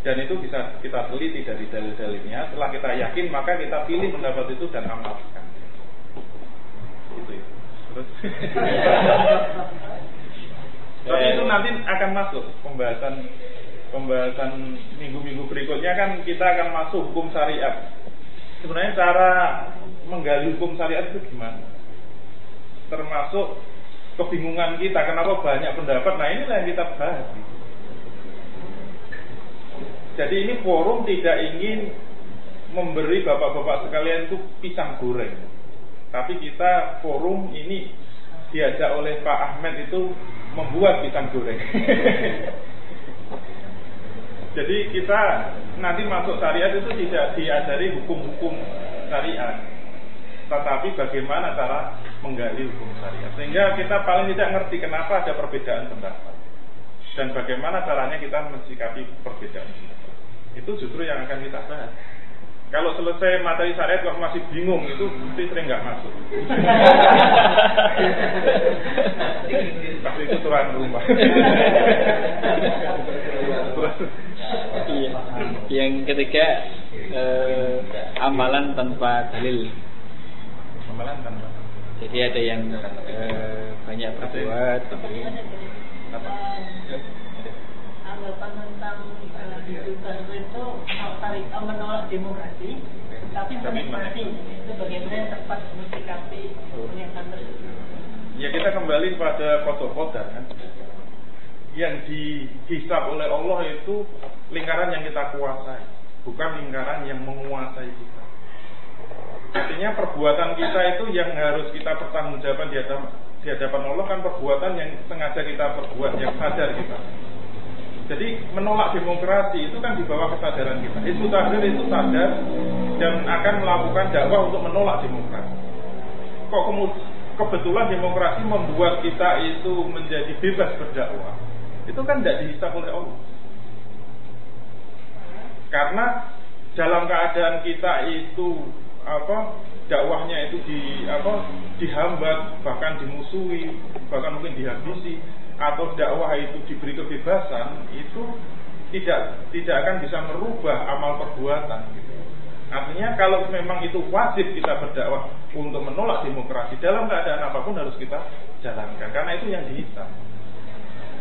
Dan itu bisa kita teliti dari dalil-dalilnya. Setelah kita yakin, maka kita pilih pendapat itu dan amalkan. Gitu ya. Terus. Tapi itu nanti akan masuk pembahasan pembahasan minggu-minggu berikutnya kan kita akan masuk hukum syariat. Sebenarnya cara menggali hukum syariat itu gimana? Termasuk kebingungan kita kenapa banyak pendapat. Nah inilah yang kita bahas. Jadi ini forum tidak ingin memberi bapak-bapak sekalian itu pisang goreng. Tapi kita forum ini diajak oleh Pak Ahmed itu membuat pisang goreng. Jadi kita nanti masuk syariat itu tidak diajari hukum-hukum syariat, tetapi bagaimana cara menggali hukum syariat. Sehingga kita paling tidak ngerti kenapa ada perbedaan pendapat dan bagaimana caranya kita mensikapi perbedaan. Itu justru yang akan kita bahas. Kalau selesai materi syariat kok masih bingung itu pasti sering nggak masuk. Pasti itu tuan rumah. iya. Yang ketiga eh, amalan tanpa dalil. Amalan tanpa. Jadi ada yang eh, banyak berbuat tapi apa? Anggapan tentang baru itu tarik menolak demokrasi tapi menikmati itu bagaimana yang tepat mensikapi pernyataan tersebut Ya kita kembali pada kodok kodar kan. Yang dihisap oleh Allah itu lingkaran yang kita kuasai, bukan lingkaran yang menguasai kita. Artinya perbuatan kita itu yang harus kita pertanggungjawabkan di hadapan, di hadapan Allah kan perbuatan yang sengaja kita perbuat, yang sadar kita. Jadi menolak demokrasi itu kan di bawah kesadaran kita. Itu Tahrir itu sadar dan akan melakukan dakwah untuk menolak demokrasi. Kok kebetulan demokrasi membuat kita itu menjadi bebas berdakwah. Itu kan tidak dihisap oleh Allah. Karena dalam keadaan kita itu apa dakwahnya itu di apa dihambat bahkan dimusuhi bahkan mungkin dihabisi atau dakwah itu diberi kebebasan itu tidak tidak akan bisa merubah amal perbuatan gitu. Artinya kalau memang itu wajib kita berdakwah untuk menolak demokrasi dalam keadaan apa pun harus kita jalankan karena itu yang dihisap.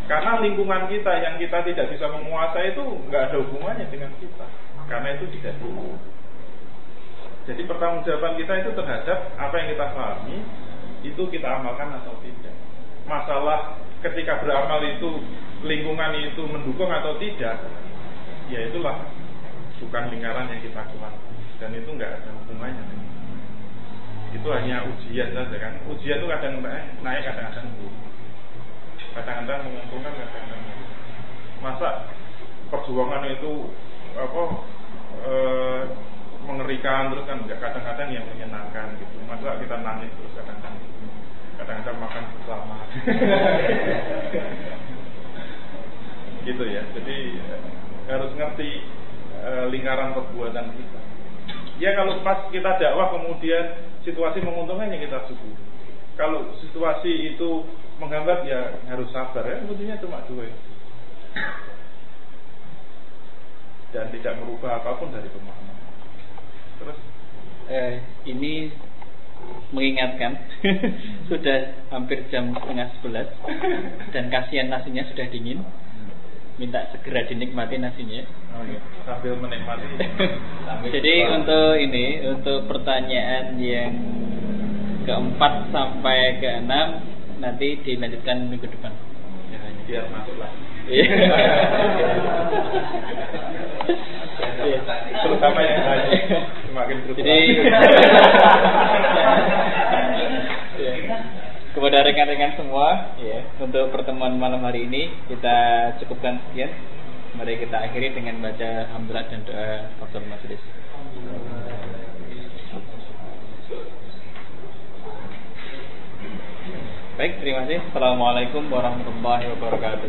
Karena lingkungan kita yang kita tidak bisa menguasai itu nggak ada hubungannya dengan kita. Karena itu tidak dulu. Jadi pertanggungjawaban kita itu terhadap apa yang kita pahami itu kita amalkan atau tidak. Masalah ketika beramal itu lingkungan itu mendukung atau tidak, ya itulah bukan lingkaran yang kita kuat dan itu nggak ada hubungannya. Itu hanya ujian saja kan. Ujian itu kadang naik, kadang-kadang. Kadang-kadang menguntungkan, kadang-kadang masa perjuangan itu apa e, mengerikan terus kan kadang-kadang yang menyenangkan gitu. Masa kita nangis terus kadang-kadang kadang-kadang makan bersama. Gitu ya. Jadi harus ngerti e, lingkaran perbuatan kita. Ya kalau pas kita dakwah kemudian situasi menguntungkan ya kita syukur. Kalau situasi itu menghambat ya harus sabar ya. Intinya cuma dua itu dan tidak merubah apa pun dari pemahaman. Terus? Eh, ini mengingatkan. Sudah hampir jam setengah sebelas. Dan kasihan nasinya sudah dingin. Minta segera dinikmati nasinya. Oh, iya. sambil menikmati. Jadi untuk ini untuk pertanyaan yang keempat sampai keenam nanti dilanjutkan minggu depan. Ya, biar masuk lah. Iya. Terutama yang tadi semakin Jadi kepada rekan-rekan semua, ya, untuk pertemuan malam hari ini kita cukupkan sekian. Mari kita akhiri dengan baca hamdalah dan doa majelis. Baik, terima kasih. Assalamualaikum warahmatullahi wabarakatuh.